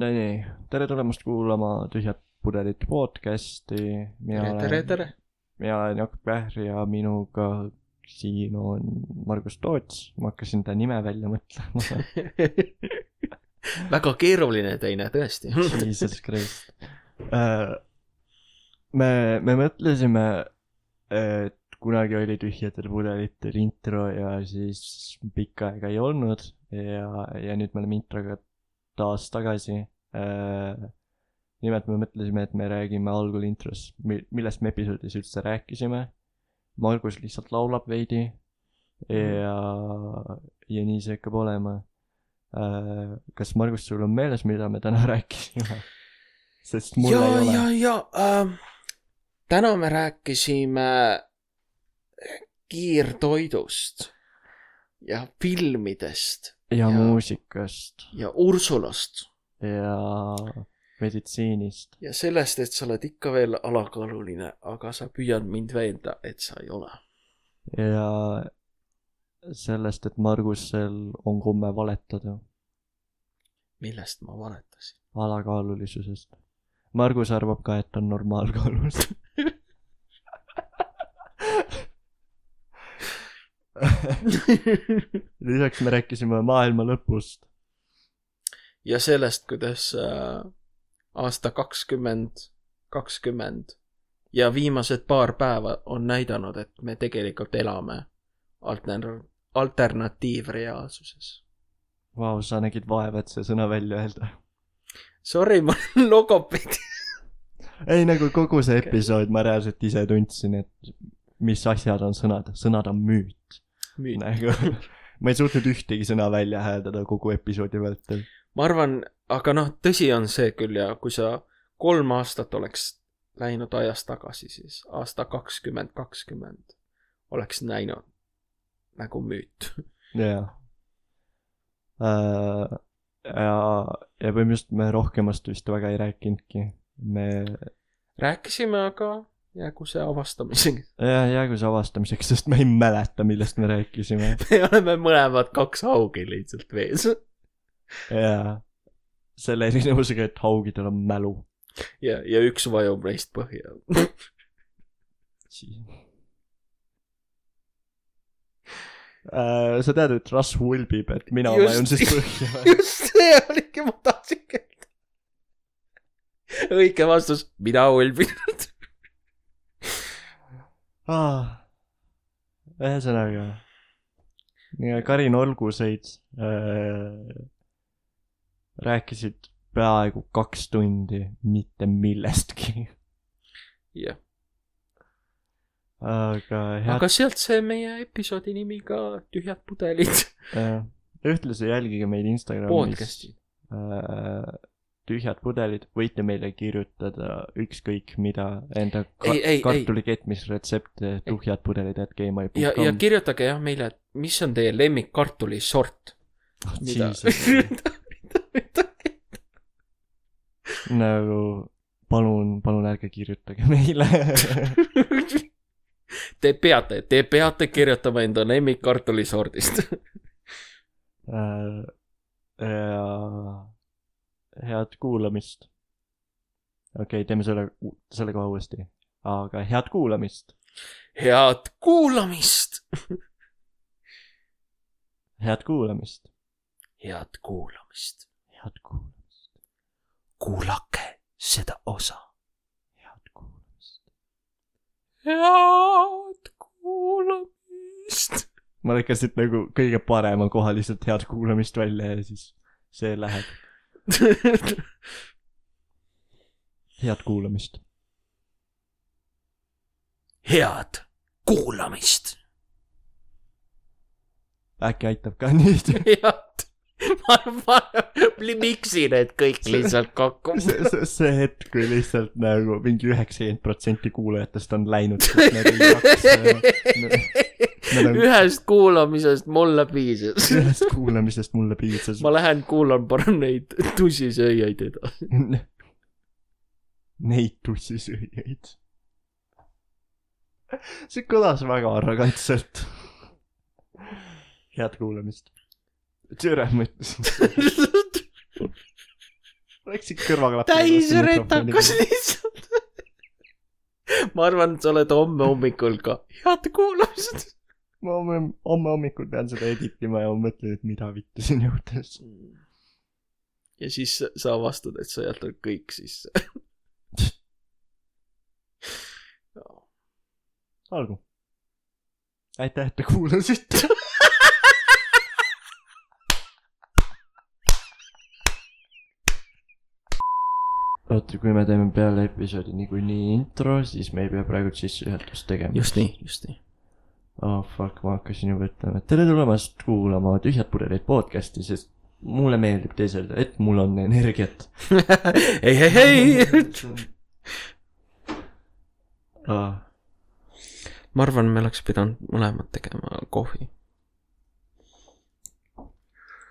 no nii, tere tulemast kuulama Tühjad pudelid podcasti. tere, tere, tere. mina olen Jaak Pähr ja minuga siin on Margus Toots, ma hakkasin ta nime välja mõtlema. väga keeruline teine, tõesti. Jesus Christ. me, me mõtlesime, et kunagi oli Tühjadel pudelitel intro ja siis pikka aega ei olnud ja, ja nüüd me oleme introga taas tagasi. nimelt me mõtlesime, et me räägime algul intros, millest me episoodis üldse rääkisime. Margus lihtsalt laulab veidi ja, ja nii see hakkab olema. kas Margus, sul on meeles, mida me täna rääkisime? sest mul ja, ei ja ole., ja äh, täna me rääkisime kiirtoidust ja filmidest ja, muusikast ja Ursulast ja meditsiinist. ja sellest, et sa oled ikka veel alakaaluline, aga sa püüad mind veenda, et sa ei ole. ja sellest, et Margusel on komme valetada millest ma valetasin? alakaalulisusest. Margus arvab ka, et on normaalkaalus. lisaks me rääkisime maailma lõpust. ja sellest, kuidas äh, aasta kakskümmend, kakskümmend ja viimased paar päeva on näidanud, et me tegelikult elame alter-, alternatiivreaalsuses. Vau, sa nägid vaeva, et see sõna välja öelda. Sorry, ma olen logopeed. ei, nagu kogu see episood ma reaalselt ise tundsin, et mis asjad on sõnad, sõnad on müüt. nagu ma ei suutnud ühtegi sõna välja hääldada kogu episoodi vältel. ma arvan, aga noh, tõsi on see küll ja kui sa kolm aastat oleks läinud ajas tagasi, siis aasta kakskümmend kakskümmend oleks näinud nagu müüt. jah. ja, ja põhimõtteliselt me rohkemast vist väga ei rääkinudki. me, rääkisime aga jäägu see avastamisega. jah, jäägu see avastamiseks, sest ma ei mäleta, millest me rääkisime. me oleme mõlemad kaks haugi lihtsalt vees. jaa, selle erinevusega, et haugidel on mälu. ja, ja üks vajub neist põhja. Äh, sa tead, et Russ vulbib, et mina Just. vajun siis põhja. just see oligi, ma tahtsin öelda. õige vastus, mina ulbin. Ah. ühesõnaga, Karin Olguseid äh, rääkisid peaaegu kaks tundi mitte millestki. jah, aga head aga sealt see meie episoodi nimi ka, Tühjad pudelid. ühtlasi jälgige meid Instagramis podcast'i. äh, tühjad pudelid, võite meile kirjutada ükskõik mida enda ka Ei, ei, ei. kartuli ketmisretsepte tuhjadpudelid at gmail ja, ja kirjutage jah meile, et mis on teie lemmik kartulisort. mida, nagu palun, palun ärge kirjutage meile Te peate, te peate kirjutama enda lemmik kartulisordist. Äh, ja head kuulamist. okei okay,, teeme selle, selle kohe uuesti. aga head kuulamist, head kuulamist. head kuulamist, head kuulamist. head kuulamist, kuulake seda osa. head kuulamist. head kuulamist. ma lõikan siit nagu kõige parema koha lihtsalt head kuulamist välja ja siis see läheb. Head kuulamist. head kuulamist. äkki aitab ka nüüd? head, ma, ma miksin need kõik lihtsalt kokku. see, see, see hetk, kui lihtsalt nagu mingi üheksakümmend protsenti kuulajatest on läinud, on ühest kuulamisest mulle piisas. ühest kuulamisest mulle piisas. ma lähen kuulan parem neid tussisööjaid edasi. Neid tussisööjaid. see kõlas väga arrogantselt. head kuulamist. tere, ma ütlesin. läksid kõrvaklappi. täis retakas lihtsalt. ma arvan, et sa oled homme hommikul ka. head kuulamised. Ma homme, hommikul pean seda editima ja ma mõtlen, et mida vittu siin juhtus. ja siis sa avastad, et sa jätad kõik sisse. olgu. aitäh, et te kuulasite. oota, kui me teeme peale episoodi niikuinii intro, siis me ei pea praegu sissejuhatust tegema. just nii, just nii. Oh fuck, ma hakkasin juba ütlema, et tere tulemast kuulama Tühjad pudeleid podcast'i, sest mulle meeldib teeselda, et mul on energiat ei, ei, ei. ah,. ma arvan, me oleks pidanud mõlemad tegema kohvi.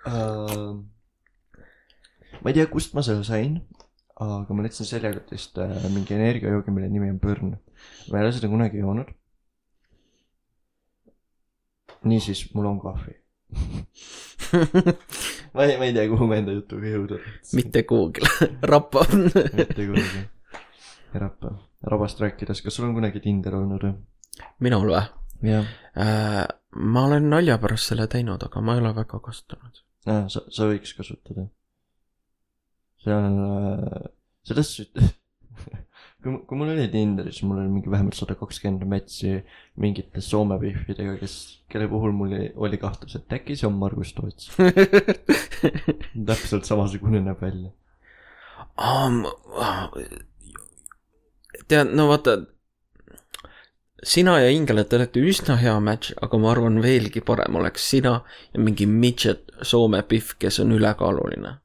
Uh, ma ei tea, kust ma selle sain, aga ma leidsin seljakotist uh, mingi energiajoogi, mille nimi on Burn. ma ei ole seda kunagi joonud. niisiis, mul on kohvi. ma ei, ma ei tea, kuhu ma enda jutuga jõuda tahtsin. mitte kuhugile, rappa. mitte kuhugi. rappa, rabast rääkides, kas sul on kunagi Tinder olnud või? minul või? jah. ma olen nalja pärast selle teinud, aga ma ei ole väga kasutanud. aa, sa, sa võiks kasutada. see on äh,, selles suhtes, kui, kui mul oli Tinder, siis mul oli mingi vähemalt sada kakskümmend match'i mingite Soome pihvidega, kes, kelle puhul mul oli, oli kahtlus, et äkki see on Margus Toots. täpselt samasugune näeb välja. tead, no vaata, sina ja Ingela, te olete üsna hea match, aga ma arvan, veelgi parem oleks sina ja mingi midget Soome pihv, kes on ülekaaluline.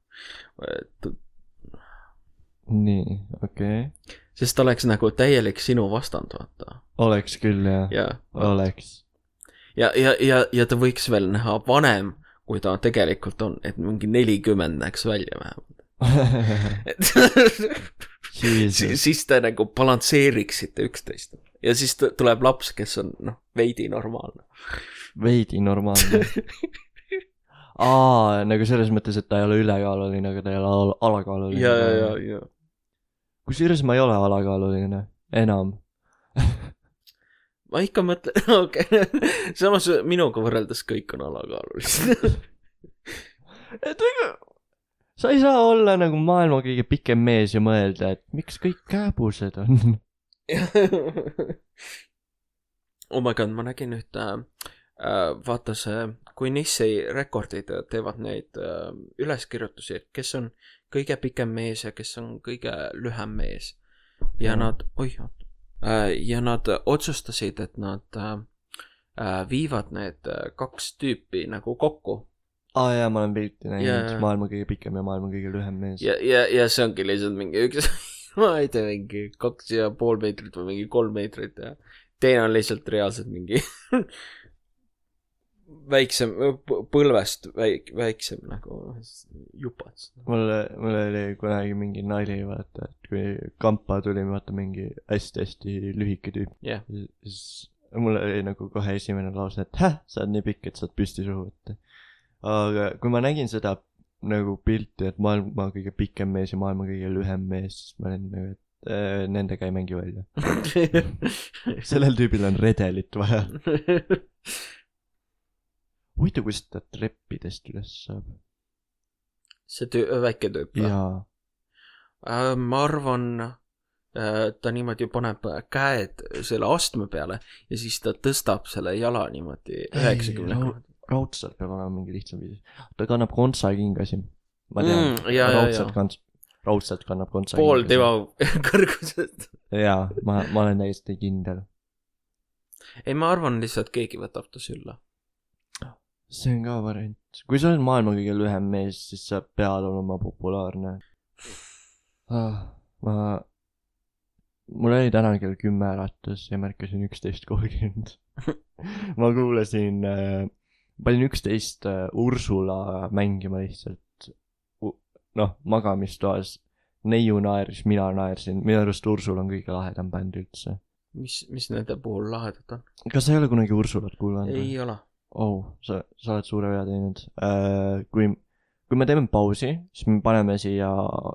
nii, okei okay.. Sest ta oleks nagu täielik sinu vastand, vaata. oleks küll jah ja., ja, oleks. ja, ja, ja, ja ta võiks veel näha vanem, kui ta tegelikult on, et mingi nelikümmend näeks välja vähemalt. siis, Jesus, siis te nagu balansseeriksite üksteist ja siis tuleb laps, kes on noh, veidi normaalne. veidi normaalne. aa, nagu selles mõttes, et ta ei ole ülekaaluline, aga ta ei ole al alakaaluline. ja, ja, ja, ja. Kusjuures ma ei ole alakaaluline, enam. ma ikka mõtlen, okei okay., samas minuga võrreldes kõik on alakaalulised. et ega, sa ei saa olla nagu maailma kõige pikem mees ja mõelda, et miks kõik kääbused on. oh my god, ma nägin ühte äh,, vaata see, kui Nissi rekordid teevad neid äh, üleskirjutusi, et kes on kõige pikem mees ja kes on kõige lühem mees. ja nad, oih, oota. ja nad otsustasid, et nad äh, äh, viivad need äh, kaks tüüpi nagu kokku aa jaa, ma olen pilti näinud jaa., maailma kõige pikem ja maailma kõige lühem mees. ja, ja, ja see ongi lihtsalt mingi üks, ma ei tea, mingi kaks ja pool meetrit või mingi kolm meetrit ja teine on lihtsalt reaalselt mingi väiksem, põlvest väik-, väiksem nagu jupats. mul, mul oli kunagi mingi nali, vaata, et kui kampa tuli, vaata mingi hästi-hästi lühike tüüp. jah, siis mul oli nagu kohe esimene lause, et häh, sa oled nii pikk, et saad püsti suhu võtta. aga kui ma nägin seda nagu pilti, et maailma kõige pikem mees ja maailma kõige lühem mees, siis ma olin nagu, et äh, nendega ei mängi välja. sellel tüübil on redelit vaja. huvitav, kuidas ta treppidest üles saab. see töö, väike tüüp või? jaa, ma arvan, ta niimoodi paneb käed selle astme peale ja siis ta tõstab selle jala niimoodi üheksakümne kraadi. raudselt peab olema mingi lihtsam viis. ta kannab kontsakingasid. ma tean Mm, raudselt kants-, raudselt kannab kontsakingasid. pool tema kõrgusest. jaa, ma, ma olen täiesti kindel. ei, ma arvan lihtsalt keegi võtab ta sülle. See on ka variant. kui sa oled maailma kõige lühem mees, siis sa pead olema populaarne ah,. ma, mul oli täna kell kümme äratus ja märkasin üksteist kolmkümmend. ma kuulasin äh,, panin üksteist äh, Ursula mängima lihtsalt. noh, magamistoas. neiu naeris, mina naersin, minu arust Ursula on kõige lahedam bänd üldse. mis, mis nende puhul lahedat on? kas sa ei ole kunagi Ursulat kuulanud? ei ole. oh, sa, sa oled suure vea teinud uh,. kui, kui me teeme pausi, siis me paneme siia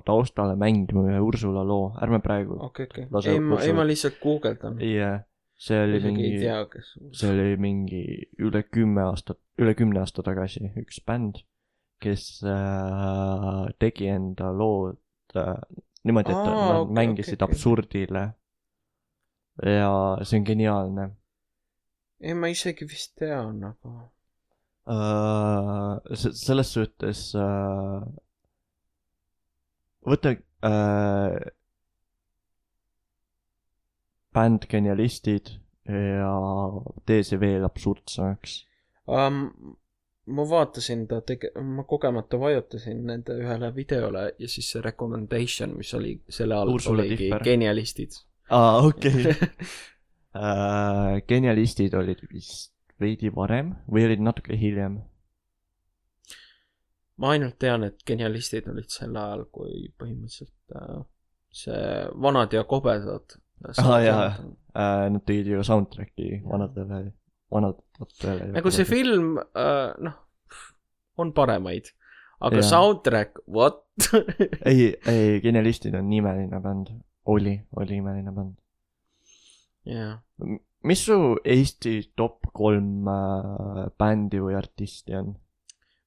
taustale mängima ühe Ursula loo, ärme praegu okei, okei. Ei, ma, ei ma lihtsalt guugeldan. yeah., see oli isegi mingi, kes. see oli mingi üle kümme aastat, üle kümne aasta tagasi üks bänd, kes äh, tegi enda lood äh, niimoodi, et Aa, nad okay, mängisid okay, absurdile. ja see on geniaalne ei, ma isegi vist tean, aga. uh,. selles suhtes uh,, võta uh, bänd Genialistid ja tee see veel absurdsemaks. Um, ma vaatasin ta tege-, ma kogemata vajutasin nende ühele videole ja siis see recommendation, mis oli selle all oligi genialistid. aa, okei. Uh, Genialistid olid vist veidi varem või olid natuke hiljem? ma ainult tean, et genialistid olid sel ajal, kui põhimõtteliselt äh, see Vanad ja kobedad. Aa, jaa. Uh, Nad tegid ju soundtrack'i vanadele, vanadele. nagu see film äh,, noh, on paremaid, aga Jaa. soundtrack, what? ei, ei, Genialistid on imeline bänd, oli, oli imeline bänd. jah, mis su Eesti top kolm äh, bändi või artisti on?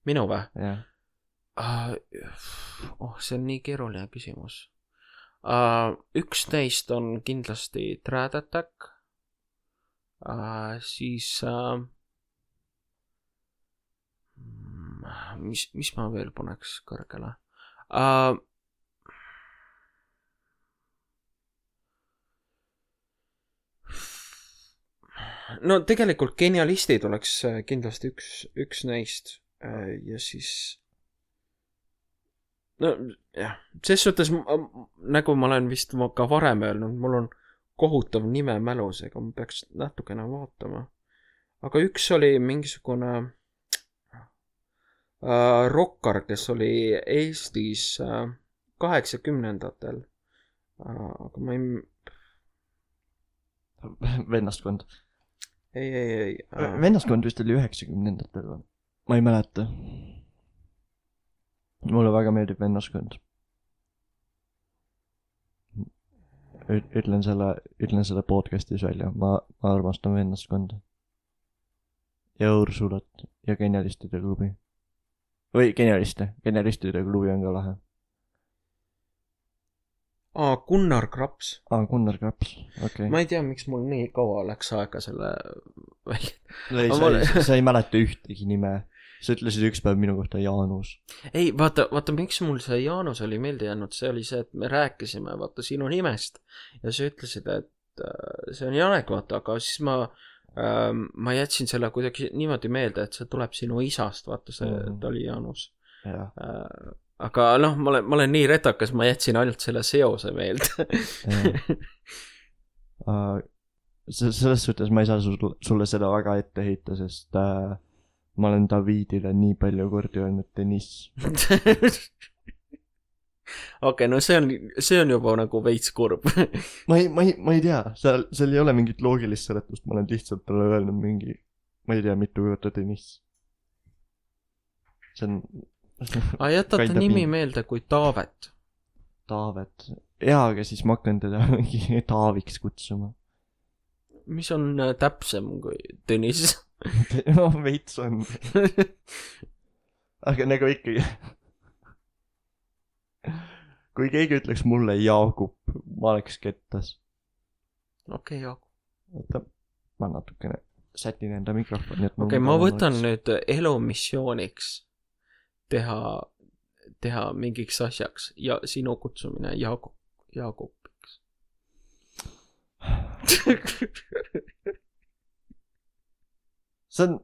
minu või? jah, uh,. oh, see on nii keeruline küsimus uh,. üks neist on kindlasti Trad Attack uh,. siis uh,. mis, mis ma veel paneks kõrgele uh,? No tegelikult genialistid oleks äh, kindlasti üks, üks neist Äh, ja siis no jah, ses suhtes nagu ma olen vist ka varem öelnud, mul on kohutav nime mälus, ega ma peaks natukene vaatama. aga üks oli mingisugune äh, rokkar, kes oli Eestis äh, kaheksakümnendatel äh,. aga ma ei, vennaskond. ei, ei, ei äh,. vennaskond vist oli üheksakümnendatel või? ma ei mäleta. mulle väga meeldib vennaskond. ütlen selle, ütlen selle podcast'is välja, ma, ma armastan vennaskonda. ja Ursulat ja Genialistide klubi. või Genialiste, Genialistide klubi on ka lahe. aa, Gunnar Kraps aa, Gunnar Kaps, okei ma ei tea, miks mul nii kaua läks aega selle välja. ei, sa ei, sa ei mäleta ühtegi nime. sa ütlesid üks päev minu kohta Jaanus. ei, vaata, vaata, miks mul see Jaanus oli meelde jäänud, see oli see, et me rääkisime, vaata, sinu nimest ja sa ütlesid, et äh, see on Janek, vaata, aga siis ma ähm,, ma jätsin selle kuidagi niimoodi meelde, et see tuleb sinu isast, vaata, see mm. -hmm. ta oli Jaanus jah, äh,. Aga noh, ma olen, ma olen nii retakas, ma jätsin ainult selle seose meelde se-, selles suhtes ma ei saa sul, sulle seda väga ette heita, sest äh, ma olen Davidile nii palju kordi öelnud Deniss. okei, no see on, see on juba nagu veits kurb. ma ei, ma ei, ma ei tea, seal, seal ei ole mingit loogilist seletust, ma olen lihtsalt talle öelnud mingi, ma ei tea, mitu korda Deniss. see on aga jätate Kind of nimi mean. meelde kui Taavet. Taavet. jaa, aga siis ma hakkan teda mingi Taaviks kutsuma. mis on äh, täpsem kui Tõnis no veits on, aga nagu ikkagi. kui keegi ütleks mulle Jaagup, ma oleks kettas. okei, Jaak. oota, ma natukene sätin enda mikrofoni, et okei, ma võtan nüüd elumissiooniks teha, teha mingiks asjaks ja sinu kutsumine Jaagup, Jaagupiks. see on,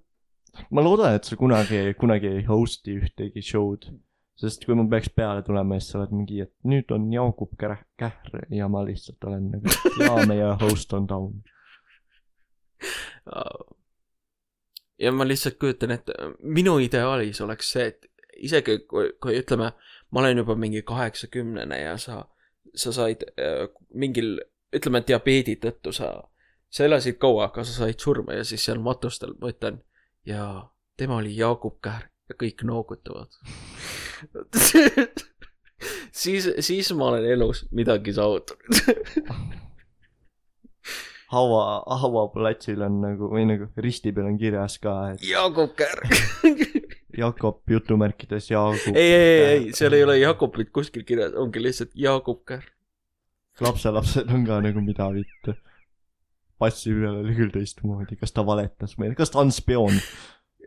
ma loodan, et sa kunagi, kunagi ei host'i ühtegi show'd. sest kui ma peaks peale tulema, siis sa oled mingi, et nüüd on Jaagup Kähr-, ja ma lihtsalt olen nagu, jaa, meie host on down. ja ma lihtsalt kujutan ette, minu ideaalis oleks see, et isegi kui, kui ütleme, ma olen juba mingi kaheksakümnene ja sa, sa said äh, mingil, ütleme diabeedi tõttu sa, sa elasid kaua, aga sa said surma ja siis seal matustel ma ütlen ja tema oli Jaagup Kähr-, ja kõik noogutavad siis, siis ma olen elus midagi saavutanud. haua, hauaplatsil on nagu või nagu risti peal on kirjas ka, et Jaagup Kärg. Jakob jutumärkides Jaagup. ei, ei, ei, seal ei ole Jaakopit kuskil kirjas, ongi lihtsalt Jaagup Kärg. lapselapsed on ka nagu mida vittu. passi peal oli küll teistmoodi, kas ta valetas meile, kas ta on spioon?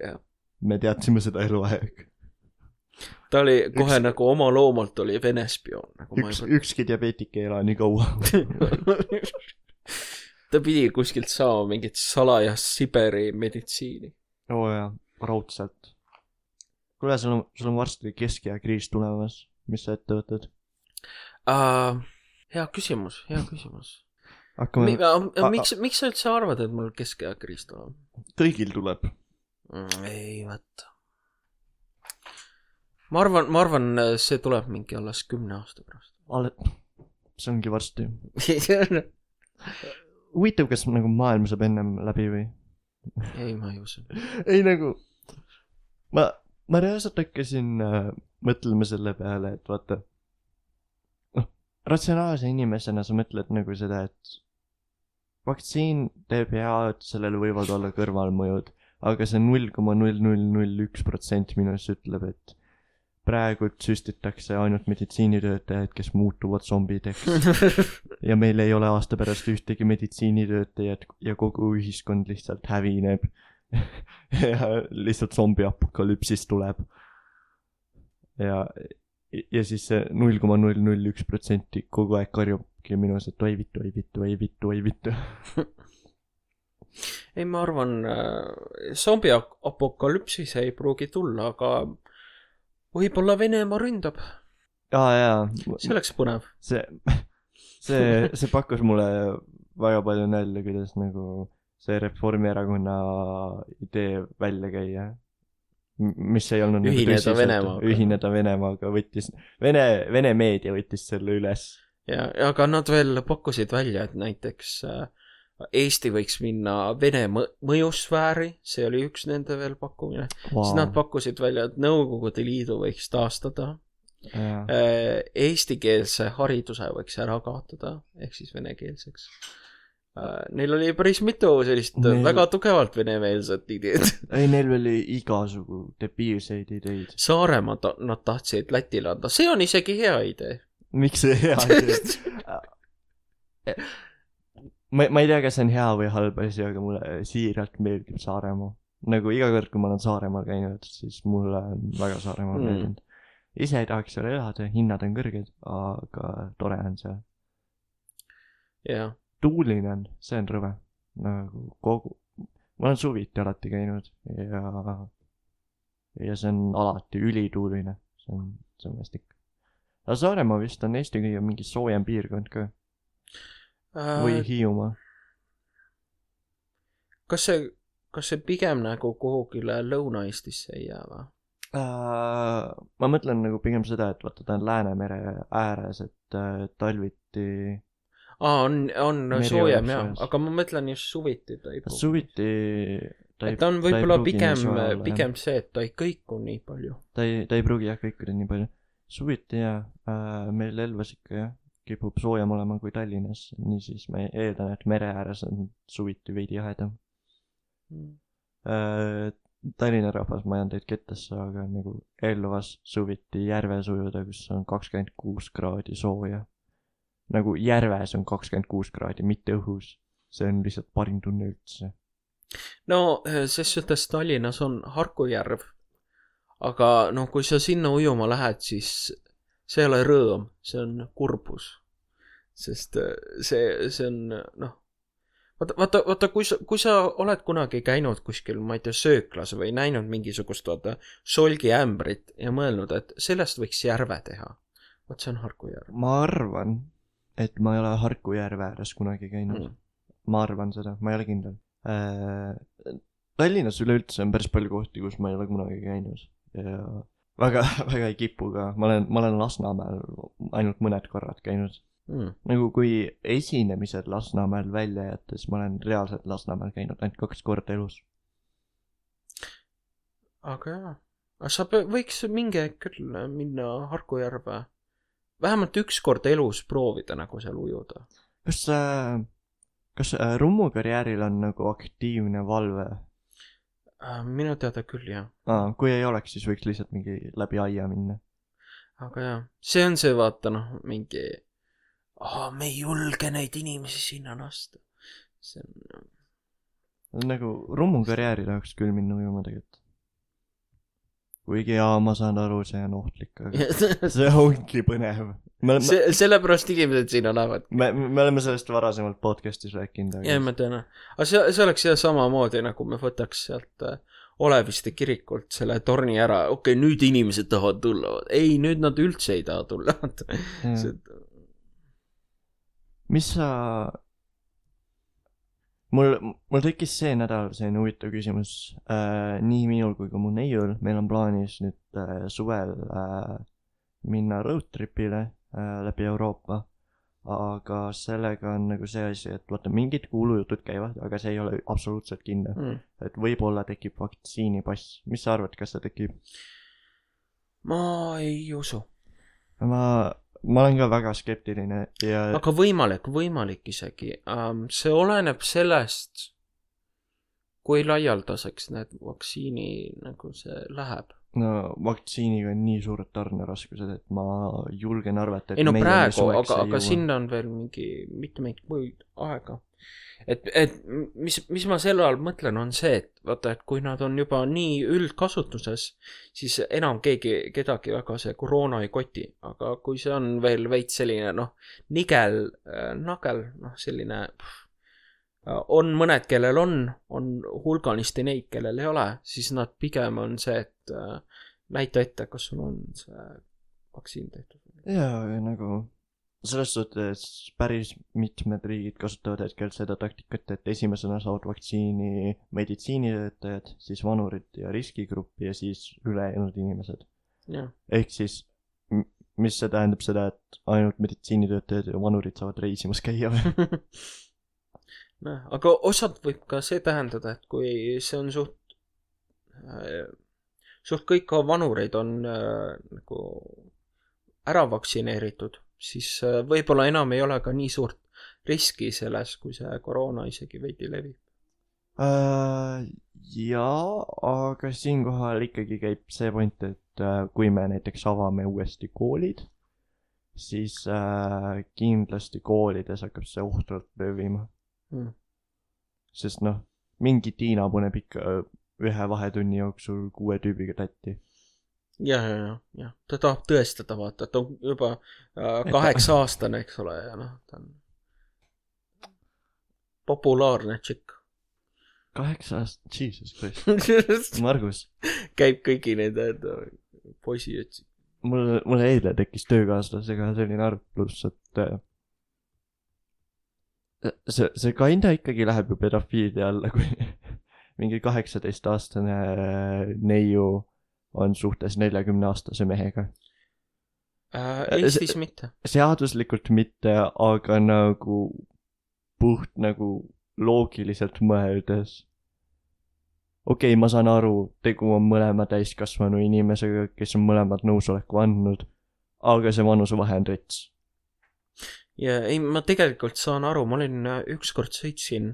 jah, me teadsime seda eluaeg. ta oli kohe Üks- nagu oma loomult oli vene spioon, nagu üks, ükski diabeetik ei ela nii kaua. ta pidi kuskilt saama mingit salajast Siberi meditsiini. oo oh, jaa, raudselt. kuule, sul on, sul on varsti keskaja kriis tulemas, mis sa ette võtad? uh,. hea küsimus, hea küsimus. hakkame, miks, miks sa üldse arvad, et mul keskeakriis tuleb kõigil tuleb. mm,? ei vaata. ma arvan, ma arvan, see tuleb mingi alles kümne aasta pärast. alle, see ongi varsti. huvitav, kas nagu maailm saab ennem läbi või? ei, ma ei usu. ei nagu, ma, ma reaalselt hakkasin äh, mõtlema selle peale, et vaata, noh, ratsionaalse inimesena sa mõtled nagu seda, et vaktsiin teeb head, sellel võivad olla kõrvalmõjud, aga see null koma null null null üks protsent minust ütleb, et praegu süstitakse ainult meditsiinitöötajaid, kes muutuvad zombideks ja meil ei ole aasta pärast ühtegi meditsiinitöötajat ja kogu ühiskond lihtsalt hävineb. ja lihtsalt zombiapokalüpsis tuleb. ja, ja siis see null koma null null üks protsenti kogu aeg karjubki minus, et oi vittu, oi vittu, oi vittu, oi vittu. ei, ma arvan, zombi apokalüpsis ei pruugi tulla, aga võib-olla Venemaa ründab, aa jaa, see oleks põnev. see, see, see pakkus mulle väga palju nalja, kuidas nagu see Reformierakonna idee välja käia. mis ei olnud Ühineda nagu tõsiselt- Venemaaga. ühineda Venemaaga võttis, Vene, Vene meedia võttis selle üles. ja, aga nad veel pakkusid välja, et näiteks äh, Eesti võiks minna Vene mõ- mõjusfääri, see oli üks nende veel pakkumine wow.. siis nad pakkusid välja, et Nõukogude Liidu võiks taastada, eestikeelse hariduse võiks ära kaotada, ehk siis venekeelseks. Neil oli päris mitu sellist Neil- väga tugevalt venemeelset ideed. ei, neil oli igasugu debiilseid ideid. Saaremaa ta-, nad tahtsid Lätile anda, see on isegi hea idee. miks see hea idee? ma, ma ei tea, kas see on hea või halb asi, aga mulle siiralt meeldib Saaremaa. nagu iga kord, kui ma olen Saaremaal käinud, siis mulle on väga Saaremaa mm. meeldinud. ise ei tahaks seal elada, hinnad on kõrged, aga tore on seal. jah, tuuline on, see on rõve. nagu kogu, ma olen suviti alati käinud ja, ja see on alati ülituuline, see on, see on mõistlik. aga Saaremaa vist on Eesti kõige mingi soojem piirkond ka või äh, Hiiumaa. kas see, kas see pigem nagu kuhugile Lõuna-Eestisse ei jää või? Äh, ma mõtlen nagu pigem seda, et vaata, ta on Läänemere ääres, et äh, talviti, aa, on, on soojem jah, aga ma mõtlen just suviti ta ei pruugi. suviti ta et ta on võib-olla pigem pigem see, et ta ei kõiku nii palju. ta ei, ta ei pruugi jah kõikuda nii palju. suviti jaa äh,, meil Elvas ikka jah, kipub soojem olema kui Tallinnas, niisiis ma eeldan, et mere ääres on suviti veidi jahedam äh,. Tallinna rahvas, ma ajan teid kettasse, aga nagu Elvas suviti järves ujuda, kus on kakskümmend kuus kraadi sooja. Nagu järves on kakskümmend kuus kraadi, mitte õhus. see on lihtsalt parim tunne üldse. no ses suhtes Tallinnas on Harku järv. aga noh, kui sa sinna ujuma lähed, siis see ei ole rõõm, see on kurbus. sest äh, see, see on noh, vaata, vaata, vaata, kui sa, kui sa oled kunagi käinud kuskil, ma ei tea, sööklas või näinud mingisugust, vaata, solgiämbrit ja mõelnud, et sellest võiks järve teha. vot see on Harku järv ma arvan, et ma ei ole Harku järve ääres kunagi käinud mm. ma arvan seda, ma ei ole kindel äh,. Tallinnas üleüldse on päris palju kohti, kus ma ei ole kunagi käinud ja väga, väga ei kipu ka, ma olen, ma olen Lasnamäel ainult mõned korrad käinud. Mm. nagu kui esinemised Lasnamäel välja jätta, siis ma olen reaalselt Lasnamäel käinud ainult kaks korda elus. aga jaa, aga sa võiks mingi hetk küll minna Harku järve. Vähemalt üks kord elus proovida nagu seal ujuda. kas äh,, kas äh, Rummu karjääril on nagu aktiivne valve Äh, minu teada küll jah, ah,? kui ei oleks, siis võiks lihtsalt mingi läbi aia minna. aga jah, see on see vaata noh, mingi. me ei julge neid inimesi sinna lasta. see on, nagu Rummu karjääri tahaks küll minna ujuma tegelikult. Kuigi jaa, ma saan aru, see on ohtlik, aga see ongi põnev. me see, sellepärast inimesed sinna lähevad. me, me oleme sellest varasemalt podcast'is rääkinud, ja aga ma tean, aga see, see oleks jah samamoodi nagu me võtaks sealt äh, Oleviste kirikult selle torni ära, okei okay,, nüüd inimesed tahavad tulla, ei, nüüd nad üldse ei taha tulla. Jaa. mis sa, mul, mul tekkis see nädal selline huvitav küsimus äh, nii minul kui ka mu neiul, meil on plaanis nüüd äh, suvel äh, minna road trip'ile äh, läbi Euroopa. aga sellega on nagu see asi, et vaata mingid kuulujutud käivad, aga see ei ole absoluutselt kindel, Mm. et võib-olla tekib vaktsiinipass, mis sa arvad, kas see tekib? ma ei usu, ma, ma olen ka väga skeptiline ja aga võimalik, võimalik isegi um,. see oleneb sellest, kui laialdaseks need vaktsiini nagu see läheb. No vaktsiiniga on nii suured tarneraskused, et ma julgen arvata, et ei no praegu, aga, aga sinna on veel mingi mitmeid kuid aega. et, et mis, mis ma selle all mõtlen, on see, et vaata, et kui nad on juba nii üldkasutuses, siis enam keegi, kedagi väga see koroona ei koti, aga kui see on veel veits selline noh, nigel, nagel, noh, selline pff, on mõned, kellel on, on hulganisti neid, kellel ei ole, siis nad pigem on see, et äh, näita ette, kas sul on see vaktsiin tehtud. jaa, nagu selles suhtes päris mitmed riigid kasutavad hetkel seda taktikat, et esimesena saavad vaktsiini meditsiinitöötajad, siis vanurid ja riskigruppi ja siis ülejäänud inimesed. ehk siis, mis see tähendab seda, et ainult meditsiinitöötajad ja vanurid saavad reisimas käia või? noh, aga osalt võib ka see tähendada, et kui see on suht äh,, suht kõik vanureid on äh, nagu ära vaktsineeritud, siis äh, võib-olla enam ei ole ka nii suurt riski selles, kui see koroona isegi veidi levib. Äh, jaa, aga siinkohal ikkagi käib see point, et äh, kui me näiteks avame uuesti koolid, siis äh, kindlasti koolides hakkab see ohtralt levima. Mm. sest noh, mingi Tiina paneb ikka ühe vahetunni jooksul kuue tüübiga tatti. jah, ja, ja, jah, ta tahab tõestada, vaata, et ta on juba äh, kaheksa aastane, eks ole, ja noh, ta on populaarne tšikk. kaheksa aastat, jesus christ, Margus, käib kõigi nende äh, poisi otsi-. mul, mul eile tekkis töökaaslasega selline arvutlus, et äh, see, see kinda ikkagi läheb ju pedofiilia alla, kui mingi kaheksateistaastane neiu on suhtes neljakümne aastase mehega. Äh, Eestis mitte. seaduslikult mitte, aga nagu puht nagu loogiliselt mõeldes. okei okay,, ma saan aru, tegu on mõlema täiskasvanu inimesega, kes on mõlemad nõusoleku andnud, aga see vanusevahe on rets. Ja ei, ma tegelikult saan aru, ma olin äh, ükskord sõitsin,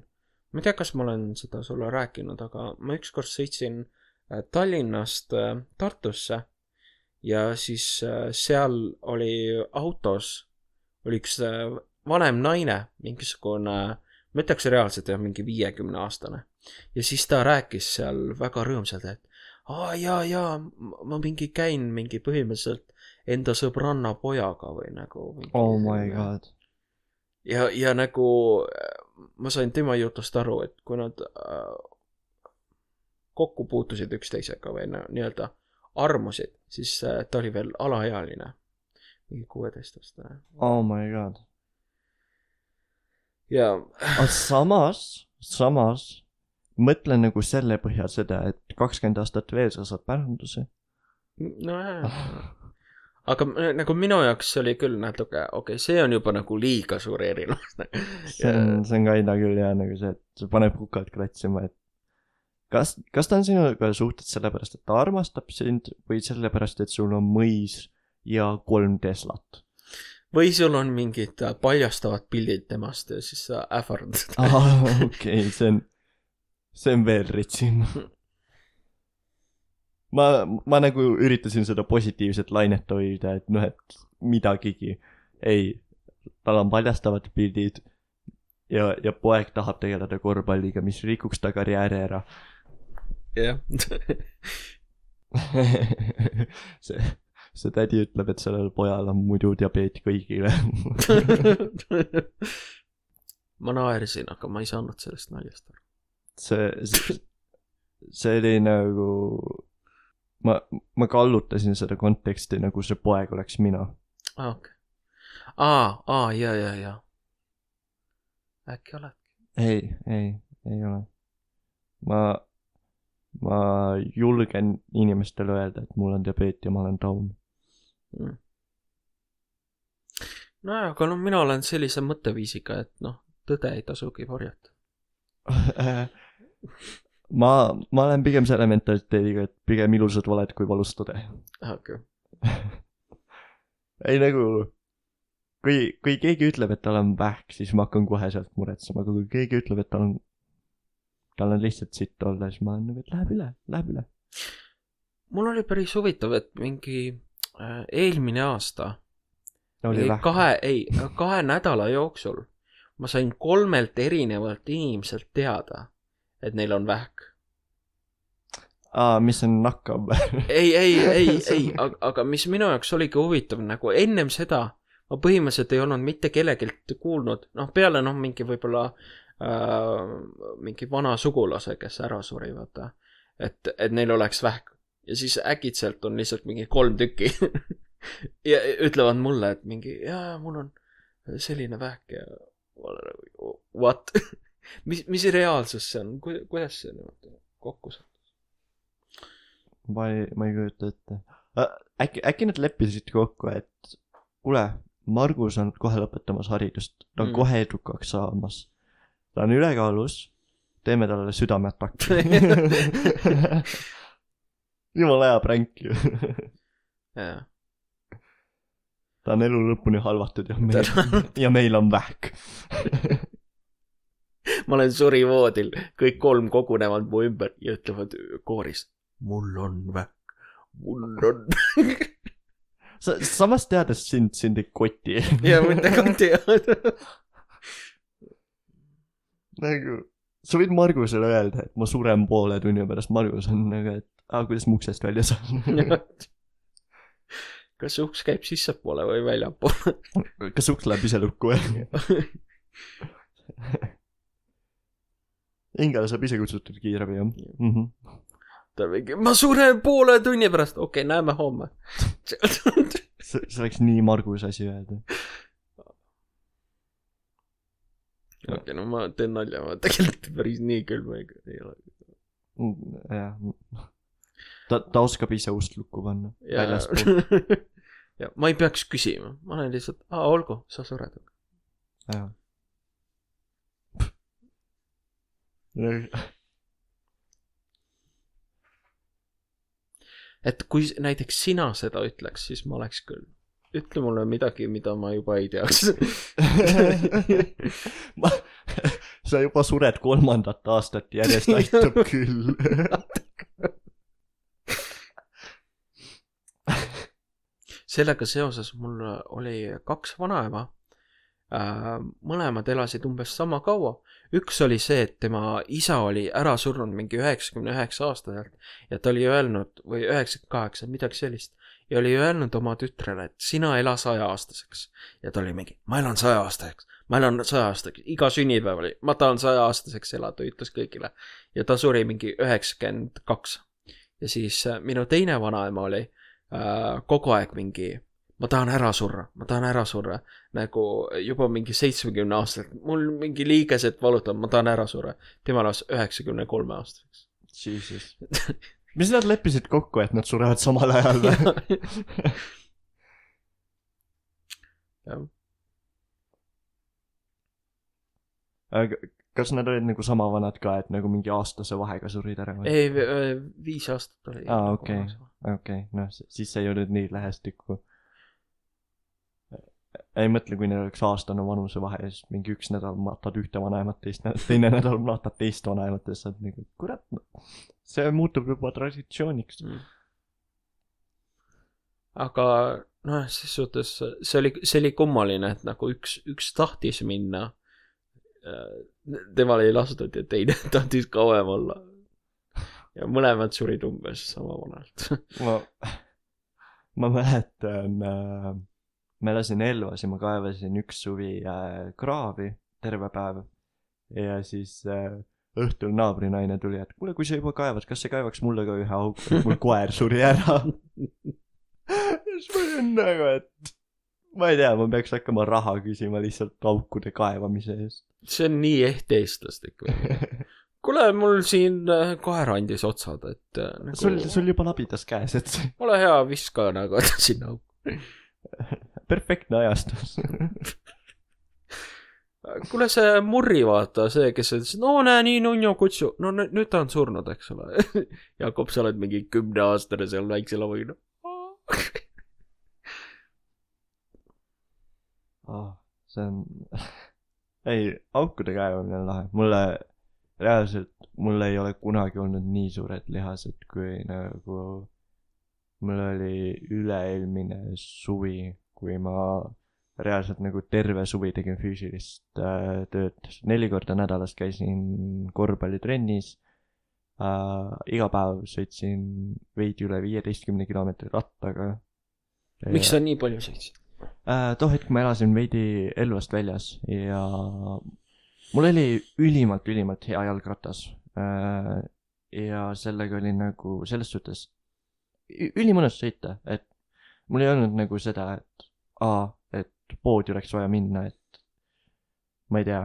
ma ei tea, kas ma olen seda sulle rääkinud, aga ma ükskord sõitsin äh, Tallinnast äh, Tartusse ja siis seal oli autos oli üks vanem naine, mingisugune, ma ütleks reaalselt jah, mingi viiekümne aastane. ja siis ta rääkis seal väga rõõmsalt, et aa jaa, jaa, ma mingi käin mingi põhimõtteliselt enda sõbranna pojaga või nagu. oh my. god. ja, ja nagu äh, ma sain tema jutust aru, et kui nad äh, kokku puutusid üksteisega või nii-öelda armusid, siis äh, ta oli veel alaealine, mingi kuueteistaastane. oh my god. ja aga samas, samas mõtle nagu selle põhjal seda, et kakskümmend aastat veel sa saad päranduse. nojah, aga m- nagu minu jaoks oli küll natuke, okei okay,, see on juba nagu liiga suur erinevus. see on, see on kinda küll jah, nagu see, et see paneb hukalt kratsima, et kas, kas ta on sinuga suhtes sellepärast, et ta armastab sind või sellepärast, et sul on mõis ja kolm Teslat? või sul on mingid äh, paljastavad pildid temast ja siis sa ähvardad. ahah, okei, see on, see on veel ritsim. ma, ma nagu üritasin seda positiivset lainet hoida, et noh, et midagigi. ei, tal on paljastavad pildid ja, ja poeg tahab tegeleda korvpalliga, mis rikuks ta karjääri ära. jah. see, see tädi ütleb, et sellel pojal on muidu diabeet kõigile. ma naersin, aga ma ei saanud sellest naljast aru. see, see, see oli nagu, ma, ma kallutasin seda konteksti nagu see poeg oleks mina. aa, okei. aa, aa, ja, ja, ja. äkki oled? ei, ei, ei ole. ma, ma julgen inimestele öelda, et mul on diabeet ja ma olen taun. nojah, aga no mina olen sellise mõtteviisiga, et noh, tõde ei tasugi varjata. ma, ma olen pigem selle mentaliteediga, et pigem ilusad valed kui valus tõde. okei. ei nagu, kui, kui keegi ütleb, et tal on vähk, siis ma hakkan kohe sealt muretsema, aga kui keegi ütleb, et tal on, tal on lihtsalt sitt olla, siis ma olen nagu, et läheb üle, läheb üle. mul oli päris huvitav, et mingi äh, eelmine aasta, vähk. kahe, ei, kahe nädala jooksul ma sain kolmelt erinevalt inimeselt teada, et neil on vähk. aa, mis on nakkav ei, ei, ei, ei, aga, aga mis minu jaoks oligi huvitav, nagu ennem seda ma põhimõtteliselt ei olnud mitte kellegilt kuulnud, noh, peale noh, mingi võib-olla äh, mingi vana sugulase, kes ära suri, vaata. et, et neil oleks vähk ja siis äkitselt on lihtsalt mingi kolm tükki ja ütlevad mulle, et mingi jaa, mul on selline vähk ja nagu what mis, mis reaalsus see on, kuidas see niimoodi kokku saab? ma ei, ma ei kujuta ette. äkki, äkki nad leppisid kokku, et kuule, Margus on kohe lõpetamas haridust, ta on mm. kohe edukaks saamas. ta on ülekaalus, teeme talle südameataki. jumala hea pränk ju. jaa ta on elu lõpuni halvatud ja meil, ja meil on vähk. Ma olen surivoodil, kõik kolm kogunevad mu ümber ja ütlevad kooris, mul on vähk, mul on. sa, samas teades sind, sind ei koti. ja mitte ka teada. nagu, sa võid Margusele öelda, et ma suren poole tunni pärast, Margus on nagu, et aa, kuidas ma uksest välja saan. kas uks käib sissepoole või väljapoole? kas uks läheb ise lukku või? hingele saab ise kutsutud kiirabi jah mm -hmm.. ta mingi, ma suren poole tunni pärast, okei okay,, näeme homme. see, see oleks nii Margus asi öelda. okei, no ma teen nalja, ma tegelikult päris nii külm ei, ei ole. jah. ta, ta oskab ise ust lukku panna. ja väljaspool. ja ma ei peaks küsima, ma olen lihtsalt, aa olgu, sa sured. jah. et kui näiteks sina seda ütleks, siis ma oleks küll. ütle mulle midagi, mida ma juba ei teaks. ma, sa juba sured kolmandat aastat järjest, aitab küll. sellega seoses mul oli kaks vanaema. mõlemad elasid umbes sama kaua. Üks oli see, et tema isa oli ära surnud mingi üheksakümne üheksa aastaselt ja ta oli öelnud või üheksakümmend kaheksa, midagi sellist. ja oli öelnud oma tütrele, et sina ela sajaaastaseks. ja ta oli mingi, ma elan sajaaastaseks, ma elan sajaaastaseks, iga sünnipäev oli, ma tahan sajaaastaseks elada, ütles kõigile. ja ta suri mingi üheksakümmend kaks. ja siis äh, minu teine vanaema oli äh, kogu aeg mingi, ma tahan ära surra, ma tahan ära surra. nagu juba mingi seitsmekümne aastaselt, mul mingi liigesed valutavad, ma tahan ära surra. tema elas üheksakümne kolme aastaseks. Jesus. mis nad leppisid kokku, et nad surevad samal ajal või? jah, aga kas nad olid nagu sama vanad ka, et nagu mingi aastase vahega surid ära või? ei, viis aastat oli. Aa, okei. okei, noh, siis see ei olnud nii lähestikku. Ei mõtle, kui neil oleks aastane vanusevahe ja siis mingi üks nädal matad ühte vanemat, teist, teine nädal matad teist vanemat ja siis sa oled nagu, kurat, see muutub juba traditsiooniks. Mm. aga noh, ses suhtes see oli, see oli kummaline, et nagu üks, üks tahtis minna. temal ei lastud ja teine tahtis kauem olla. ja mõlemad surid umbes sama vanalt. ma, ma mäletan äh,, ma elasin Elvas ja ma kaevasin üks suvi äh, kraavi terve päev. ja siis äh, õhtul naabrinaine tuli, et kuule, kui sa juba kaevad, kas sa kaevaks mulle ka ühe auku, et mul koer suri ära. siis ma olin nagu, et ma ei tea, ma peaks hakkama raha küsima lihtsalt aukude kaevamise eest. see on nii ehk eestlaslik. kuule, mul siin äh, koer andis otsad, et äh, nagu, sul, sul juba labidas käes, et ole hea, viska nagu sinna auku. Perfektne ajastus. kuule, see Murri, vaata, see, kes ütles, no näe, nii nunnu kutsu, no nü- nüüd ta on surnud, eks ole. Jakob, sa oled mingi kümneaastane seal väikse lauaga. oh,. see on, ei, aukude kaevamine on lahe, mulle, reaalselt mul ei ole kunagi olnud nii suured lihased, kui nagu mul oli üle-eelmine suvi, kui ma reaalselt nagu terve suvi tegin füüsilist äh, tööd, neli korda nädalas käisin korvpallitrennis äh,. iga päev sõitsin veidi üle viieteistkümne kilomeetri rattaga. miks sa nii palju sõitsid? äh, too hetk ma elasin veidi Elvast väljas ja mul oli ülimalt, ülimalt hea jalgratas äh,. ja sellega oli nagu selles suhtes ülimõnus sõita, et mul ei olnud nagu seda, et aa, et poodi oleks vaja minna, et ma ei tea,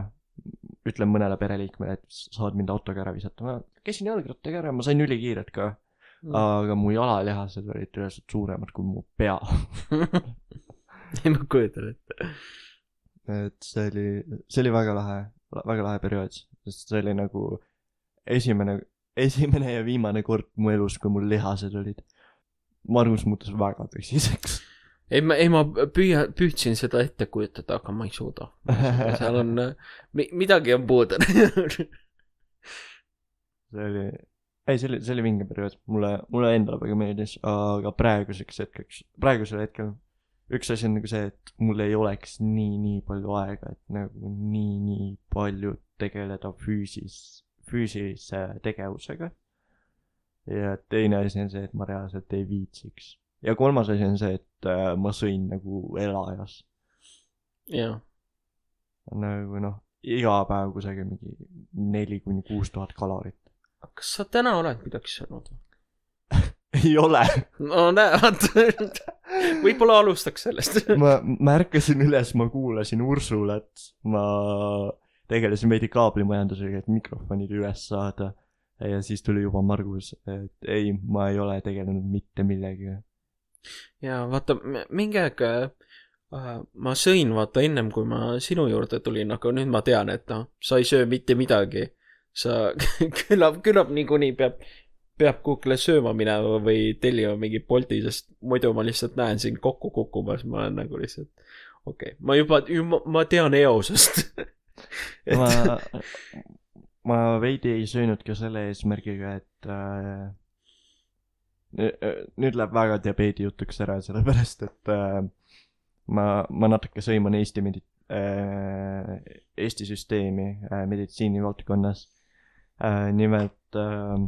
ütlen mõnele pereliikmele, et saad mind autoga ära visata, ma käisin jalgrattaga ära, ma sain ülikiirelt ka, aga mu jalalihased olid tõenäoliselt suuremad kui mu pea ei, ma kujutan ette. et see oli, see oli väga lahe, väga lahe periood, sest see oli nagu esimene, esimene ja viimane kord mu elus, kui mul lihased olid. Margus muutus väga tõsiseks. ei, ma, ei ma püüa, püüdsin seda ette kujutada, aga ma ei suuda. seal on, midagi on puudu. see oli, ei, see oli, see oli vinge periood, mulle, mulle endale väga meeldis, aga praeguseks hetkeks, praegusel hetkel üks asi on nagu see, et mul ei oleks nii, nii palju aega, et nagu nii, nii palju tegeleda füüsis, füüsilise tegevusega. Ja teine asi on see, et ma reaalselt ei viitsiks. ja kolmas asi on see, et äh, ma sõin nagu elajas. jah, nagu noh, iga päev kusagil mingi neli kuni kuus tuhat kalorit. kas sa täna oled midagi söönud? ei ole. no näed, võib-olla alustaks sellest. ma, ma ärkasin üles, ma kuulasin Ursulat, ma tegelesin veidi kaablimajandusega, et mikrofonnid üles saada. Ja siis tuli juba Margus, et ei, ma ei ole tegelenud mitte millegagi. ja vaata, mingi aeg äh, ma sõin, vaata ennem kui ma sinu juurde tulin, aga nüüd ma tean, et noh, sa ei söö mitte midagi. sa küllap, küllap niikuinii peab, peab kuhugile sööma minema või tellima mingi Bolti, sest muidu ma lihtsalt näen sind kokku kukkumas, ma olen nagu lihtsalt, okei okay., ma juba, juba, ma tean eosest et ma, ma veidi ei söönud ka selle eesmärgiga, et äh, nü- nüüd läheb väga diabeedi jutuks ära, sellepärast et äh, ma, ma natuke sõiman Eesti medi- äh,, Eesti süsteemi äh, meditsiini valdkonnas äh,. nimelt äh,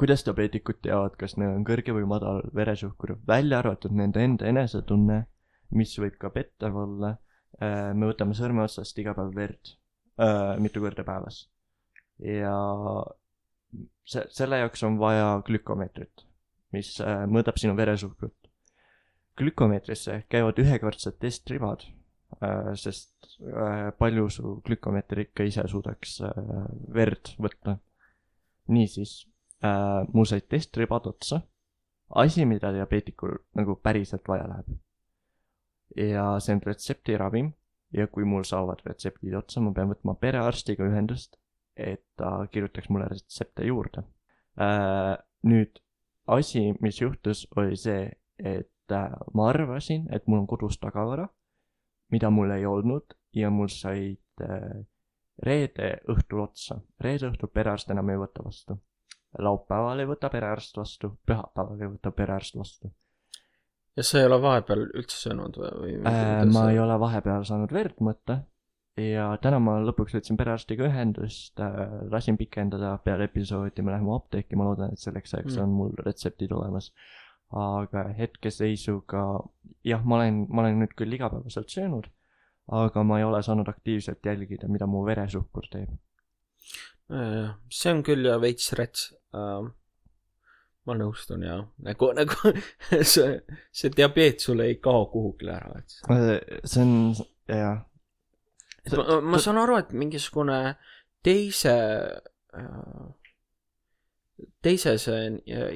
kuidas diabeetikud teavad, kas neil on kõrge või madal veresuhkur, välja arvatud nende enda enesetunne, mis võib ka pettev olla äh,. me võtame sõrme otsast iga päev verd äh, mitu korda päevas ja see, selle jaoks on vaja glükomeetrit, mis äh, mõõdab sinu veresuhkrut. glükomeetrisse käivad ühekordsed testribad äh,, sest äh, palju su glükomeeter ikka ise suudaks äh, verd võtta. niisiis äh,, mul said testribad otsa, asi, mida diabeetikul nagu päriselt vaja läheb. ja see on retseptiravim, ja kui mul saavad retseptid otsa, ma pean võtma perearstiga ühendust, et ta kirjutaks mulle retsepte juurde. nüüd asi, mis juhtus, oli see, et äh, ma arvasin, et mul on kodus tagavara, mida mul ei olnud ja mul said äh, reede õhtul otsa. reede õhtul perearst enam ei võta vastu. laupäeval ei võta perearst vastu, pühapäeval ei võta perearst vastu. Ja sa ei ole vahepeal üldse söönud või, või? Äh, ma ei ole vahepeal saanud verd mõtta ja täna ma lõpuks võtsin perearstiga ühendust äh,, lasin pikendada peale episoodi, me läheme apteeki, ma loodan, et selleks ajaks Mm. on mul retseptid olemas. aga hetkeseisuga jah, ma olen, ma olen nüüd küll igapäevaselt söönud, aga ma ei ole saanud aktiivselt jälgida, mida mu veresuhkur teeb. Äh, see on küll veits rets uh,. Ma nõustun ja nagu, nagu see, see diabeet sul ei kao kuhugile ära, et see- see on jah, ma, ma saan aru, et mingisugune teise, teise see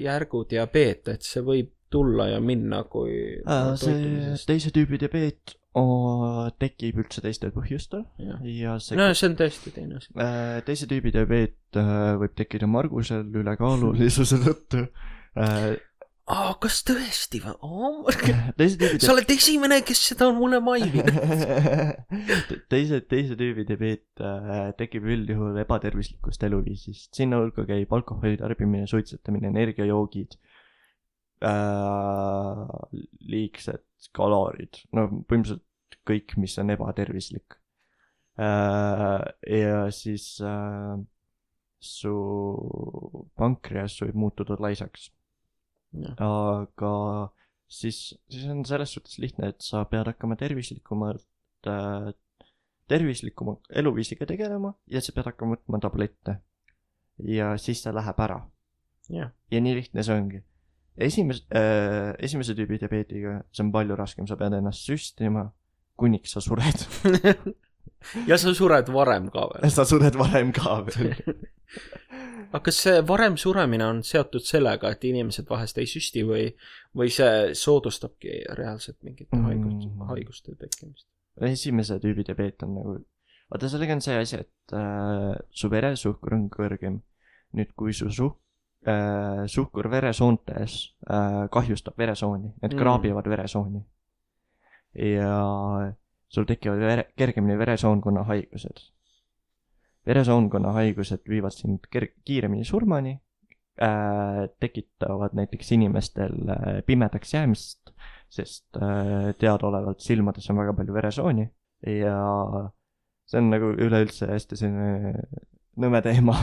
järgu diabeet, et see võib tulla ja minna, kui Äh, see teise tüübi diabeet tekib üldse teistel põhjustel jah. ja see no see on tõesti teine asi. Äh, teise tüübi diabeet äh, võib tekkida margusel ülekaalulisuse tõttu. aa, kas tõesti või oh? sa oled esimene, kes seda on mulle maininud. teise, teise tüübi diabeet äh, tekib üldjuhul ebatervislikust eluviisist, sinna hulka käib alkoholi tarbimine, suitsetamine, energiajoogid äh,, liigsed kalorid, no põhimõtteliselt kõik, mis on ebatervislik äh,. ja siis äh, su pankreas võib muutuda laisaks, aga siis, siis on selles suhtes lihtne, et sa pead hakkama tervislikumalt äh,, tervislikuma eluviisiga tegelema ja sa pead hakkama võtma tablette. ja siis see läheb ära ja nii lihtne see ongi. Esimese äh,, esimese tüübi diabeediga, see on palju raskem, sa pead ennast süstima, kuniks sa sured. ja sa sured varem ka veel. sa sured varem ka veel. aga kas see varem suremine on seotud sellega, et inimesed vahest ei süsti või, või see soodustabki reaalselt mingite Mm. haiguste, haiguste tekkimist? esimese tüübi diabeet on nagu, vaata sellega on see asi, et äh, su veresuhkur on kõrgem. nüüd, kui su suh- äh,, suhkur veresoontes äh, kahjustab veresooni, need Mm. kraabivad veresooni. ja sul tekivad vere, kergemini veresoonkonna haigused. veresoonkonna haigused viivad sind ker-, kiiremini surmani äh,, tekitavad näiteks inimestel äh, pimedaks jäämist, sest äh, teadaolevalt silmades on väga palju veresooni ja see on nagu üleüldse hästi selline nõme teema.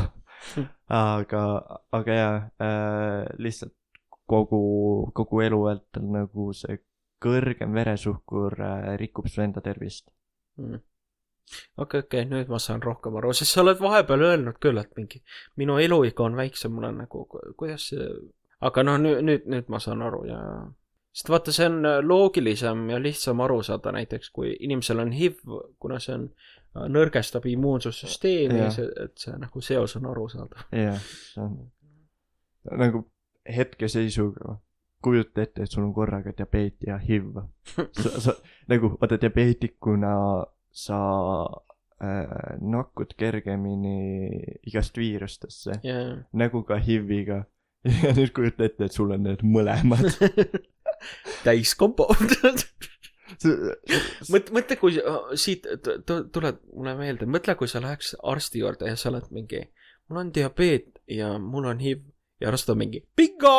aga, aga jaa äh,, lihtsalt kogu, kogu elu vältel nagu see kõrgem veresuhkur äh, rikub su enda tervist. okei, okei, nüüd ma saan rohkem aru, sest sa oled vahepeal öelnud küll, et mingi minu eluiga on väiksem, mul on nagu, kuidas see, aga noh, nüüd, nüüd, nüüd ma saan aru ja sest vaata, see on loogilisem ja lihtsam aru saada, näiteks kui inimesel on HIV, kuna see on, nõrgestab immuunsussüsteemi et see nagu seos on arusaadav. jah, see on nagu hetkeseisuga kujuta ette, et sul on korraga diabeet ja HIV. sa, sa nagu vaata diabeetikuna sa äh, nakud kergemini igast viirustesse jaa, nagu ka HIV-iga. ja nüüd kujuta ette, et sul on need mõlemad. täiskombo. see, mõtle, mõtle, kui siit tuleb mulle meelde, mõtle, kui sa läheks arsti juurde ja sa oled mingi, mul on diabeet ja mul on HIV ja arst on mingi bingo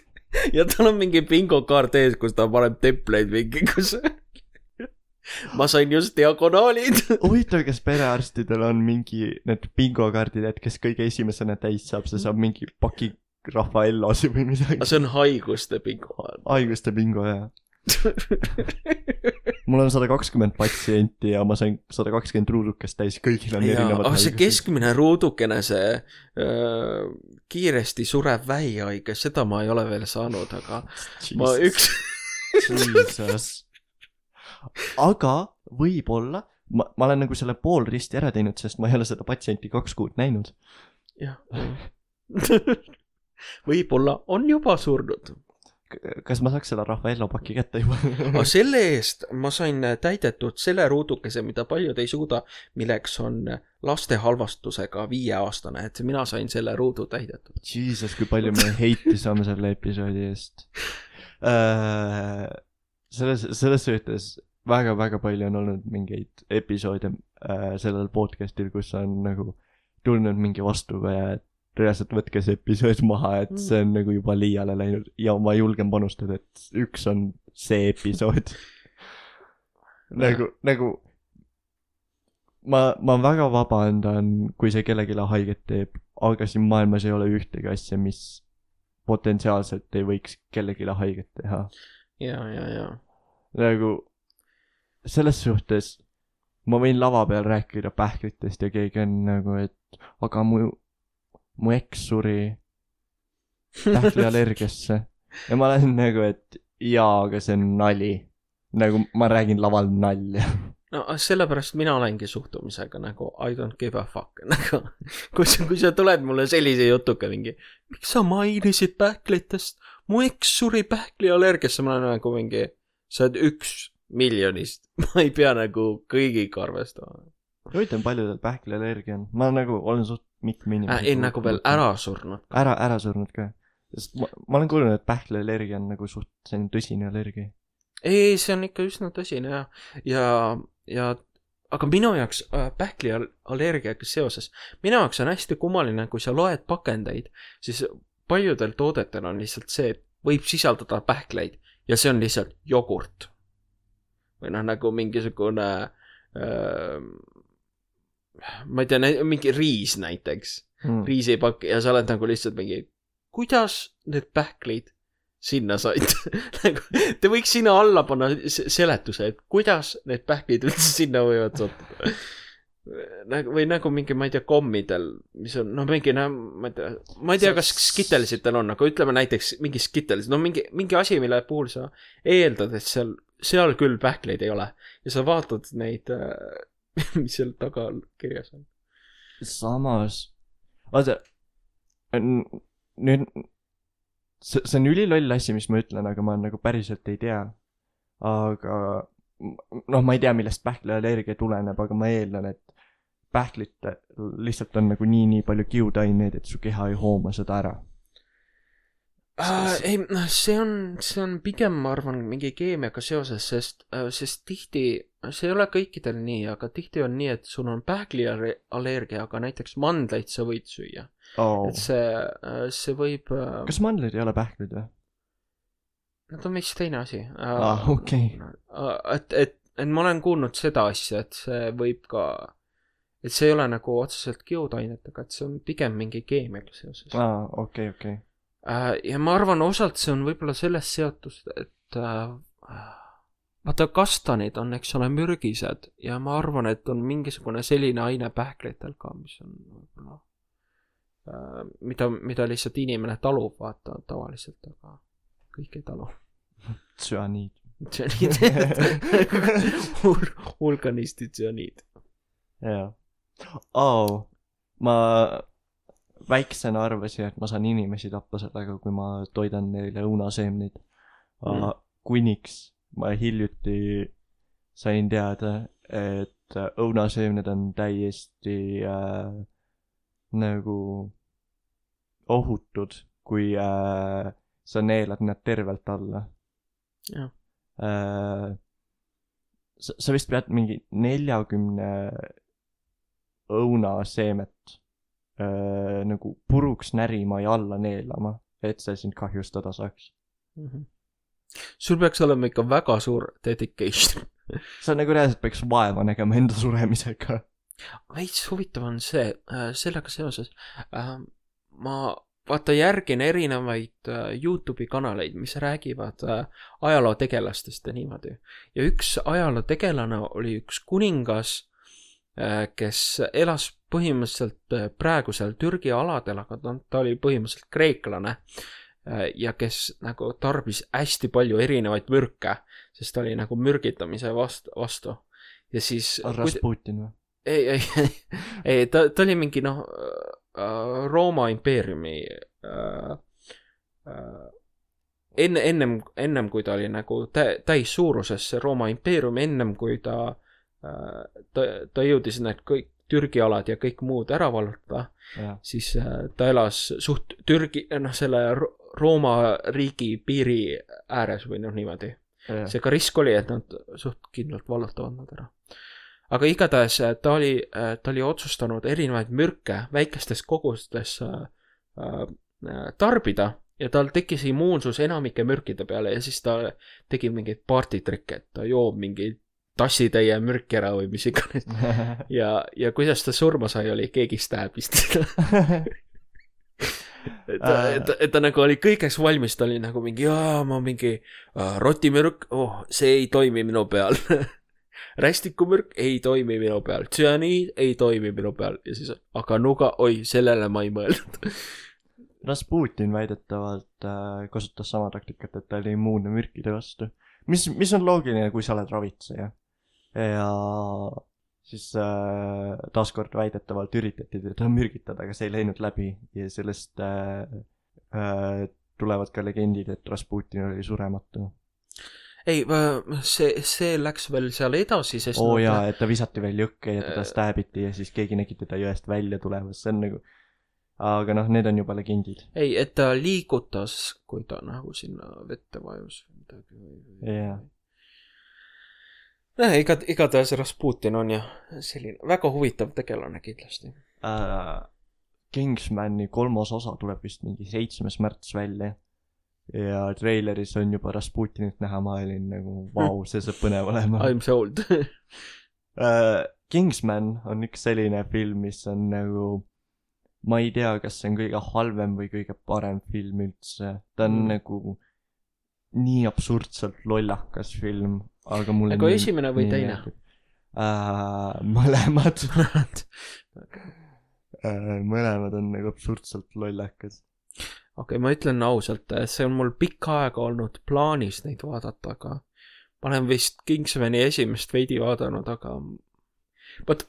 ja tal on mingi bingokaart ees, kus ta paneb templeid mingi, kus ma sain just diagonaalid. huvitav, kas perearstidel on mingi need bingokaardid, et kes kõige esimesena täis saab, see saab mingi paki Raffaellosi või midagi see on haiguste bingo. haiguste bingo, jaa. mul on sada kakskümmend patsienti ja ma sain sada kakskümmend ruudukest täis, kõigil on jaa, erinevad aga see. keskmine ruudukene, see öö, kiiresti surev vähihaige, seda ma ei ole veel saanud, aga ma üks, Jesus. aga võib-olla, ma, ma olen nagu selle poolristi ära teinud, sest ma ei ole seda patsienti kaks kuud näinud. jah. võib-olla on juba surnud. Kas ma saaks selle Raffaello paki kätte juba aga selle eest ma sain täidetud selle ruudukese, mida paljud ei suuda, milleks on laste halvastusega viieaastane, et mina sain selle ruudu täidetud. Jesus, kui palju me heiti saame selle episoodi eest äh,. selles, selles suhtes väga-väga palju on olnud mingeid episoode äh, sellel podcast'il, kus on nagu tulnud mingi vastukaja, et reaalselt võtke see episood maha, et see on nagu juba liiale läinud ja ma julgen panustada, et üks on see episood. nagu, nagu ma, ma väga vabandan, kui see kellelegi haiget teeb, aga siin maailmas ei ole ühtegi asja, mis potentsiaalselt ei võiks kellelegi haiget teha. ja, ja, ja. nagu selles suhtes ma võin lava peal rääkida pähklitest ja keegi on nagu, et aga mu, mu eks suri pähkliallergiasse. ja ma olen nagu, et jaa, aga see on nali. nagu ma räägin laval nalja. no sellepärast mina olengi suhtumisega nagu I don't give a fuck, nagu kui sa, kui sa tuled mulle sellise jutuga mingi, miks sa mainisid pähklitest, mu eks suri pähkliallergiasse, ma olen nagu mingi, sa oled üks miljonist, ma ei pea nagu kõigiga arvestama huvitav, palju tal pähkliallergia on, ma nagu olen suht mitme äh,. inimese ei, nagu veel. ära surnud. ära, ära surnud ka. sest ma, ma olen kuulnud, et pähkliallergia on nagu suht selline tõsine allergia. ei, ei, see on ikka üsna tõsine ja, ja, ja aga minu jaoks äh, pähkliallergiaga seoses, minu jaoks on hästi kummaline, kui sa loed pakendeid, siis paljudel toodetel on lihtsalt see, et võib sisaldada pähkleid ja see on lihtsalt jogurt. või noh, nagu mingisugune äh, ma ei tea, mingi riis näiteks, Mm. riisipakk ja sa oled nagu lihtsalt mingi, kuidas need pähklid sinna said nagu te võiks sinna alla panna se- seletuse, et kuidas need pähklid üldse sinna võivad sattuda. nagu või nagu mingi, ma ei tea, kommidel, mis on noh, mingi noh, ma ei tea, ma ei tea, kas Skittelsitel on, aga ütleme näiteks mingi Skittels, no mingi, mingi asi, mille puhul sa eeldad, et seal, seal küll pähkleid ei ole ja sa vaatad neid, mis seal taga kirjas on. samas, vaata, nüüd, see, see on üliloll asi, mis ma ütlen, aga ma nagu päriselt ei tea. aga noh, ma ei tea, millest pähkliallergia tuleneb, aga ma eeldan, et pähklitel lihtsalt on nagu nii, nii palju kiudaineid, et su keha ei hooma seda ära. äh,. ei, noh, see on, see on pigem, ma arvan, mingi keemiaga seoses, sest, sest tihti, see ei ole kõikidel nii, aga tihti on nii, et sul on pähkliallergia, aga näiteks mandleid sa võid süüa oh.. et see, see võib, kas mandlid ei ole pähklid või? nad on vist teine asi. aa, okei. et, et, et ma olen kuulnud seda asja, et see võib ka, et see ei ole nagu otseselt kiudainetega, et see on pigem mingi keemiaga seoses. aa, okei, okei. Äh, ja ma arvan, osalt see on võib-olla sellest seotud, et äh, vaata, kastanid on, eks ole, mürgised ja ma arvan, et on mingisugune selline aine pähklitel ka, mis on võib-olla äh,, mida, mida lihtsalt inimene talub, vaata tavaliselt, aga kõik ei talu. tsüaniid. tsüaniid, hulganisti tsüaniid. jaa. oo, ma väiksena arvasin, et ma saan inimesi tappa sellega, kui ma toidan neile õunaseemneid mm. Kuniks ma hiljuti sain teada, et õunaseemned on täiesti äh, nagu ohutud, kui äh, sa neelad need tervelt alla jah, äh,. sa, sa vist pead mingi neljakümne õunaseemet äh, nagu puruks närima ja alla neelama, et see sind kahjustada saaks. Mhm. sul peaks olema ikka väga suur dedication. sa nagu reaalselt peaks vaeva nägema enda suremisega. veits huvitav on see äh,, sellega seoses äh, ma vaata järgin erinevaid äh, Youtube'i kanaleid, mis räägivad äh, ajalootegelastest ja niimoodi. ja üks ajalootegelane oli üks kuningas äh,, kes elas põhimõtteliselt äh, praegu seal Türgi aladel, aga ta, ta oli põhimõtteliselt kreeklane äh, ja kes nagu tarbis hästi palju erinevaid mürke, sest ta oli nagu mürgitamise vastu, vastu. ja siis Rasputin või? ei, ei, ei, ta, ta oli mingi noh, Rooma impeeriumi äh, äh, enne, ennem, ennem kui ta oli nagu tä-, täissuuruses, see Rooma impeerium, ennem kui ta, ta, ta jõudis need kõik Türgi alad ja kõik muud ära vallutada, siis äh, ta elas suht Türgi, noh, selle Ro- Rooma riigi piiri ääres või noh, niimoodi. seega risk oli, et nad suht kindlalt vallutavad nad ära. aga igatahes äh, ta oli, ta oli otsustanud erinevaid mürke väikestes kogustes äh, äh, tarbida ja tal tekkis immuunsus enamike mürkide peale ja siis ta tegi mingeid partitrikke, et ta joob mingeid tassitäie mürki ära või mis iganes. ja, ja kuidas ta surma sai, oli keegi et ta, et ta, ta nagu oli kõigeks valmis, ta oli nagu mingi, jaa, ma mingi äh, rotimürk, oh, see ei toimi minu peal. rästikumürk ei toimi minu peal, tsüaniid ei toimi minu peal ja siis, aga nuga, oi, sellele ma ei mõelnud. Rasputin väidetavalt äh, kasutas sama taktikat, et ta oli immuunne mürkide vastu. mis, mis on loogiline, kui sa oled ravitseja. Ja siis äh, taaskord väidetavalt üritati teda mürgitada, aga see ei läinud läbi ja sellest äh, äh, tulevad ka legendid, et Rasputin oli surematu. ei, see, see läks veel seal edasi, sest oo nad- jaa, et ta visati veel jõkke ja teda Äh. stääbiti ja siis keegi nägi teda jõest välja tulemas, see on nagu aga noh, need on juba legendid. ei, et ta liigutas, kui ta nagu sinna vette vajus või midagi. Jah. jah, iga, igatahes Rasputin on jah, selline väga huvitav tegelane kindlasti. äh, Kingsmani kolmas osa tuleb vist mingi seitsmes märts välja. ja treileris on juba Rasputinit näha, ma olin nagu vau, see saab põnev olema I m sold. äh,. Kingsman on üks selline film, mis on nagu, ma ei tea, kas see on kõige halvem või kõige parem film üldse, ta on Mm. nagu nii absurdselt lollakas film, aga mulle Nagu esimene või teine? äh,? mõlemad äh,, mõlemad on nagu absurdselt lollakas. okei, ma ütlen ausalt, see on mul pikka aega olnud plaanis neid vaadata, aga ma olen vist Kingsmani esimest veidi vaadanud, aga vot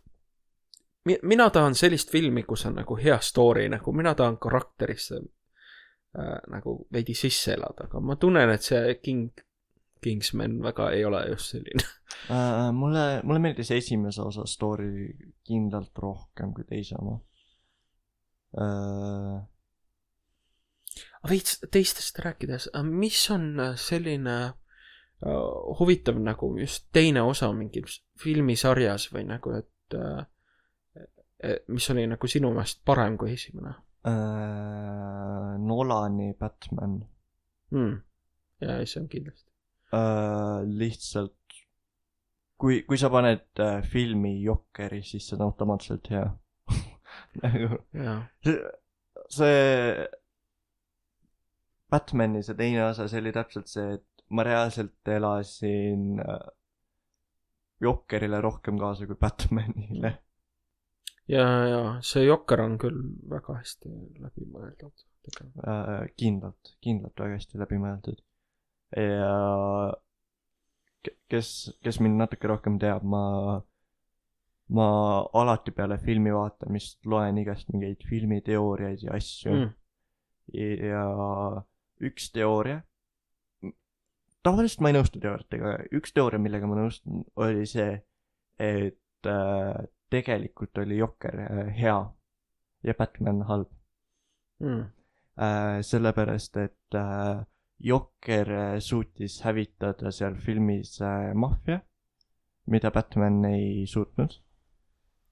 mi- mina tahan sellist filmi, kus on nagu hea story, nagu mina tahan karakterisse äh, nagu veidi sisse elada, aga ma tunnen, et see King, Kingsman väga ei ole just selline. äh,. mulle, mulle meeldis esimese osa story kindlalt rohkem kui teise oma äh,. veits teistest rääkides, mis on selline äh, huvitav nagu just teine osa mingis filmisarjas või nagu, et äh, mis oli nagu sinu meelest parem kui esimene äh, Nolani Batman mm.? ja see on kindlasti. Äh, lihtsalt kui, kui sa paned äh, filmi Jokkeri, siis see on automaatselt hea nagu see, see Batman'i see teine osa, see oli täpselt see, et ma reaalselt elasin äh, Jokkerile rohkem kaasa kui Batman'ile. ja, ja see Jokker on küll väga hästi läbi mõeldud. äh, kindlalt, kindlalt väga hästi läbi mõeldud. Ja ke- kes, kes mind natuke rohkem teab, ma, ma alati peale filmi vaatamist loen igast mingeid filmiteooriaid ja asju mm.. Mm. ja üks teooria, tavaliselt ma ei nõustu teooriatega, üks teooria, millega ma nõustun, oli see, et äh, tegelikult oli Jokker äh, hea ja Batman halb Mm. äh,. sellepärast, et äh, Jokker äh, suutis hävitada seal filmis äh, maffia, mida Batman ei suutnud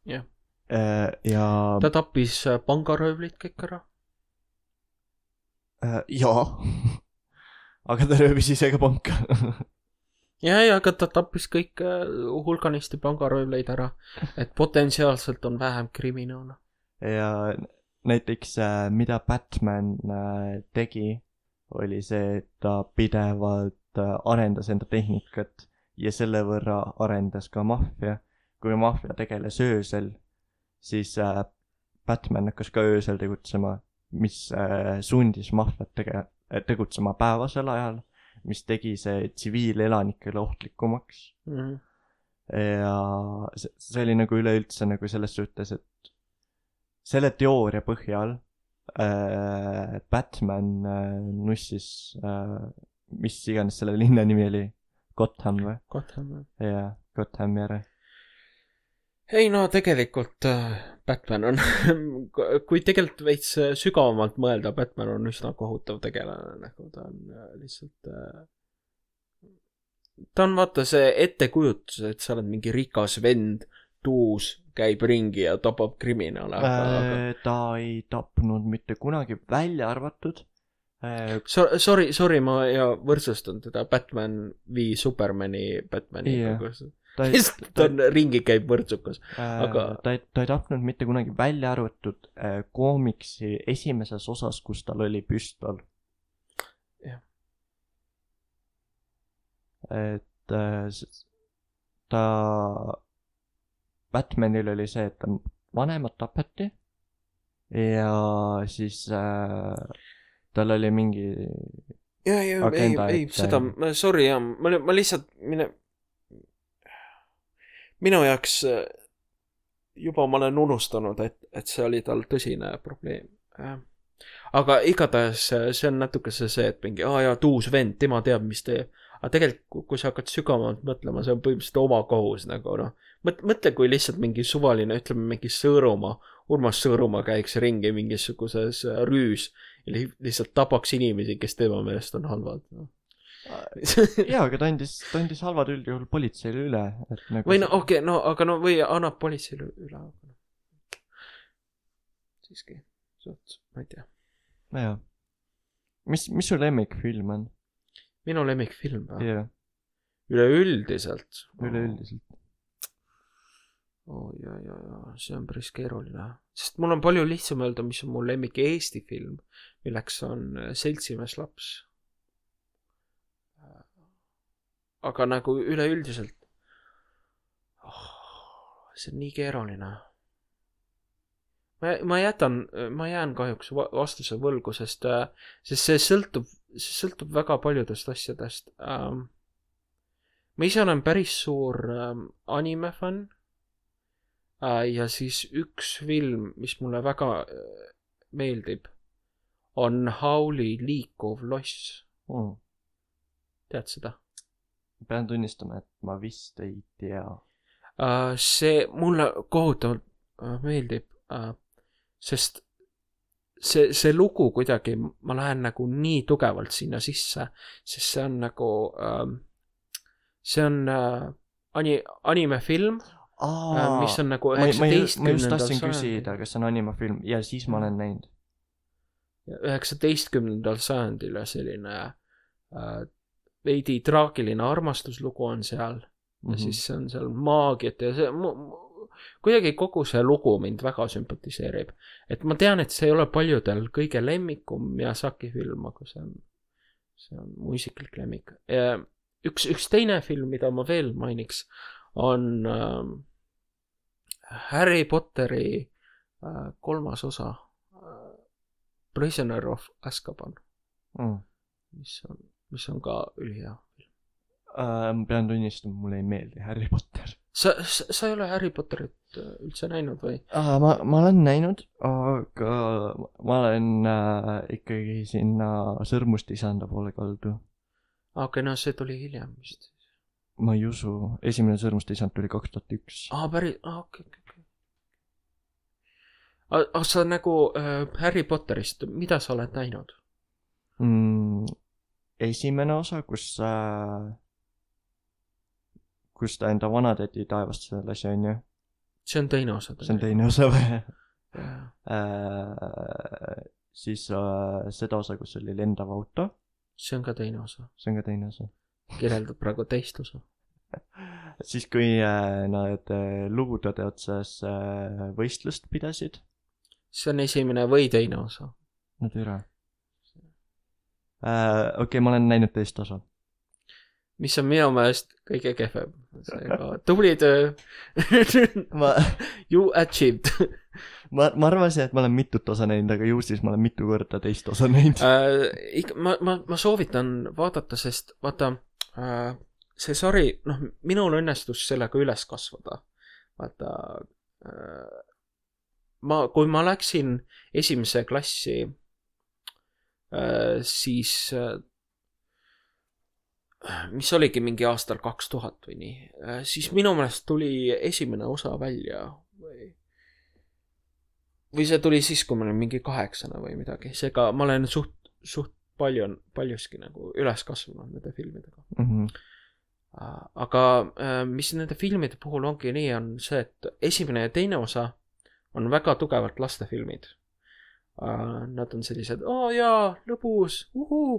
jah, äh,. ja ta tappis pangaröövlid kõik ära. äh, jaa, aga ta röövis ise ka panka ja, ja aga ta tappis kõik hulganisti pangaröövleid ära, et potentsiaalselt on vähem kriminaale. ja näiteks äh, mida Batman tegi, oli see, et ta pidevalt äh, arendas enda tehnikat ja selle võrra arendas ka maffia. kui maffia tegeles öösel, siis äh, Batman hakkas ka öösel tegutsema, mis äh, sundis maffiat tege-, tegutsema päevasel ajal, mis tegi see tsiviilelanikele ohtlikumaks Mm. ja see, see oli nagu üleüldse nagu selles suhtes, et selle teooria põhjal äh, Batman äh, nussis äh, mis iganes selle linna nimi oli, Gotham või? Gotham jah. jaa, Gothami ära. ei no tegelikult äh, Batman on, kui tegelikult veits äh, sügavamalt mõelda, Batman on üsna kohutav tegelane, nagu ta on äh, lihtsalt äh, ta on vaata see ettekujutus, et sa oled mingi rikas vend, tuus, käib ringi ja tapab kriminaale, aga, aga Äh, ta ei tapnud mitte kunagi, välja arvatud äh, So-, sorry, sorry, ma ja võrdsustan teda Batman v Supermani Batmaniga Jah. kus ta ei, lihtsalt ta on ringi käib võrdsukas. äh, aga- ta ei, ta ei tapnud mitte kunagi, välja arvatud äh, koomiksi esimeses osas, kus tal oli püstol. Jah. et äh, ta, Batmanil oli see, et vanemad tapeti ja siis äh, tal oli mingi ja, ja ei, ei seda, sorry jah, ma, ma lihtsalt, mine, minu jaoks äh, juba ma olen unustanud, et, et see oli tal tõsine probleem. aga igatahes äh, see on natukese see, et mingi, aa jaa, tuus vend, tema teab, mis teeb. aga tegelikult, kui sa hakkad sügavamalt mõtlema, see on põhimõtteliselt oma kohus nagu noh. mõt-, mõtle, kui lihtsalt mingi suvaline, ütleme mingi Sõõrumaa, Urmas Sõõrumaa käiks ringi mingisuguses äh, rüüs ja li- lihtsalt tapaks inimesi, kes tema meelest on halvad no.. jaa, aga ta andis, ta andis halvad üldjuhul politseile üle, et nagu või no okei okay,, no aga no või annab politseile üle. siiski, suht, ma ei tea. jaa. mis, mis su lemmikfilm on? minu lemmikfilm või? üleüldiselt. üleüldiselt. oi, oi, oi, oi, see on päris keeruline. sest mul on palju lihtsam öelda, mis on mu lemmik Eesti film, milleks on äh, Seltsimees laps. aga nagu üleüldiselt oh,, see on nii keeruline. ma, ma jätan, ma jään kahjuks va- vastuse võlgu, sest, sest see sõltub, see sõltub väga paljudest asjadest ähm,. ma ise olen päris suur ähm, anime fänn äh, ja siis üks film, mis mulle väga äh, meeldib, on Howli liikuv loss, Mm. tead seda? pean tunnistama, et ma vist ei tea. Uh, see mulle kohutavalt meeldib sest see, see lugu kuidagi, ma lähen nagu nii tugevalt sinna sisse, sest see on nagu uh,, see on ani-, animefilm uh,, mis on nagu ma, ma, ma just üheksateistkümnendal tahtsin sajandil küsida, kas see on animafilm ja siis ma olen näinud. üheksateistkümnendal sajandil ja selline äh, veidi traagiline armastuslugu on seal mm Mhm. -hmm. ja siis see on seal maagiat ja see mu, mu, kuidagi kogu see lugu mind väga sümpatiseerib. et ma tean, et see ei ole paljudel kõige lemmikum Miyazaki film, aga see on, see on mu isiklik lemmik. üks, üks teine film, mida ma veel mainiks, on äh, Harry Potteri äh, kolmas osa äh, Prisoner of Azkaban, mm.. mis on, mis on ka ülihea. Uh, ma pean tunnistama, mulle ei meeldi Harry Potter sa, sa, sa ei ole Harry Potterit üldse näinud või? uh,. ma, ma olen näinud, aga ma olen uh, ikkagi sinna sõrmustisanda poole kaldu. okei, no see tuli hiljem vist. ma ei usu, esimene sõrmustisand tuli kaks tuhat üks. aa, päris, aa okei, okei, okei. Aga sa nagu äh, Harry Potterist, mida sa oled näinud? mm,. esimene osa, kus äh,, kus ta enda vanatädi taevasse lasi, onju. see on teine osa. see on teine osa või? äh,. siis äh, seda osa, kus oli lendav auto, see on ka teine osa, see on ka teine osa. kirjeldab praegu teist osa. siis, kui äh, nad äh, luudade otsas äh, võistlust pidasid, see on esimene või teine osa. no türa äh,. okei okay,, ma olen näinud teist osa. mis on minu meelest kõige kehvem. seega tubli töö. ma, You achieved ma, ma arvasin, et ma olen mitut osa näinud, aga ju siis ma olen mitu korda teist osa näinud. äh,. ikka, ma, ma, ma soovitan vaadata, sest vaata äh,, see sari, noh, minul õnnestus sellega üles kasvada. vaata äh,, ma, kui ma läksin esimesse klassi äh,, siis äh, mis oligi mingi aastal kaks tuhat või nii, siis minu meelest tuli esimene osa välja või või see tuli siis, kui ma olin mingi kaheksane või midagi, seega ma olen suht, suht palju, paljuski nagu üles kasvanud nende filmidega. Mhm. aga äh, mis nende filmide puhul ongi nii, on see, et esimene ja teine osa on väga tugevalt lastefilmid. Nad on sellised, oo jaa, lõbus, uhuu.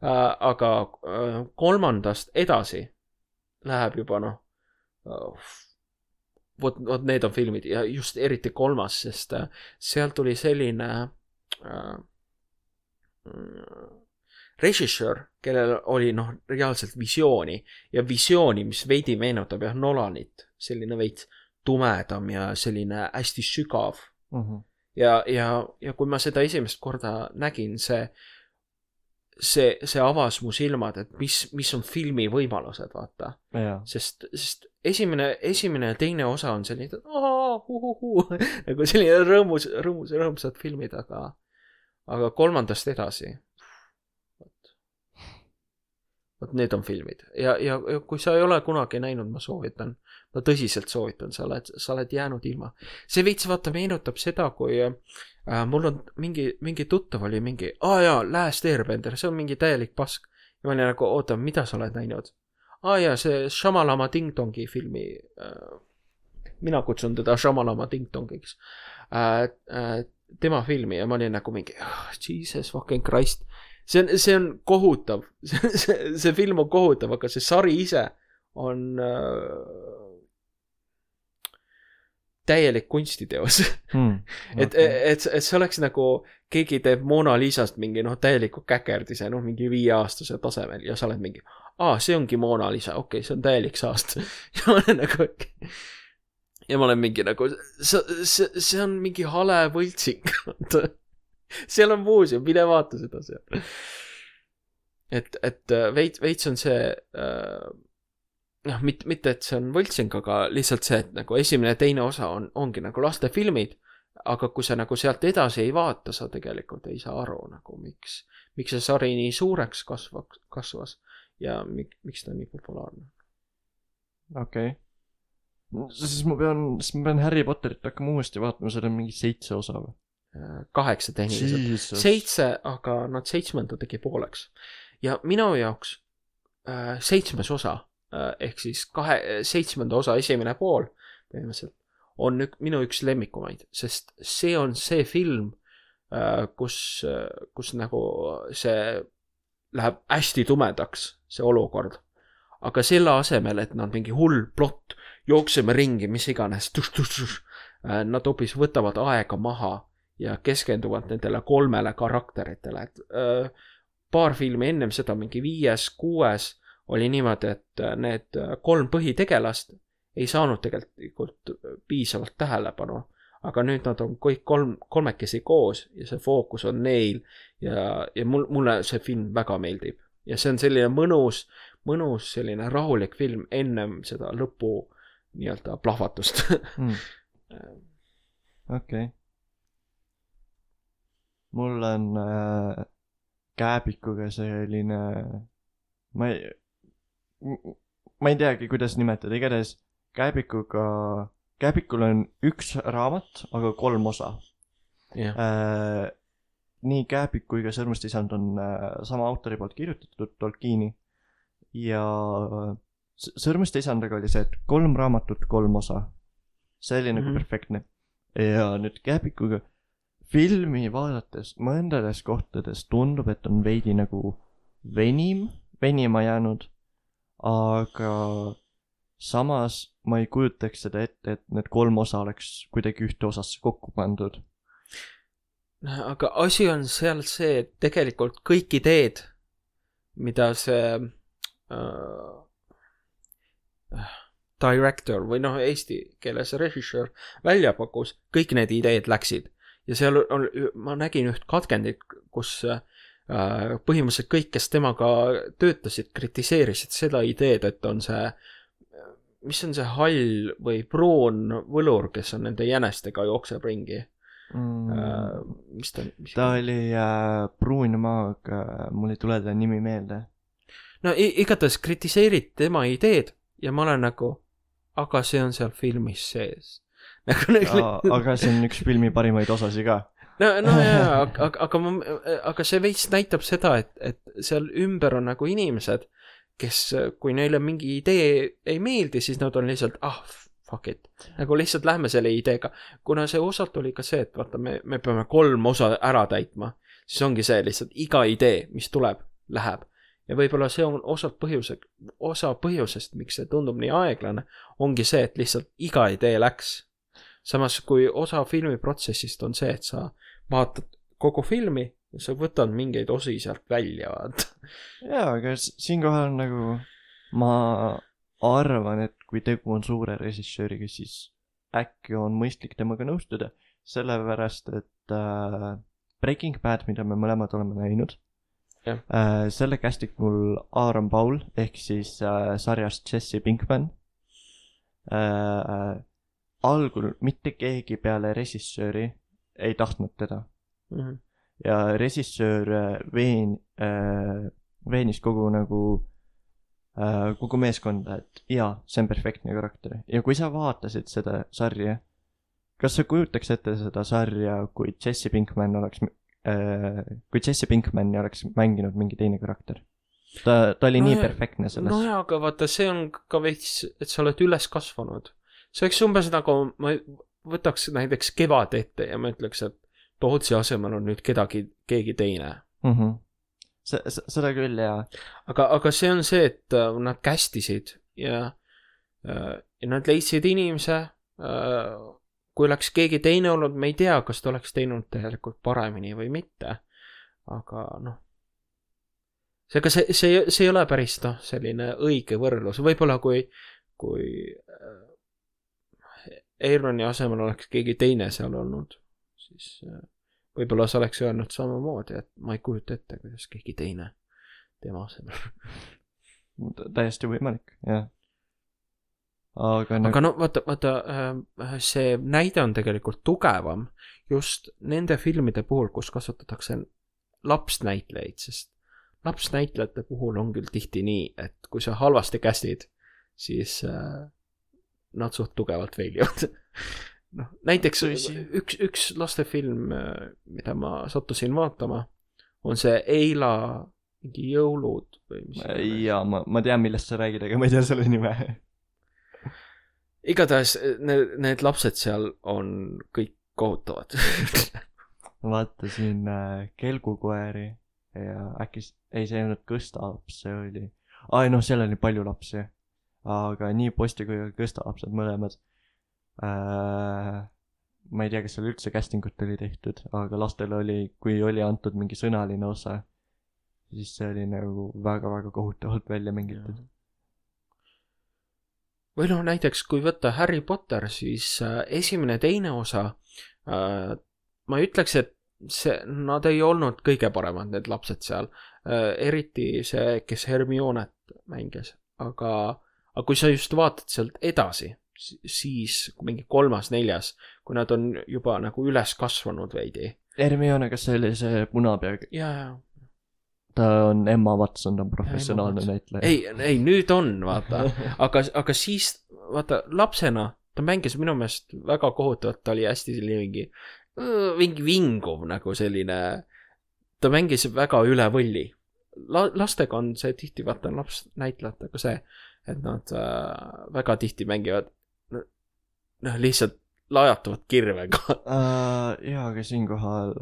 aga äh, kolmandast edasi läheb juba noh, vot, vot need on filmid ja just eriti kolmas, sest äh, seal tuli selline äh, režissöör, kellel oli noh, reaalselt visiooni ja visiooni, mis veidi meenutab jah Nolanit, selline veits tumedam ja selline hästi sügav Mhm. ja, ja, ja kui ma seda esimest korda nägin, see, see, see avas mu silmad, et mis, mis on filmi võimalused, vaata. jaa, sest, sest esimene, esimene ja teine osa on selline, uhuhuu, nagu selline rõõmus, rõõmus, rõõmsad filmid, aga, aga kolmandast edasi. vot, vot need on filmid ja, ja, ja kui sa ei ole kunagi näinud, ma soovitan, ma tõsiselt soovitan, sa oled, sa oled jäänud ilma. see veits vaata meenutab seda, kui äh, mul on mingi, mingi tuttav oli mingi, aa jaa, Last Airbender, see on mingi täielik pask. ja ma olin nagu, oota, mida sa oled näinud? aa jaa, see Shamalama Ding Dongi filmi äh,. mina kutsun teda Shamalama Ding Dongiks äh,. Äh, tema filmi ja ma olin nagu mingi oh,, jesus fucking christ. see on, see on kohutav, see, see, see film on kohutav, aga see sari ise on äh, täielik kunstiteos Hmm. et, et, et see oleks nagu keegi teeb Mona Lisast mingi noh, täieliku käkerdise, noh, mingi viieaastase tasemel ja sa oled mingi, aa, see ongi Mona Lisa, okei okay,, see on täielik saast. ja ma olen nagu, ja ma olen mingi nagu, see, see, see on mingi hale võltsing. seal on muuseum, mine vaata seda seal. et, et veits, veits on see äh, noh, mitte, mitte, et see on võltsing, aga lihtsalt see, et nagu esimene ja teine osa on, ongi nagu lastefilmid. aga kui sa nagu sealt edasi ei vaata, sa tegelikult ei saa aru nagu miks, miks see sari nii suureks kasvaks, kasvas ja miks, miks ta nii populaarne. okei okay.. siis ma pean, siis ma pean Harry Potterit hakkama uuesti vaatama, seal on mingi seitse osa või? kaheksa tehniliselt, seitse, aga nad seitsmenda tegi pooleks. ja minu jaoks äh, seitsmes osa äh, ehk siis kahe, seitsmenda osa esimene pool põhimõtteliselt on ük, minu üks lemmikumaid, sest see on see film äh,, kus, kus nagu see läheb hästi tumedaks, see olukord. aga selle asemel, et nad mingi hull plott, jookseme ringi, mis iganes, nad hoopis võtavad aega maha ja keskenduvad nendele kolmele karakteritele, et paar filmi ennem seda, mingi viies, kuues oli niimoodi, et äh, need äh, kolm põhitegelast ei saanud tegelikult piisavalt tähelepanu. aga nüüd nad on kõik kolm, kolmekesi koos ja see fookus on neil ja, ja mul, mulle see film väga meeldib. ja see on selline mõnus, mõnus selline rahulik film ennem seda lõpu nii-öelda plahvatust Hmm. okei. mul on äh, kääbikuga selline, ma ei, ma ei teagi, kuidas nimetada, igatahes kääbikuga, kääbikul on üks raamat, aga kolm osa jah, äh,. nii Kääbik kui ka Sõrmuste isand on äh, sama autori poolt kirjutatud, Tolkieni. ja S- Sõrmuste isandaga oli see, et kolm raamatut, kolm osa. see oli nagu Mhm. perfektne. ja nüüd Kääbikuga filmi vaadates mõndades kohtades tundub, et on veidi nagu venim, venima jäänud. Aga samas ma ei kujutaks seda ette, et need kolm osa oleks kuidagi ühte osasse kokku pandud. aga asi on seal see, et tegelikult kõik ideed, mida see äh, director või noh, eesti keeles režissöör välja pakkus, kõik need ideed läksid. ja seal on, ma nägin üht katkendit, kus äh, põhimõtteliselt kõik, kes temaga töötasid, kritiseerisid seda ideed, et on see, mis on see hall või pruun võlur, kes on nende jänestega jookseb ringi mm.. äh,. mis ta, mis ta oli äh, pruun maag äh,, mul ei tule ta nimi meelde. no igatahes kritiseerid tema ideed ja ma olen nagu, aga see on seal filmis sees. nagu, nagu aga see on üks filmi parimaid osasid ka. no, no jaa, aga, aga ma, aga see veits näitab seda, et, et seal ümber on nagu inimesed, kes, kui neile mingi idee ei meeldi, siis nad on lihtsalt ah, fuck it. nagu lihtsalt lähme selle ideega. kuna see osalt oli ka see, et vaata, me, me peame kolm osa ära täitma, siis ongi see lihtsalt iga idee, mis tuleb, läheb. ja võib-olla see on osalt põhjuse, osa põhjusest, miks see tundub nii aeglane, ongi see, et lihtsalt iga idee läks. samas kui osa filmiprotsessist on see, et sa vaatad kogu filmi ja sa võtad mingeid osi sealt välja, vaata. jaa, aga siinkohal nagu ma arvan, et kui tegu on suure režissööriga, siis äkki on mõistlik temaga nõustuda, sellepärast et äh, Breaking Bad, mida me mõlemad oleme näinud äh,, selle castingul Aaron Paul ehk siis äh, sarjast Jesse Pinkman äh,. algul mitte keegi peale režissööri ei tahtnud teda Mhm. ja režissöör äh, veen- äh,, veenis kogu nagu äh,, kogu meeskonda, et jaa, see on perfektne karakter ja kui sa vaatasid seda sarja, kas sa kujutaks ette seda sarja, kui Jesse Pinkman oleks äh,, kui Jesse Pinkmani oleks mänginud mingi teine karakter? ta, ta oli No nii ja- perfektne selles no jaa, aga vaata, see on ka veits, et sa oled üles kasvanud. see oleks umbes nagu ma võtaks näiteks Kevad ette ja ma ütleks, et Tootsi asemel on nüüd kedagi, keegi teine. mm. -hmm. see, seda küll jaa. aga, aga see on see, et äh, nad kästisid ja, ja nad leidsid inimese. kui oleks keegi teine olnud, me ei tea, kas ta oleks teinud tegelikult paremini või mitte. aga noh. seega see, see, see ei ole päris noh, selline õige võrdlus, võib-olla kui, kui äh, Aaroni asemel oleks keegi teine seal olnud, siis äh, võib-olla sa oleks öelnud samamoodi, et ma ei kujuta ette, kuidas keegi teine tema asemel. täiesti võimalik, jah. aga nagu aga no vaata, vaata äh, see näide on tegelikult tugevam just nende filmide puhul, kus kasutatakse lapsnäitlejaid, sest lapsnäitlejate puhul on küll tihti nii, et kui sa halvasti kästid, siis äh, nad suht tugevalt failivad. noh, näiteks Tõsi. üks, üks lastefilm, mida ma sattusin vaatama, on see Eila mingi jõulud või mis jaa, ma, ma tean, millest sa räägid, aga ma ei tea selle nime. igatahes need, need lapsed seal on kõik kohutavad. vaatasin äh, kelgukoeri ja äkki, ei, see ei olnud laps, see oli, aa ei noh, seal oli palju lapsi. Aga nii Posti kui ka Kõsta lapsed mõlemad äh,. ma ei tea, kas seal üldse casting ut oli tehtud, aga lastele oli, kui oli antud mingi sõnaline osa, siis see oli nagu väga-väga kohutavalt välja mängitud. või noh, näiteks kui võtta Harry Potter, siis äh, esimene, teine osa äh,, ma ei ütleks, et see, nad ei olnud kõige paremad, need lapsed seal äh,. eriti see, kes Hermionet mängis, aga, aga kui sa just vaatad sealt edasi, siis mingi kolmas-neljas, kui nad on juba nagu üles kasvanud veidi. Hermione, kas see oli see punapeaga, ja, ja ta on Emma Watson, ta on professionaalne näitleja. ei, ei nüüd on, vaata, aga, aga siis vaata lapsena ta mängis minu meelest väga kohutavalt, ta oli hästi selline mingi, mingi vinguv nagu selline. ta mängis väga üle võlli La,. lastega on see tihti, vaata lapsnäitlejatega see, et nad äh, väga tihti mängivad noh, lihtsalt lajatavad kirvega. uh,. jaa, aga siinkohal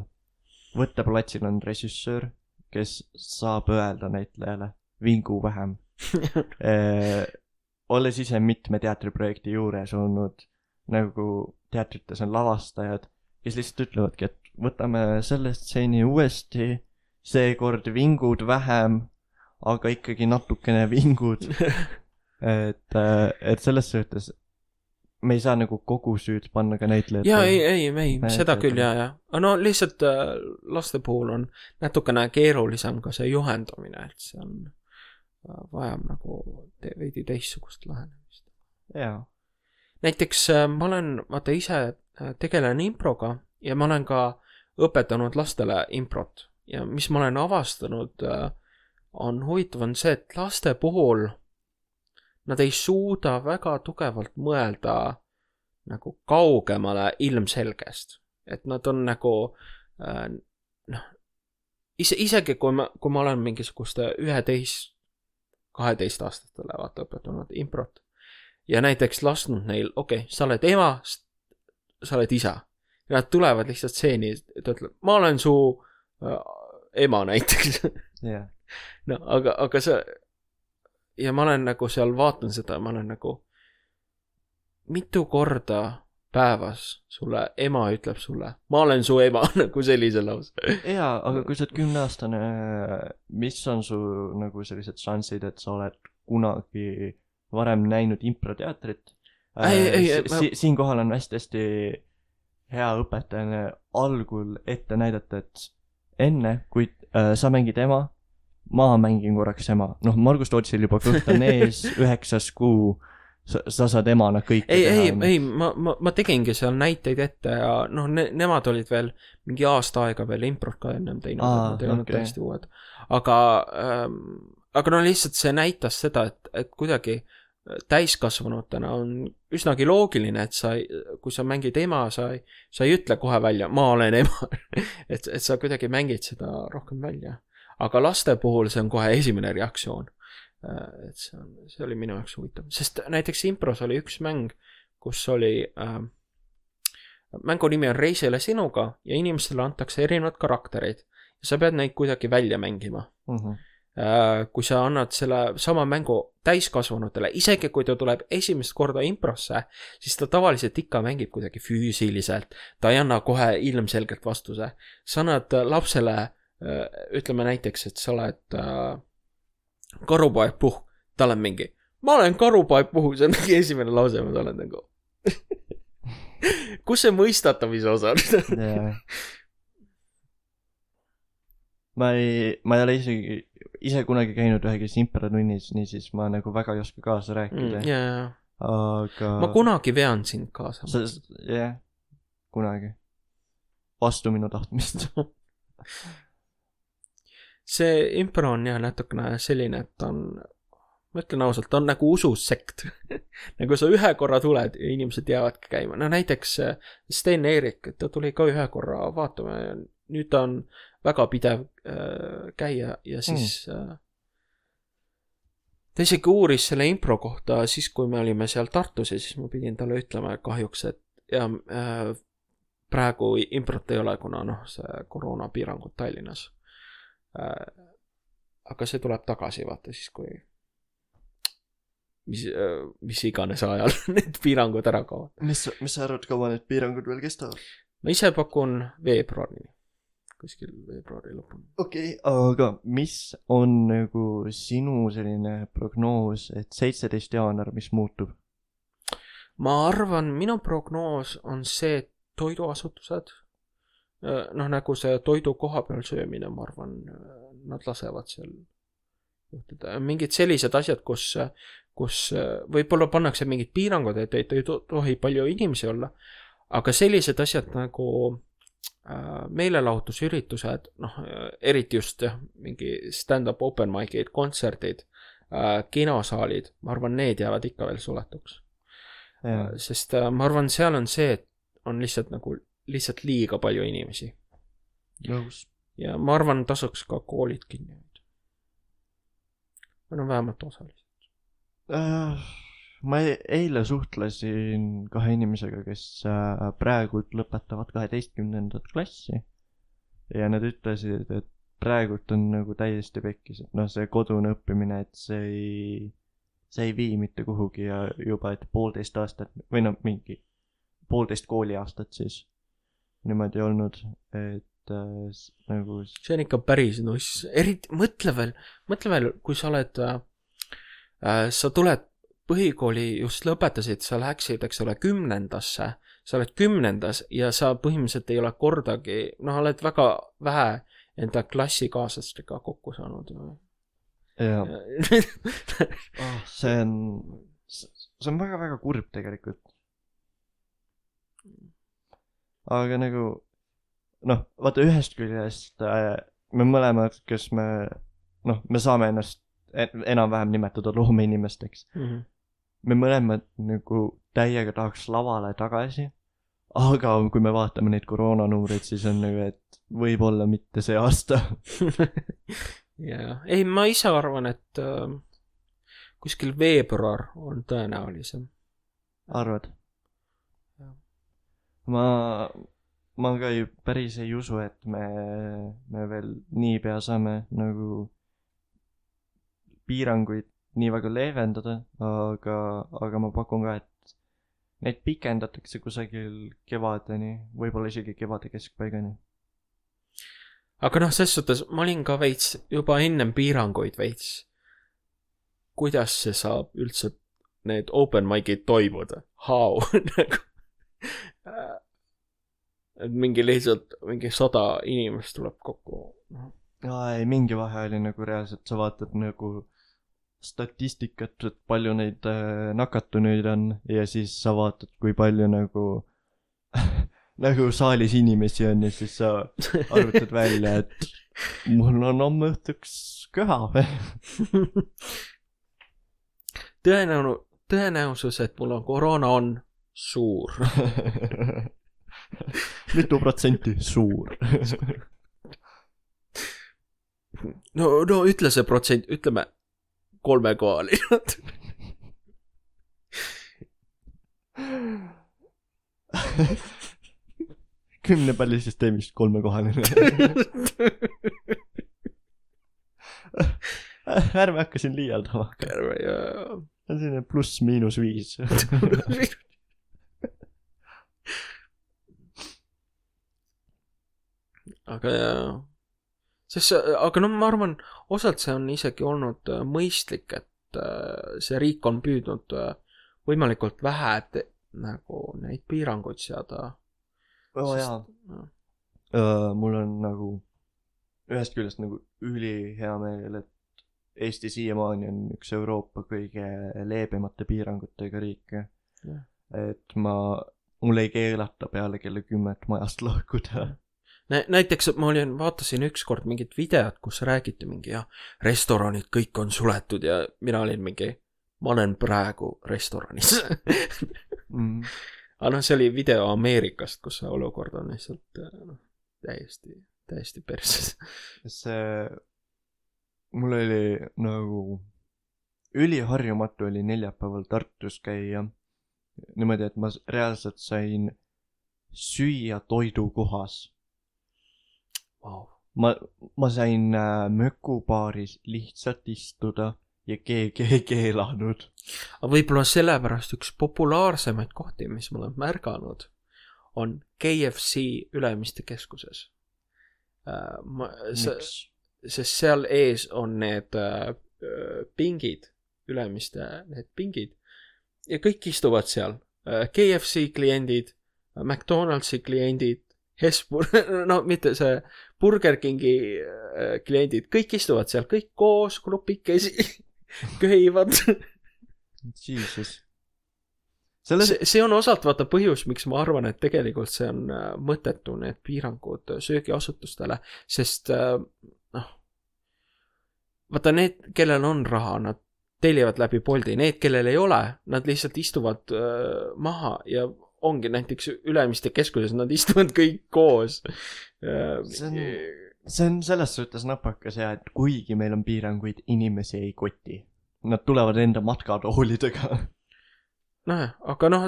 võtteplatsil on režissöör, kes saab öelda näitlejale vingu vähem uh. olles ise mitme teatriprojekti juures olnud, nagu teatrites on lavastajad, kes lihtsalt ütlevadki, et võtame selle stseeni uuesti, seekord vingud vähem, aga ikkagi natukene vingud. et, et selles suhtes me ei saa nagu kogu süüd panna ka näitlejatele. ja ei, ei, ei, seda küll ja, ja, aga no lihtsalt äh, laste puhul on natukene keerulisem ka see juhendamine, et see on, vajab nagu te, veidi teistsugust lähenemist. jaa. näiteks äh, ma olen, vaata ise äh, tegelen improga ja ma olen ka õpetanud lastele improt ja mis ma olen avastanud äh, on huvitav, on see, et laste puhul nad ei suuda väga tugevalt mõelda nagu kaugemale ilmselgest. et nad on nagu äh, noh, ise, isegi kui ma, kui ma olen mingisuguste üheteist, kaheteistaastastele vaata õpetanud improt ja näiteks lasknud neil, okei okay,, sa oled ema, sa oled isa. ja nad tulevad lihtsalt stseeni, ta ütleb, ma olen su äh, ema näiteks jah, no aga, aga see ja ma olen nagu seal vaatan seda, ma olen nagu mitu korda päevas sulle ema ütleb sulle, ma olen su ema nagu sellise lause. jaa, aga kui sa oled kümneaastane, mis on su nagu sellised šansid, et sa oled kunagi varem näinud improteatrit? Ei, ma- si-, siinkohal on hästi-hästi hea õpetajana algul ette näidata, et enne, kui äh, sa mängid ema, ma mängin korraks ema. noh, Margus Tootsil juba kõht on ees, üheksas kuu, sa, sa saad emana kõike ei, ei, ei, ma, ma, ma tegingi seal näiteid ette ja noh ne,, nemad olid veel mingi aasta aega veel improt ka ennem teinud nad ei olnud okei. täiesti uued. aga ähm,, aga no lihtsalt see näitas seda, et, et kuidagi täiskasvanutena on üsnagi loogiline, et sa, kui sa mängid ema, sa ei, sa ei ütle kohe välja, ma olen ema. et, et sa kuidagi mängid seda rohkem välja. Aga laste puhul see on kohe esimene reaktsioon. et see on, see oli minu jaoks huvitav, sest näiteks impros oli üks mäng, kus oli äh,, mängu nimi on Reisile sinuga ja inimestele antakse erinevad karakterid ja sa pead neid kuidagi välja mängima Mhm. Äh, kui sa annad selle sama mängu täiskasvanutele, isegi kui ta tuleb esimest korda improsse, siis ta tavaliselt ikka mängib kuidagi füüsiliselt, ta ei anna kohe ilmselgelt vastuse. sa annad lapsele, ütleme näiteks, et sa oled äh, karupoeg Puhh, tal on mingi, ma olen karupoeg Puhh, see on mingi esimene lause, ma olen nagu kus see mõistatamise osa on? ma ei, ma ei ole isegi ise kunagi käinud üheski improtunnis, niisiis ma nagu väga ei oska kaasa rääkida mm,, jaa, aga ma kunagi vean sind kaasa. sa, jah, kunagi. vastu minu tahtmist. see impro on jah natukene selline, et on, ma ütlen ausalt, on nagu ususekt. nagu sa ühe korra tuled ja inimesed jäävadki käima, no näiteks äh, Sten Eerik, ta tuli ka ühe korra vaatama ja nüüd ta on väga pidev äh, käija ja siis mm. äh, ta isegi uuris selle impro kohta siis, kui me olime seal Tartus ja siis ma pidin talle ütlema kahjuks, et ja äh, praegu improt ei ole, kuna noh, see koroonapiirangud Tallinnas. Aga see tuleb tagasi, vaata siis, kui mis äh,, mis iganes ajal need piirangud ära kaovad. mis, mis sa arvad, kaua need piirangud veel kestavad? ma ise pakun veebruarini, kuskil veebruari lõpuni. okei okay,, aga mis on nagu sinu selline prognoos, et seitseteist jaanuar, mis muutub? ma arvan, minu prognoos on see, et toiduasutused, noh, nagu see toidu kohapeal söömine, ma arvan, nad lasevad seal juhtuda, mingid sellised asjad, kus, kus võib-olla pannakse mingid piirangud, et ei ei to- tohi palju inimesi olla, aga sellised asjad nagu äh, meelelahutusüritused, noh, eriti just jah, mingi stand-up open mic'id, kontserdid äh,, kinosaalid, ma arvan, need jäävad ikka veel suletuks. sest äh, ma arvan, seal on see, et on lihtsalt nagu, lihtsalt liiga palju inimesi nõus. ja ma arvan, tasuks ka koolid kinni hoida. või no vähemalt osaliselt. Äh, ma e- eile suhtlesin kahe inimesega, kes äh, praegult lõpetavad kaheteistkümnendat klassi ja nad ütlesid, et praegult on nagu täiesti pekkis, et noh, see kodune õppimine, et see ei, see ei vii mitte kuhugi ja juba, et poolteist aastat või noh, mingi poolteist kooliaastat siis niimoodi olnud, et äh, nagu see on ikka päris nuss, eriti mõtle veel, mõtle veel, kui sa oled äh,, äh, sa tuled põhikooli just lõpetasid, sa läksid, eks ole, kümnendasse, sa oled kümnendas ja sa põhimõtteliselt ei ole kordagi, noh, oled väga vähe enda klassikaaslastega kokku saanud ju. jaa, oh, see on, see on väga-väga kurb tegelikult. Aga nagu noh, vaata ühest küljest äh, me mõlemad, kes me noh, me saame ennast en- enam-vähem nimetada loomeinimesteks. Mhm. me mõlemad nagu täiega tahaks lavale tagasi. aga kui me vaatame neid koroonanumbreid, siis on nagu, et võib-olla mitte see aasta. jaa, ei, ma ise arvan, et äh, kuskil veebruar on tõenäolisem. arvad? ma, ma ka ju päris ei usu, et me, me veel niipea saame nagu piiranguid nii väga leevendada, aga, aga ma pakun ka, et neid pikendatakse kusagil kevadeni, võib-olla isegi kevade keskpaigani. aga noh, ses suhtes ma olin ka veits juba ennem piiranguid veits. kuidas see saab üldse need open mic'id toimuda, how nagu. Et mingi lihtsalt mingi sada inimest tuleb kokku. aa ei, mingi vahe oli nagu reaalselt, sa vaatad nagu statistikat, et palju neid äh, nakatunuid on ja siis sa vaatad, kui palju nagu nagu saalis inimesi on ja siis sa arvutad välja, et mul on homme õhtuks köha tõenäo-, tõenäosus, et mul on koroona, on suur. mitu protsenti, suur. no, no ütle see protsent, ütleme kolmekohaline. kümne pallisüsteemist kolmekohaline. ärme hakka siin liialdama, ärme ja. see on selline pluss-miinus viis. Aga jaa, sest see, aga noh, ma arvan, osalt see on isegi olnud äh, mõistlik, et äh, see riik on püüdnud äh, võimalikult vähe te, nagu neid piiranguid seada. oo jaa, mul on nagu ühest küljest nagu ülihea meel, et Eesti siiamaani on üks Euroopa kõige leebemate piirangutega riike Jah.. et ma, mul ei keelata peale kella kümmet majast lahkuda. Nä-, näiteks ma olin, vaatasin ükskord mingit videot, kus räägiti mingi jah, restoranid kõik on suletud ja mina olin mingi, ma olen praegu restoranis. Mm. aga noh, see oli video Ameerikast, kus see olukord on lihtsalt äh, noh, täiesti, täiesti perses. see, mul oli nagu üliharjumatu oli neljapäeval Tartus käia niimoodi, et ma reaalselt sain süüa toidukohas. Vau. ma, ma sain äh, mökubaaris lihtsalt istuda ja keegi ei keelanud. aga võib-olla sellepärast üks populaarsemaid kohti, mis ma olen märganud, on KFC Ülemiste keskuses. ma, see, miks? sest seal ees on need äh, äh, pingid, Ülemiste need pingid ja kõik istuvad seal. KFC kliendid, McDonaldsi kliendid, Hesbur-, no mitte see Burger Kingi äh, kliendid, kõik istuvad seal kõik koos grupikesi, köhivad. Jesus. selles, see, see on osalt vaata põhjus, miks ma arvan, et tegelikult see on äh, mõttetu, need piirangud söögiasutustele, sest äh, noh, vaata need, kellel on raha, nad tellivad läbi Bolti, need, kellel ei ole, nad lihtsalt istuvad äh, maha ja ongi näiteks Ülemiste keskuses, nad istuvad kõik koos äh,. See on- see on selles suhtes napakas ja, et kuigi meil on piiranguid, inimesi ei koti. Nad tulevad enda matkatoolidega. nojah, aga noh,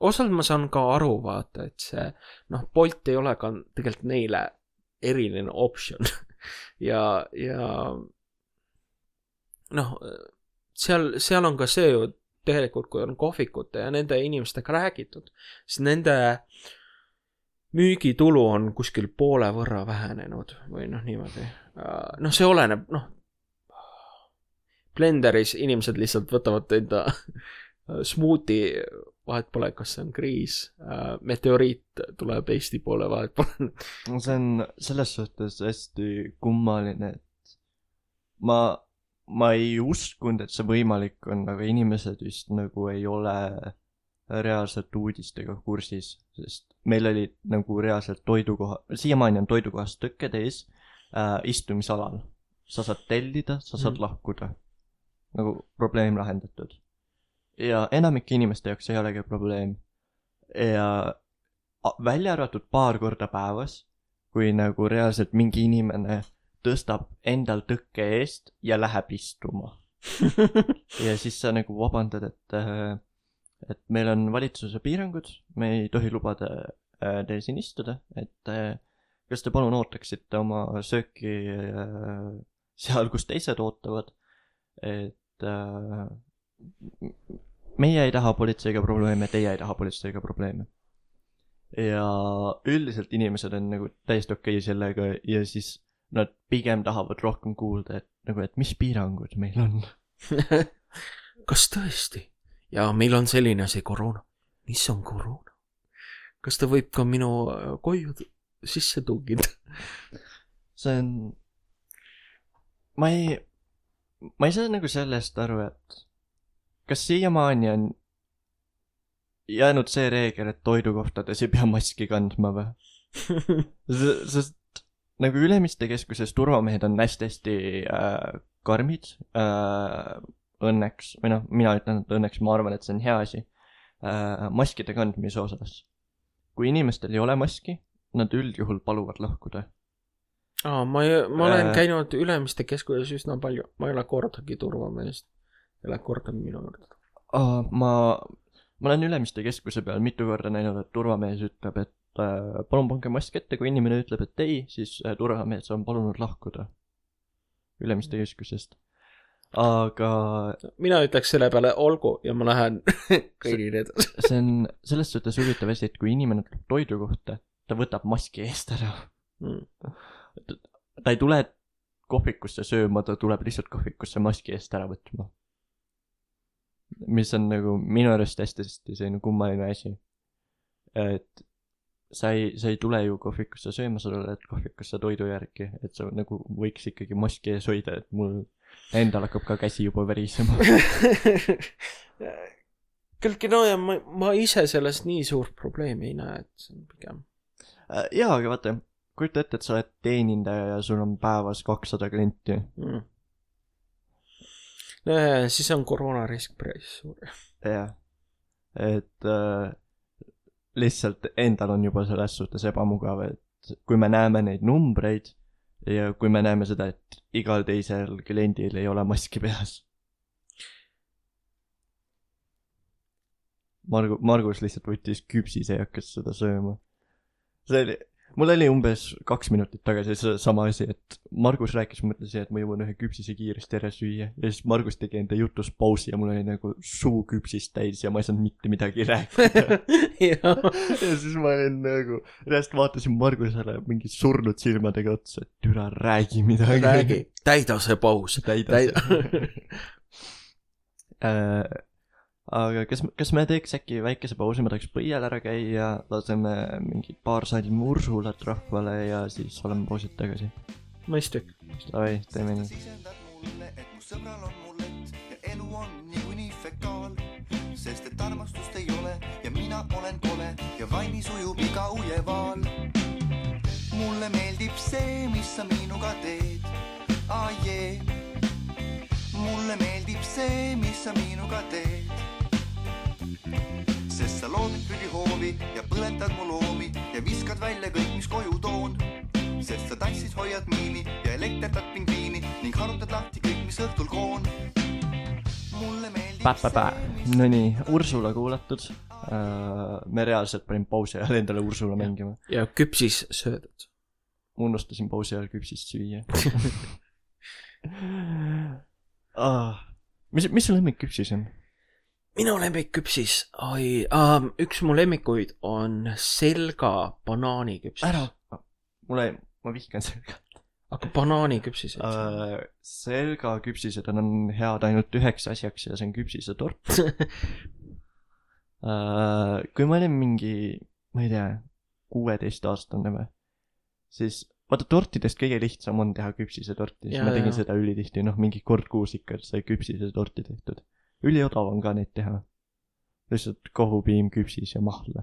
osalt ma saan ka aru, vaata, et see noh, Bolt ei ole ka tegelikult neile eriline optsioon ja, ja noh, seal, seal on ka see ju tegelikult, kui on kohvikute ja nende inimestega räägitud, siis nende müügitulu on kuskil poole võrra vähenenud või noh, niimoodi. noh, see oleneb, noh, Blenderis inimesed lihtsalt võtavad enda smuuti, vahet pole, kas see on kriis, meteoriit tuleb Eesti poole, vahet pole. see on selles suhtes hästi kummaline, et ma, ma ei uskunud, et see võimalik on, aga inimesed vist nagu ei ole reaalselt uudistega kursis, sest meil olid nagu reaalselt toidukoha, siiamaani on toidukohas tõkked ees äh, istumisalal. sa saad tellida, sa saad Mhm. lahkuda. nagu probleem lahendatud. ja enamike inimeste jaoks ei olegi probleem. ja välja arvatud paar korda päevas, kui nagu reaalselt mingi inimene tõstab endal tõkke eest ja läheb istuma. ja siis sa nagu vabandad, et, et meil on valitsuse piirangud, me ei tohi lubada äh, teil siin istuda, et äh, kas te palun ootaksite oma sööki äh, seal, kus teised ootavad, et äh, meie ei taha politseiga probleeme, teie ei taha politseiga probleeme. ja üldiselt inimesed on nagu täiesti okei okay sellega ja siis nad pigem tahavad rohkem kuulda, et nagu, et mis piirangud meil on. kas tõesti? ja meil on selline asi koroona. mis on koroona? kas ta võib ka minu äh, koju sisse tungida? see on, ma ei, ma ei saa nagu sellest aru, et kas siiamaani on jäänud see reegel, et toidukohtades ei pea maski kandma või? sest nagu Ülemiste keskuses turvamehed on hästi-hästi äh, karmid äh,, õnneks, või noh, mina ütlen, et õnneks ma arvan, et see on hea asi äh,, maskide kandmise osas. kui inimestel ei ole maski, nad üldjuhul paluvad lahkuda aa, ma ma olen Äh. käinud Ülemiste keskuses üsna palju, ma ei ole kordagi turvameest, ei ole kordagi minu juurde. Aa, ma, ma olen Ülemiste keskuse peal mitu korda näinud, et turvamees ütleb, et äh, palun pange mask ette, kui inimene ütleb, et ei, siis turvamees on palunud lahkuda Ülemiste keskusest. aga mina ütleks selle peale olgu ja ma lähen kõnnin edasi. see on selles suhtes huvitav asi, et kui inimene tuleb toidukohta, ta võtab maski eest ära. Mm. ta ei tule kohvikusse sööma, ta tuleb lihtsalt kohvikusse maski eest ära võtma. mis on nagu minu arust hästi-hästi selline kummaline asi. et sa ei, sa ei tule ju kohvikusse sööma, sa tuled kohvikusse toidu järgi, et sa nagu võiks ikkagi maski ees hoida, et mul endal hakkab ka käsi juba verisema. külgi no ja ma, ma ise sellest nii suurt probleemi ei näe, et see on pigem. Äh, jaa, aga vaata, kujuta ette, et sa oled teenindaja ja sul on päevas kakssada klienti. mm.. nojah, siis on koroonarisk päris suur. jah, et äh, lihtsalt endal on juba selles suhtes ebamugav, et kui me näeme neid numbreid ja kui me näeme seda, et igal teisel kliendil ei ole maski peas. Margu-, Margus lihtsalt võttis küpsise ja hakkas seda sööma. see oli, mul oli umbes kaks minutit tagasi seesama asi, et Margus rääkis, ma mõtlesin, et ma jõuan ühe küpsise kiiresti ära süüa ja siis Margus tegi enda jutus pausi ja mul oli nagu suu küpsist täis ja ma ei saanud mitte midagi rääkida. ja siis ma olin nagu, reaalselt vaatasin Margusele mingi surnud silmadega otsa, et türa räägi midagi. räägi, täida see paus. täida täida. aga kas, kas me teeks äkki väikese pausi, ma tahaks põiel ära käia, laseme mingi paar salmi Ursulat rahvale ja siis oleme pausilt tagasi. mõistlik. Davai, teeme nii. sisendad mulle, et mu sõbral on mullet ja elu on niikuinii fekaal, sest et armastust ei ole ja mina olen kole ja vainis ujub iga ujevaal. mulle meeldib see, mis sa minuga teed, aa jee. mulle meeldib see, mis sa minuga teed. Sest sa loodud prügihoovi ja põletad mu loomi ja viskad välja kõik, mis koju toon sest sa tassis hoiad miini ja elekterdad pingviini ning harutad lahti kõik, mis õhtul koon. mulle meeldib Nonii, Ursula kuulatud uh,. me reaalselt panin pausi ajal endale Ursula mängima. ja küpsis söödud. unustasin pausi ajal küpsist süüa ah,. mis, mis su lemmik küpsis on? Minu lemmik küpsis, oi äh,, üks mu lemmikuid on selga banaaniküpsis. ära, mulle, ma vihkan selga aga banaaniküpsis uh,. uh,. selga küpsised on head ainult üheks asjaks ja see on küpsisetort uh. kui ma olin mingi, ma ei tea, kuueteistaastane või, siis vaata tortidest kõige lihtsam on teha küpsisetorti, siis Jaa, ma tegin jaa. seda ülitihti, noh mingi kord kuus ikka sai küpsisetorti tehtud. Üliodav on ka neid teha. lihtsalt kohupiim, küpsis ja mahla.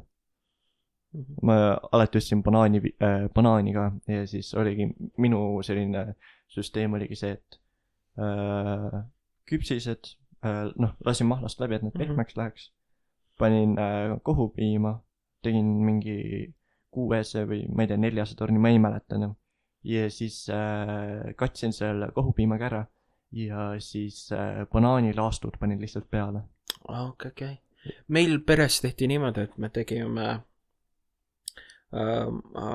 Mhm. ma alati ostsin banaani äh,, banaani ka ja siis oligi minu selline süsteem oligi see, et äh, küpsised äh,, noh, lasin mahlast läbi, et need Mhm. pehmeks läheks. panin äh, kohupiima, tegin mingi kuuese või ma ei tea, neljase torni, ma ei mäleta enam. ja siis äh, katsin selle kohupiimaga ära ja siis äh, banaanilaastud panin lihtsalt peale. okei, okei. meil peres tehti niimoodi, et me tegime äh,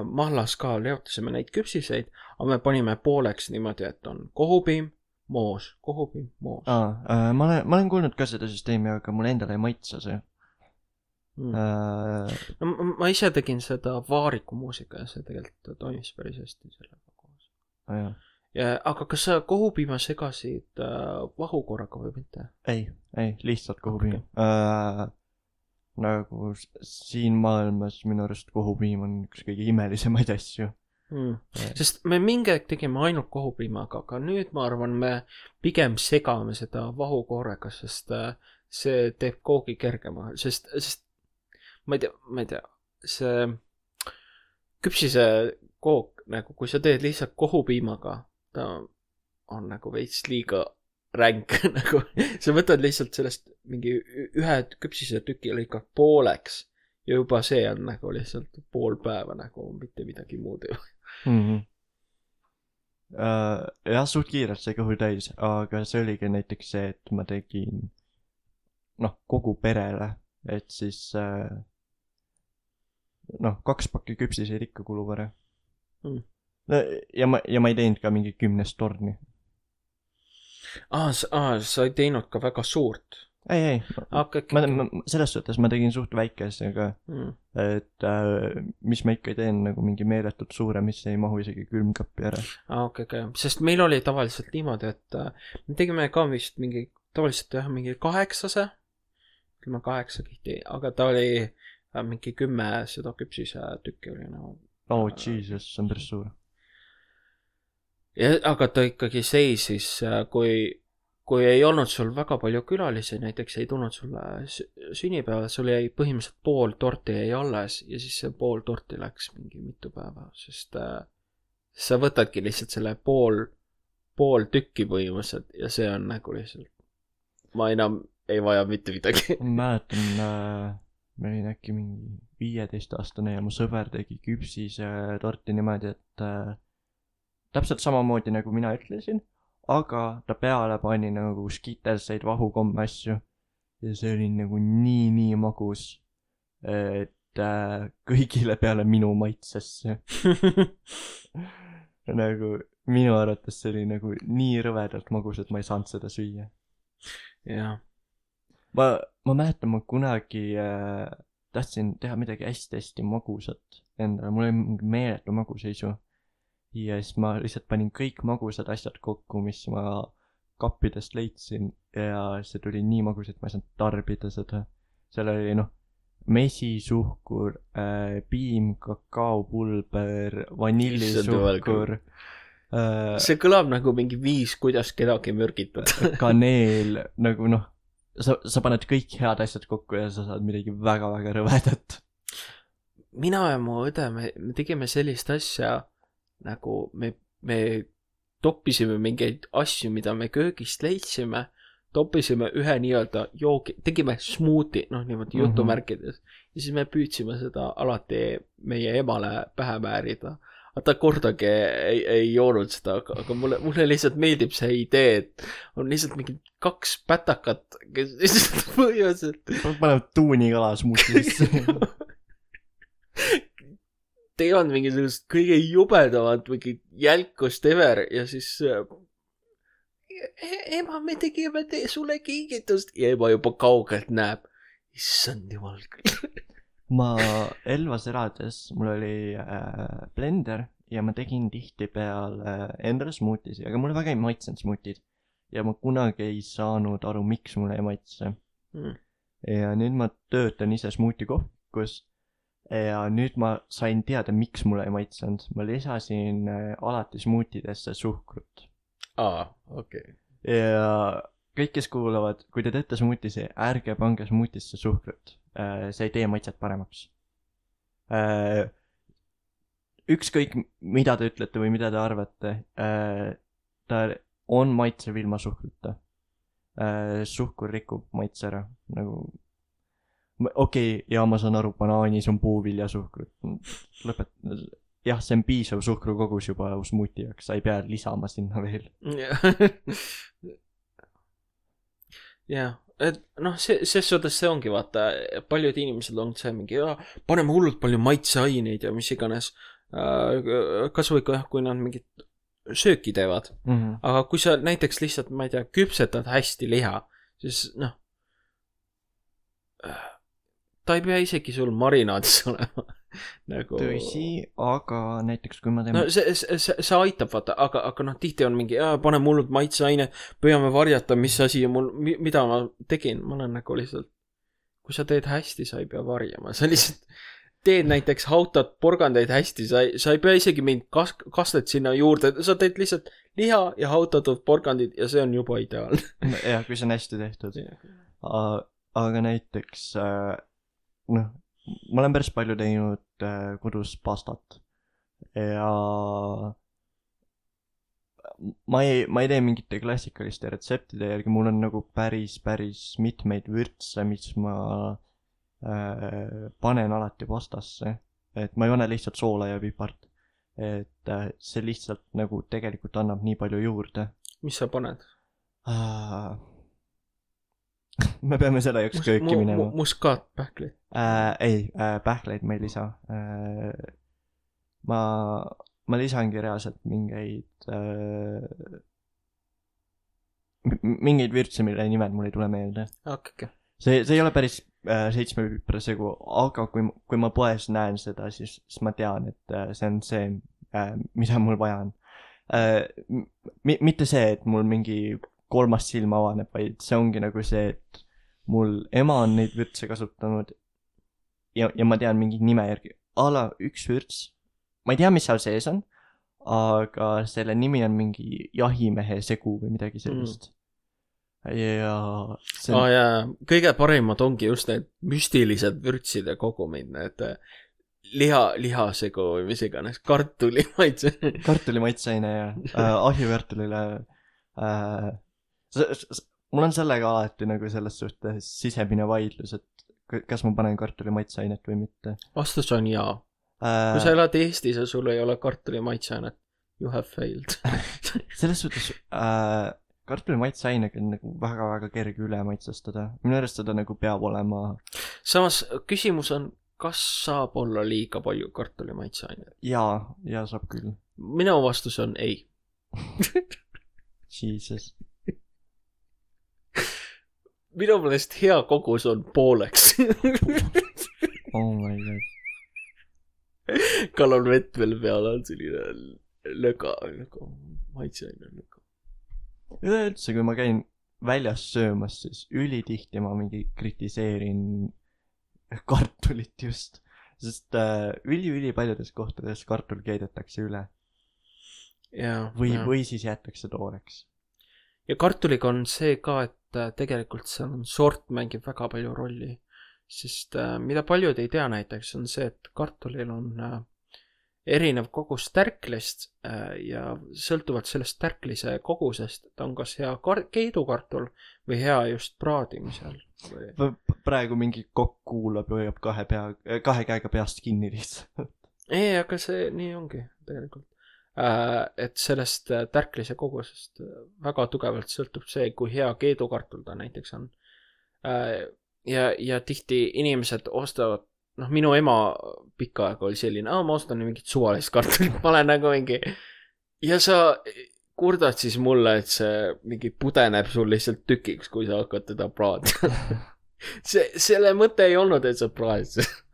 mahlas ka, leotasime neid küpsiseid, aga me panime pooleks niimoodi, et on kohupiim, moos, kohupiim, moos aa äh,, ma olen, ma olen kuulnud ka seda süsteemi, aga mulle endale ei maitse see mm.. äh,. no ma- ma ise tegin seda vaariku muusika ja see tegelikult toimis päris hästi sellega koos. ja, aga kas sa kohupiima segasid äh, vahukorraga või mitte? ei, ei, lihtsalt kohupiim okay.. Äh, nagu siin maailmas minu arust kohupiim on üks kõige imelisemaid asju. Mm. sest me mingi aeg tegime ainult kohupiimaga, aga nüüd ma arvan, me pigem segame seda vahukoorega, sest äh, see teeb koogi kergema, sest, sest ma ei tea, ma ei tea, see küpsise kook nagu, kui sa teed lihtsalt kohupiimaga, ta on nagu veits liiga ränk nagu, sa võtad lihtsalt sellest mingi ühe küpsise tüki lõikad pooleks ja juba see on nagu lihtsalt pool päeva nagu mitte midagi muud ei ole. mm. -hmm. Uh, jah, suht kiirelt sai kõhu täis, aga see oligi näiteks see, et ma tegin noh, kogu perele, et siis uh, noh, kaks pakki küpsiseid ikka kulub ära Mm. no,. ja ma, ja ma ei teinud ka mingi kümnest torni. aa, aa, sa ei teinud ka väga suurt. ei, ei, okei, ma ma, selles suhtes ma tegin suht väikese ka, okei. et uh, mis ma ikka teen nagu mingi meeletult suure, mis ei mahu isegi külmkappi ära. aa, okei, okei, sest meil oli tavaliselt niimoodi, et äh, me tegime ka vist mingi, tavaliselt jah, mingi kaheksase, ütleme kaheksa kihti, aga ta oli äh, mingi kümme seda küpsise tükki oli nagu. oh jesus, see on päris suur. Aga ta ikkagi seisis, kui, kui ei olnud sul väga palju külalisi, näiteks ei tulnud sulle sü- sünnipäeval, sul jäi põhimõtteliselt pool torti jäi alles ja siis see pool torti läks mingi mitu päeva, sest äh, sa võtadki lihtsalt selle pool, pool tükki põhimõtteliselt ja see on nagu lihtsalt, ma enam ei vaja mitte midagi. ma mäletan äh,, ma olin äkki mingi viieteistaastane ja mu sõber tegi küpsise torti niimoodi, et äh, täpselt samamoodi nagu mina ütlesin, aga ta peale pani nagu skitelseid vahukomme asju ja see oli nagu nii, nii magus, et äh, kõigile peale minu maitsesse. nagu minu arvates see oli nagu nii rõvedalt magus, et ma ei saanud seda süüa. jah, ma, ma mäletan, ma kunagi äh, tahtsin teha midagi hästi-hästi magusat endale, mul oli mingi meeletu maguseisu. Ja siis ma lihtsalt panin kõik magusad asjad kokku, mis ma kappidest leidsin ja see tuli nii magus, et ma ei saanud tarbida seda. seal oli noh, mesisuhkur äh,, piim, kakaopulber, vanillisuhkur äh,, see kõlab nagu mingi viis, kuidas kedagi mürgitada. kaneel nagu noh, sa, sa paned kõik head asjad kokku ja sa saad midagi väga-väga rõvedat. mina ja mu õde, me, me tegime sellist asja nagu me, me toppisime mingeid asju, mida me köögist leidsime, toppisime ühe nii-öelda joogi, tegime smuuti, noh niimoodi jutumärkides mm. -hmm. ja siis me püüdsime seda alati meie emale pähe määrida. aga ta kordagi ei, ei joonud seda, aga, aga mulle, mulle lihtsalt meeldib see idee, et on lihtsalt mingi kaks pätakat, kes lihtsalt põhimõtteliselt panevad tuunikala smuuti sisse. teevad mingisugust kõige jubedamat mingi jälkust ever ja siis "E- ema, me tegime te sulle kingitust ja ema juba kaugelt näeb. issand jumal küll. ma Elvas elades, mul oli äh, blender ja ma tegin tihtipeale äh, endale smuutisi, aga mulle väga ei maitsenud smuutid. ja ma kunagi ei saanud aru, miks mulle ei maitse Mm. ja nüüd ma töötan ise smuuti kohvikus ja nüüd ma sain teada, miks mulle ei maitsenud. ma lisasin äh, alati smuutidesse suhkrut aa, okei okay.. ja kõik, kes kuulavad, kui te teete smuutisi, ärge pange smuutisse suhkrut. see ei tee maitset paremaks. äh,. ükskõik, mida te ütlete või mida te arvate äh,, ta on maitsev ilma suhkruta äh,. suhkur rikub maitse ära, nagu okei okay,, ja ma saan aru, banaanis on puuviljasuhkrut, lõpeta, jah, see on piisav suhkrukogus juba smuuti jaoks, sa ei pea lisama sinna veel. jah, et noh, see, ses suhtes see ongi vaata, paljud inimesed on see mingi, paneme hullult palju maitseaineid ja mis iganes. kasvõi ka jah, kui nad mingit sööki teevad, Mm -hmm. aga kui sa näiteks lihtsalt, ma ei tea, küpsetad hästi liha, siis noh. Ta ei pea isegi sul marinaadis olema nagu. tõsi, aga näiteks kui ma teen no see, see, see, see aitab vaata, aga, aga noh, tihti on mingi, paneme hullult maitseaine, püüame varjata, mis asi mul, mida ma tegin, ma olen nagu lihtsalt. kui sa teed hästi, sa ei pea varjama, sa lihtsalt teed näiteks hautad porgandeid hästi, sa ei, sa ei pea isegi mingit kas-, kastet sinna juurde, sa teed lihtsalt liha ja hautatud porgandid ja see on juba ideaalne. jah, kui see on hästi tehtud. aga näiteks äh, noh, ma olen päris palju teinud äh, kodus pastat ja ma ei, ma ei tee mingite klassikaliste retseptide järgi, mul on nagu päris, päris mitmeid vürtse, mis ma äh, panen alati pastasse. et ma ei pane lihtsalt soola ja pipart. et äh, see lihtsalt nagu tegelikult annab nii palju juurde mis sa paned? Ah. me peame selle jaoks kööki minema. muskaatpähkli. äh, ei äh,, pähkleid ma ei lisa äh,. ma, ma lisangi reaalselt mingeid äh,, mingeid vürtse, mille nimed mul ei tule meelde. okei, okei. see, see ei ole päris äh, seitsmepiprasegu, aga kui, kui ma poes näen seda, siis, siis ma tean, et äh, see on see äh,, mida mul vaja on äh,. mitte see, et mul mingi kolmas silm avaneb, vaid see ongi nagu see, et mul ema on neid vürtse kasutanud ja, ja ma tean mingi nime järgi, a la üks vürts, ma ei tea, mis seal sees on, aga selle nimi on mingi jahimehe segu või midagi sellist mm.. ja see on, jaa, kõige parimad ongi just need müstilised vürtside kogumid, need äh, liha, lihasegu või mis iganes, kartuli maitse. kartuli maitseaine ja äh, ahjukartulile äh,. Mul on sellega alati nagu selles suhtes sisemine vaidlus, et kas ma panen kartuli maitseainet või mitte vastus on jaa. kui sa äh,. elad Eestis ja sul ei ole kartuli maitseainet, you have failed. selles suhtes äh, kartuli maitseainega on nagu väga-väga kerge üle maitsestada, minu arust seda nagu peab olema samas küsimus on, kas saab olla liiga palju kartuli maitseainet? jaa, jaa saab küll, minu vastus on ei. jesus. Minu meelest hea kogus on pooleks. oh my god. kallal vett veel peale on selline löga, nagu maitseaine löga. üleüldse, kui ma käin väljas söömas, siis ülitihti ma mingi kritiseerin kartulit just, sest äh, üli-ülipaljudes kohtades kartul keedetakse üle või, või siis jäetakse tooreks. Ja kartuliga on see ka, et äh, tegelikult seal on sort mängib väga palju rolli. sest äh, mida paljud ei tea näiteks on see, et kartulil on äh, erinev kogus tärklist ja sõltuvalt sellest tärklise kogusest ta on kas hea kar-, keedukartul või hea just praadimisel või praegu mingi kokk kuulab ja hoiab kahe pea, kahe käega peast kinni lihtsalt. ei, aga see nii ongi tegelikult. Et sellest äh, tärklise kogusest äh, väga tugevalt sõltub see, kui hea keedukartul ta näiteks on. ja, ja tihti inimesed ostavad, noh, minu ema pikka aega oli selline, aa, ma ostan mingit suvalist kartulit, ma olen nagu mingi. ja sa kurdad siis mulle, et see mingi pudeneb sul lihtsalt tükiks, kui sa hakkad teda praadima. see, selle mõte ei olnud, et sa praed seda.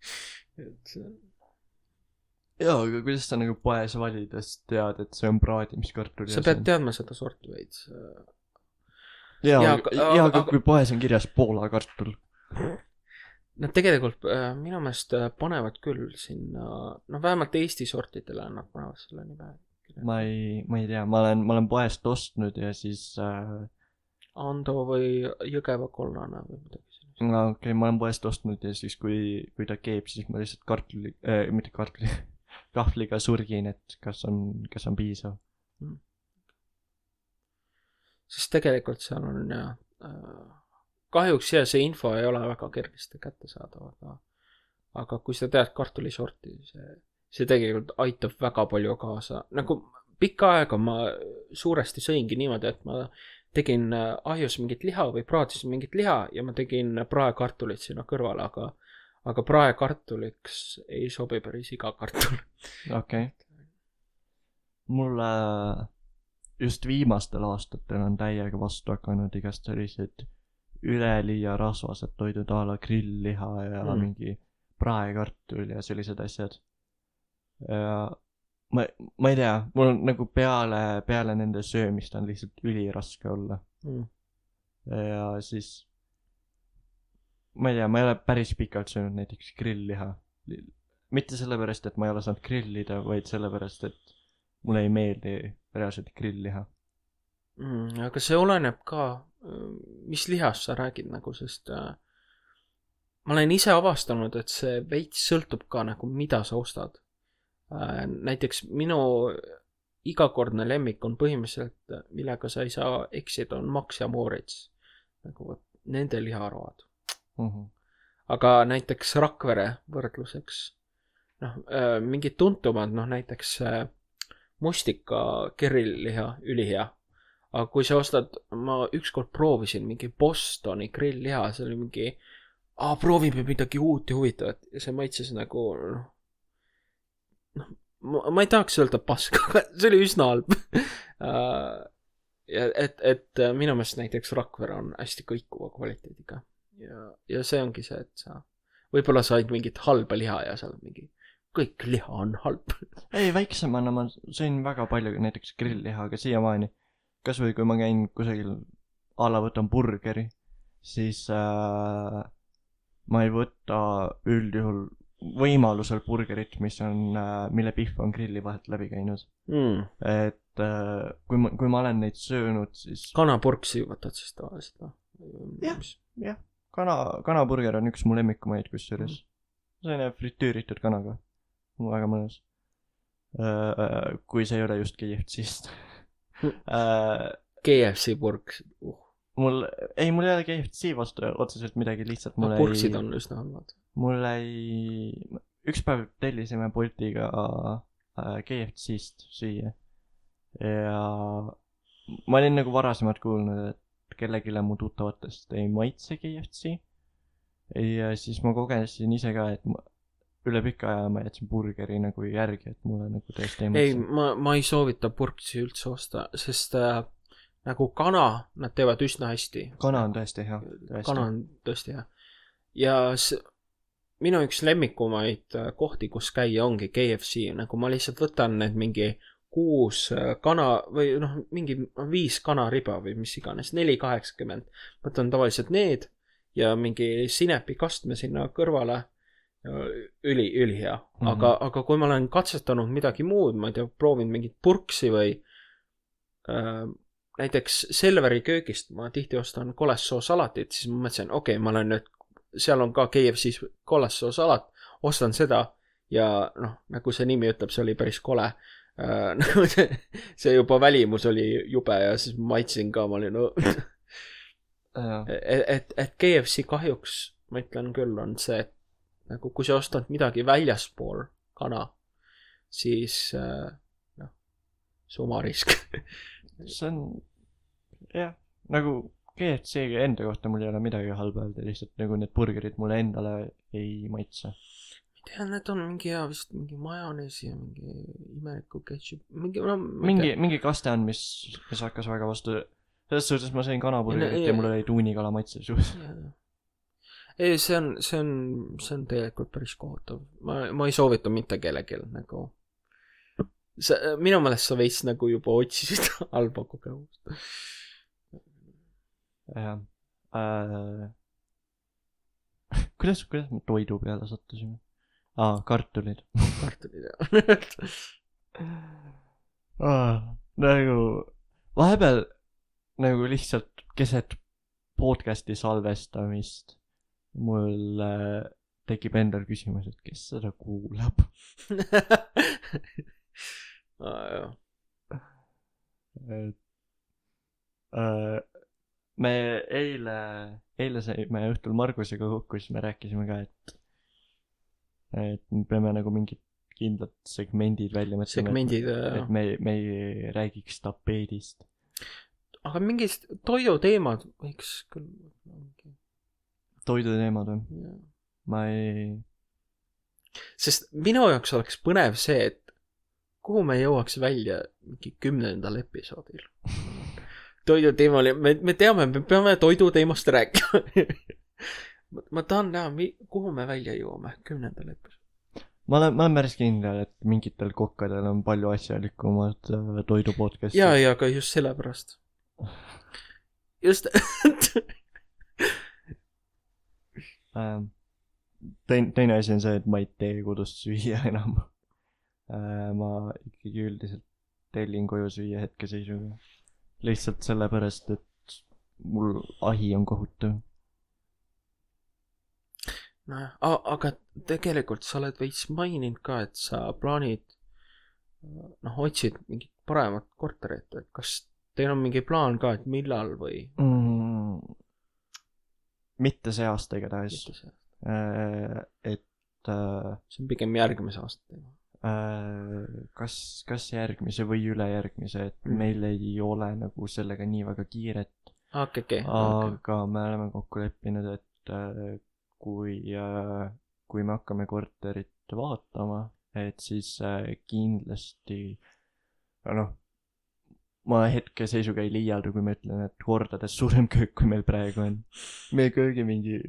et see jaa, aga kuidas sa nagu poes valides tead, et see on praadimiskartul sa pead teadma seda sorti veits. jaa, jaa, jaa, aga- aga, aga aga- kui poes on kirjas Poola kartul. Nad tegelikult äh, minu meelest äh, panevad küll sinna, noh, vähemalt Eesti sortidele nad panevad selle nime. ma ei, ma ei tea, ma olen, ma olen poest ostnud ja siis äh, Ando või Jõgeva kollane või midagi sellist. no okei okay,, ma olen poest ostnud ja siis, kui, kui ta keeb, siis ma lihtsalt kartuli äh, mitte kartuli, kahvliga surgin, et kas on, kas on piisav. sest tegelikult seal on jah äh,, kahjuks jah, see info ei ole väga kergesti kättesaadav, aga aga kui sa tead kartulisorti, see, see tegelikult aitab väga palju kaasa, nagu pikka aega ma suuresti sõingi niimoodi, et ma tegin äh, ahjus mingit liha või praadisin mingit liha ja ma tegin praekartulit sinna kõrvale, aga aga praekartuliks ei sobi päris iga kartul. okei okay.. mulle just viimastel aastatel on täiega vastu hakanud igast sellised üleliia rasvased toidud a la grillliha ja mm. mingi praekartul ja sellised asjad. ja ma, ma ei tea, mul on nagu peale, peale nende söömist on lihtsalt üliraske olla Mm. ja siis ma ei tea, ma ei ole päris pikalt söönud näiteks grillliha. mitte sellepärast, et ma ei ole saanud grillida, vaid sellepärast, et mulle ei meeldi reaalselt grillliha. mm,. aga see oleneb ka, mis lihast sa räägid nagu, sest äh, ma olen ise avastanud, et see veits sõltub ka nagu, mida sa ostad äh,. näiteks minu igakordne lemmik on põhimõtteliselt, millega sa ei saa eksida, on Max ja Moritz. nagu vot nende liharoad. Aga näiteks Rakvere võrdluseks, noh, mingid tuntumad, noh näiteks äh, mustika keriliha, ülihea. aga kui sa ostad, ma ükskord proovisin mingi Bostoni grillliha, see oli mingi, aa, proovime midagi uut ja huvitavat. Ja see maitses nagu noh, noh, ma, ei tahaks öelda pask, aga see oli üsna halb. Ja et, et minu meelest näiteks Rakvere on hästi kõikuva kvaliteediga ja, ja see ongi see, et sa võib-olla said mingit halba liha ja seal mingi, kõik liha on halb. ei, väiksemana ma sõin väga palju näiteks grillliha, aga siiamaani. kasvõi kui ma käin kusagil a la võtan burgeri, siis äh, ma ei võta üldjuhul võimalusel burgerit, mis on äh,, mille pihv on grilli vahelt läbi käinud. Mm. et äh, kui ma, kui ma olen neid söönud, siis kanapurksi võtad siis tavaliselt või Jah.? jah, kana, kanaburger on üks mu lemmikumaid kusjuures. selline fritüüritud kanaga, väga mõnus. kui see ei ole just KFC-st. KFC purks uh.. mul, ei, mul ei ole KFC vastu otseselt midagi, lihtsalt mul no, ei purksid, on üsna halvad. mul ei, üks päev tellisime Boltiga äh, KFC-st süüa. ja ma olin nagu varasemalt kuulnud, et kellelegi mu tuttavatest ei maitse KFC. ja siis ma kogesin ise ka, et ma üle pika aja ma jätsin burgeri nagu järgi, et mulle nagu tõesti ei ei, maitse. ma, ma ei soovita purksi üldse osta, sest äh, nagu kana nad teevad üsna hästi. kana on tõesti hea, kana on tõesti hea. ja s- minu üks lemmikumaid äh, kohti, kus käia, ongi KFC, nagu ma lihtsalt võtan need mingi kuus äh, kana või noh, mingi viis kanariba või mis iganes, neli kaheksakümmend. võtan tavaliselt need ja mingi sinepikastme sinna kõrvale. üli, ülihea mm, -hmm. Aga, aga kui ma olen katsetanud midagi muud, ma ei tea, proovinud mingit purksi või äh, näiteks Selveri köögist ma tihti ostan kolessoosalatit, siis ma mõtlesin, okei okay,, ma olen nüüd, seal on ka KFC-s kolessoosalat, ostan seda ja noh, nagu see nimi ütleb, see oli päris kole äh,. nagu see, see juba välimus oli jube ja siis maitsin ka, ma olin no,, et, et, et KFC kahjuks ma ütlen küll, on see, et nagu kui sa ostad midagi väljaspool kana, siis äh, noh, sumarisk see on, jah, nagu KFC-ga enda kohta mul ei ole midagi halba öelda, lihtsalt nagu need burgerid mulle endale ei maitse. Ei tea, need on mingi hea vist mingi majoneesi ja mingi imeliku ketšup, mingi no, mingi mingi kaste on, mis, mis hakkas väga vastu. selles suhtes ma sõin kanaburgerit no- ja mul oli tuunikala maitse suus. Ei, see on, see on, see on tegelikult päris kohutav, ma, ma ei soovita mitte kellelgi nagu. sa, minu meelest sa veits nagu juba otsisid halba kogemust. jah äh. kuidas, kuidas me toidu peale sattusime? aa, kartulid kartulid ja. ah,. nagu vahepeal nagu lihtsalt keset podcast'i salvestamist mul äh, tekib endal küsimus, et kes seda kuulab. jah, et äh, me eile, eile saime õhtul Margusega kokku, siis me rääkisime ka, et et me peame nagu mingid kindlad segmendid välja mõtlema. segmendid äh, et me, me ei räägiks tapeedist. aga mingid toiduteemad võiks küll. toiduteemad või? ma ei, sest minu jaoks oleks põnev see, et kuhu me jõuaks välja mingi kümnendal episoodil. toiduteemal ja me, me teame, me peame toiduteemast rääkima. ma tahan näha, kuhu me välja jõuame kümnendal episoodil. ma olen, ma olen päris kindel, et mingitel kokkadel on palju asjalikumad äh, toidu podcast'id. ja, ja ka just sellepärast. just Ähm, teine, teine asi on see, et ma ei tee kodus süüa enam. ma ikkagi üldiselt tellin koju süüa hetkeseisuga. lihtsalt sellepärast, et mul ahi on kohutav. nojah, aga tegelikult sa oled veits maininud ka, et sa plaanid, noh, otsid mingit paremat korterit, et kas teil on mingi plaan ka, et millal või? mm,. mitte see aasta igatahes. see et äh, on pigem järgmise aasta teema. äh, kas, kas järgmise või ülejärgmise, et Mhm. meil ei ole nagu sellega nii väga kiiret. okei, okei, aga me oleme kokku leppinud, et äh, kui äh,, kui me hakkame korterit vaatama, et siis äh, kindlasti noh, ma hetkeseisuga ei liialda, kui ma ütlen, et kordades suurem köök, kui meil praegu on. meie köögi mingi,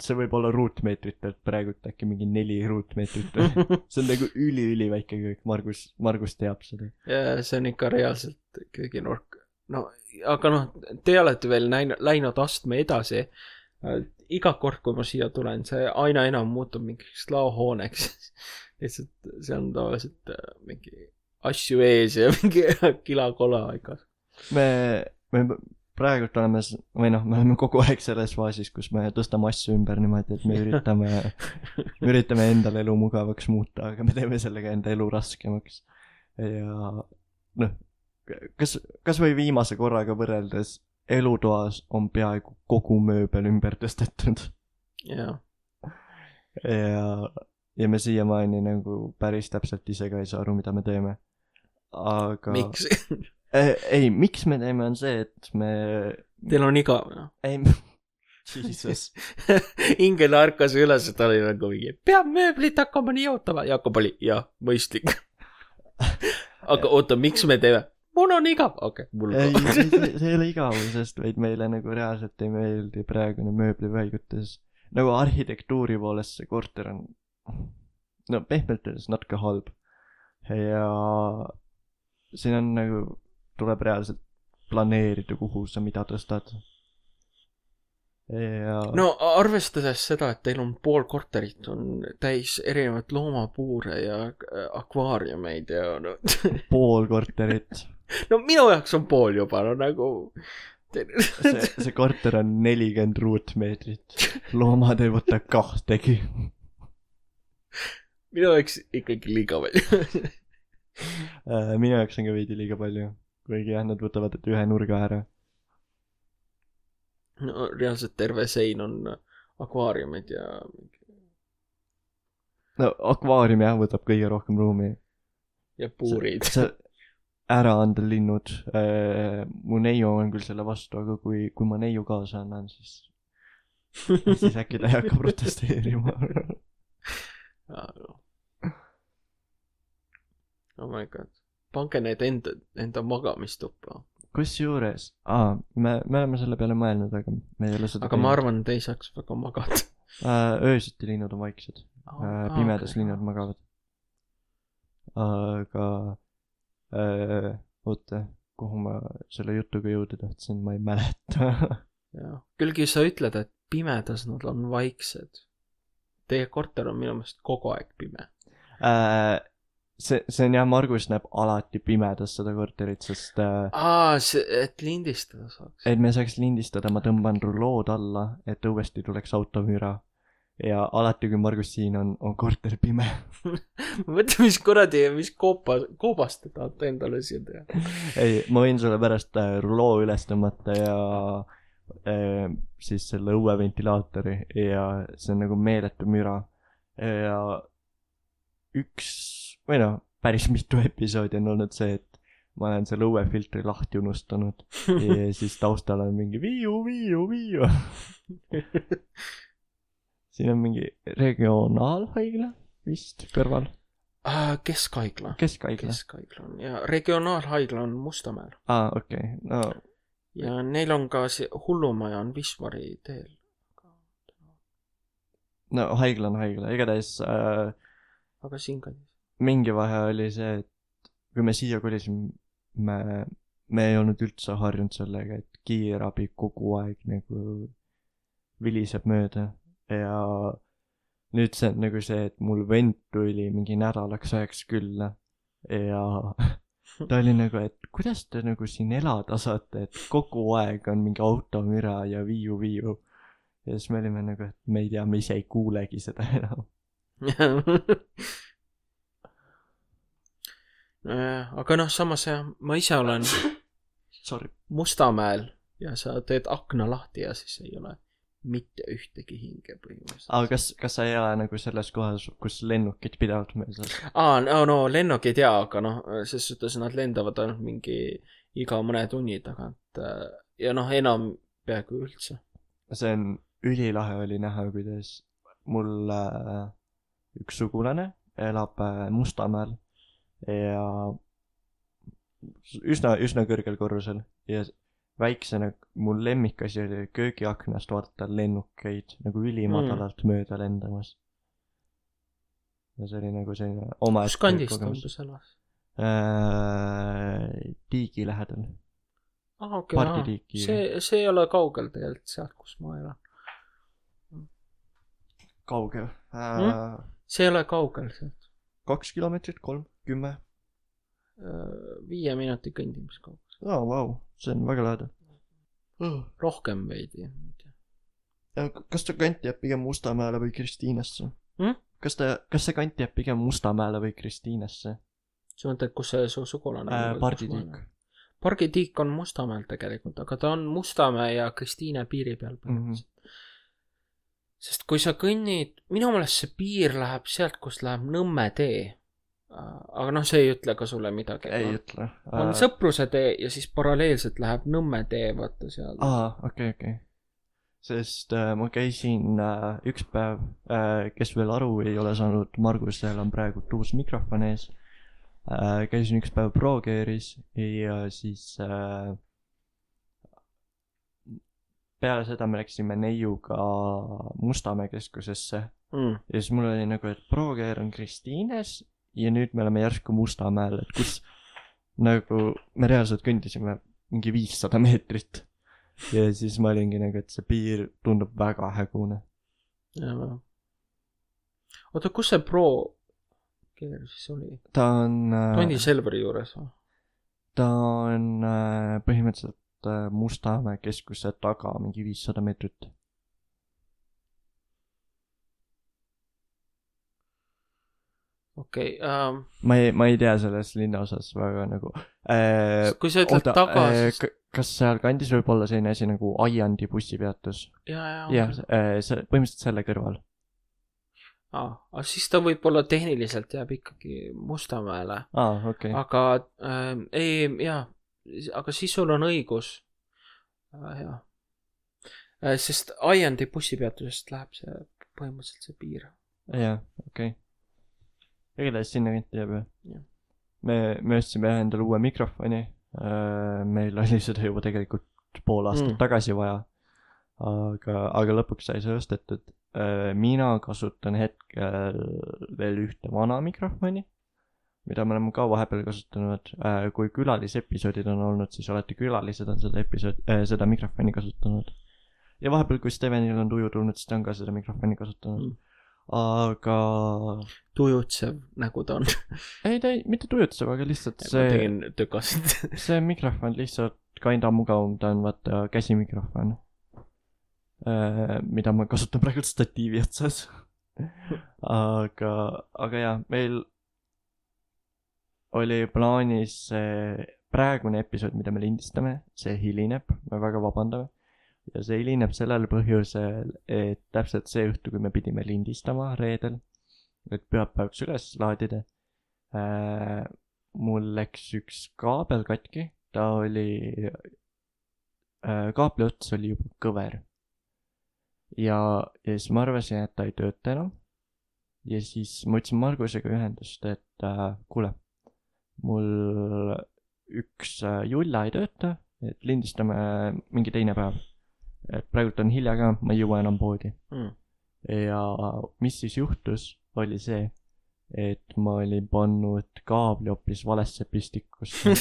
see võib olla ruutmeetritelt praegult äkki mingi neli ruutmeetrit see on nagu üli-üliväike köök, Margus, Margus teab seda. ja see on ikka reaalselt kööginurk. no aga noh, te olete veel näinud, läinud astme edasi. Iga kord, kui ma siia tulen, see aina enam muutub mingiks laohooneks. lihtsalt see on tavaliselt äh, mingi asju ees ja mingi kilakola igas. me, me praegult oleme, või noh, me oleme kogu aeg selles faasis, kus me tõstame asju ümber niimoodi, et me üritame, me üritame endale elu mugavaks muuta, aga me teeme sellega enda elu raskemaks. ja noh, kas, kas või viimase korraga võrreldes elutoas on peaaegu kogu mööbel ümber tõstetud jah, ja, ja me siiamaani nagu päris täpselt ise ka ei saa aru, mida me teeme. aga miks? Eh, ei, miks me teeme, on see, et me, Teil on igav, noh. ei, Jesus, Ingel ärkas üles, ta oli nagu mingi, peab mööblit hakkama nihutama. Jakob oli, jah, mõistlik. aga oota, miks me teeme? Mul on igav, okei okay,, mul ei, see see ei ole igavusest, vaid meile nagu reaalselt ei meeldi praegune mööblipaigutus. nagu arhitektuuri poolest see korter on, no pehmelt öeldes natuke halb. ja siin on nagu, tuleb reaalselt planeerida, kuhu sa mida tõstad. ja no arvestades seda, et teil on pool korterit on täis erinevaid loomapuure ja äh, akvaariumeid ja no, pool korterit no minu jaoks on pool juba no nagu. see, see korter on nelikümmend ruutmeetrit. loomad ei võta kahtegi. minu jaoks ikkagi liiga palju. Äh, minu jaoks on ka veidi liiga palju. kuigi jah, nad võtavad ühe nurga ära. no reaalselt terve sein on akvaariumid ja no akvaarium jah, võtab kõige rohkem ruumi. ja puurid. See äraandelinnud äh,, mu neiu on küll selle vastu, aga kui, kui ma neiu kaasa annan, siis, siis äkki ta ei hakka protesteerima. oh my god, pange need enda, enda magamistuppa. kusjuures, aa, me, me oleme selle peale mõelnud, aga me ei ole seda aga ma arvan, et ei saaks väga magada. äh,. öösiti linnud on vaiksed äh,, pimedas linnud. magavad. aga äh, oota, kuhu ma selle jutuga jõuda tahtsin, ma ei mäleta jah, kuigi sa ütled, et pimedas nad on vaiksed. Teie korter on minu meelest kogu aeg pime. äh,. see, see on jah, Margus näeb alati pimedas seda korterit, sest äh, aa, see, et lindistada saaks. et me saaks lindistada, ma tõmban rullood alla, et õuesti tuleks automüra. Ja alati, kui Margus siin on, on korter pime. mõtle, mis kuradi, mis koopa, koobast te tahate endale siia teha. ei, ma võin sulle pärast äh, rulloo üles tõmmata ja äh, siis selle õue ventilaatori ja see on nagu meeletu müra. ja üks või noh, päris mitu episoodi on olnud see, et ma olen selle õuefiltri lahti unustanud ja siis taustal on mingi viiu, viiu, viiu. Siin on mingi regionaalhaigla vist kõrval, keskhaigla. keskhaigla. keskhaigla on ja regionaalhaigla on Mustamäel aa, okei okay., no ja neil on ka see hullumaja on Wismari teel. no haigla on haigla, igatahes äh, aga siinkandis. mingi vahe oli see, et kui me siia kolisime, me, me ei olnud üldse harjunud sellega, et kiirabi kogu aeg nagu viliseb mööda ja nüüd see on nagu see, et mul vend tuli mingi nädalaks ajaks külla ja ta oli nagu, et kuidas te nagu siin elada saate, et kogu aeg on mingi automüra ja viiu-viiu. ja siis me olime nagu, et me ei tea, me ise ei kuulegi seda enam. nojah, aga noh, samas jah, ma ise olen Sorry. Mustamäel ja sa teed akna lahti ja siis ei ole mitte ühtegi hinge põhimõtteliselt. aga kas, kas sa ei ela nagu selles kohas, kus lennukid pidevalt möödavad? aa, no no lennuk ei tea, aga noh, ses suhtes nad lendavad ainult mingi iga mõne tunni tagant äh, ja noh, enam peaaegu üldse. see on ülilahe oli näha, kuidas mul äh, üks sugulane elab äh, Mustamäel ja üsna, üsna kõrgel korrusel ja väiksena mu lemmikasi oli köögiaknast vaadata lennukeid nagu ülimadalalt mm. mööda lendamas. ja see oli nagu selline oma kus kandis ta umbes elas? äh, tiigi lähedal. aa, okei, Pargitiiki. see, see ei ole kaugel tegelikult sealt, kus ma elan. kaugel äh, Mm. see ei ole kaugel sealt, kaks kilomeetrit, kolm, kümme. viie minuti kõndimise kaugusel. aa, vau, see on väga lähedal. rohkem veidi, kas see kant jääb pigem Mustamäele või Kristiinesse Mm? kas ta, kas see kant jääb pigem Mustamäele või Kristiinesse sa mõtled, kus see su sugulane äh,? on? parditiik. pargitiik on Mustamäel tegelikult, aga ta on Mustamäe ja Kristiine piiri peal põhimõtteliselt mm. -hmm. sest kui sa kõnnid, minu meelest see piir läheb sealt, kust läheb Nõmme tee. Aga noh, see ei ütle ka sulle midagi. ei ütle. on Sõpruse tee ja siis paralleelselt läheb Nõmme tee, vaata seal. aa, okei, okei. sest äh, ma käisin äh, üks päev äh,, kes veel aru ei ole saanud, Margusel on praegu uus mikrofon ees äh,. käisin üks päev ProGearis ja siis äh, peale seda me läksime neiuga Mustamäe keskusesse mm.. ja siis mul oli nagu, et ProGear on Kristiines ja nüüd me oleme järsku Mustamäel, et kus nagu me reaalselt kõndisime mingi viissada meetrit. ja siis ma olingi nagu, et see piir tundub väga hägune. oota, kus see Pro keer siis oli? ta on Tony äh,, Selveri juures või? ta on äh, põhimõtteliselt äh, Mustamäe keskuse taga mingi viissada meetrit. Okei okay, um,, ma ei, ma ei tea selles linnaosas väga nagu äh,. kui sa ütled taga, siis kas sealkandis võib olla selline asi nagu Aiandi bussipeatus? ja, ja, jah, see, põhimõtteliselt selle kõrval aa, aga siis ta võib-olla tehniliselt jääb ikkagi Mustamäele, aa, okei okay.. aga äh, ei, jaa, aga siis sul on õigus äh,. äh,, sest Aiandi bussipeatusest läheb see põhimõtteliselt see piir. jah, okei okay.. Igatahes sinna kanti jääb jah Jah. me, me ostsime jah endale uue mikrofoni. meil oli seda juba tegelikult pool aastat Mm. mm. tagasi vaja. aga, aga lõpuks sai see ostetud. mina kasutan hetkel veel ühte vana mikrofoni, mida me oleme ka vahepeal kasutanud. kui külalisepisoodid on olnud, siis alati külalised on seda episood äh,, seda mikrofoni kasutanud. ja vahepeal, kui Stevenil on tuju tulnud, siis ta on ka seda mikrofoni kasutanud Mm. Aga tujutsev nagu ta on. ei, ta ei, mitte tujutsev, aga lihtsalt ma see, tegin tökasid. see mikrofon lihtsalt kinda mugavam, ta on vaata käsimikrofon. mida ma kasutan praegu statiivi otsas. aga, aga jaa, meil oli plaanis see praegune episood, mida me lindistame, see hilineb, me väga vabandame. Ja see hilineb sellel põhjusel, et täpselt see õhtu, kui me pidime lindistama reedel, et pühapäevaks üles laadida äh,. mul läks üks kaabel katki, ta oli äh,, kaabli ots oli juba kõver. ja, ja siis ma arvasin, et ta ei tööta enam. ja siis ma võtsin Margusega ühendust, et äh, kuule, mul üks äh, julla ei tööta, et lindistame mingi teine päev. Et praegult on hilja ka, ma ei jõua enam poodi. Mm. ja mis siis juhtus, oli see, et ma olin pannud kaabli hoopis valesse pistikusse.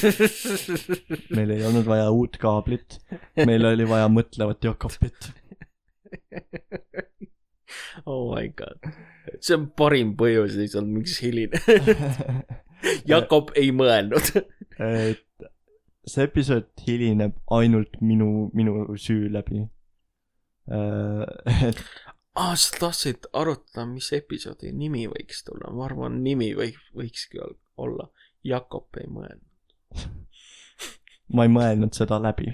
meil ei olnud vaja uut kaablit, meil oli vaja mõtlevat Jakobit. oh my god, see on parim põhjus lihtsalt, miks hiline. Jakob ei mõelnud. et see episood hilineb ainult minu, minu süü läbi. Et aa, sa tahtsid arutada, mis episoodi nimi võiks tulla, ma arvan, nimi võiks, võikski ol- olla Jakob ei mõelnud. ma ei mõelnud seda läbi.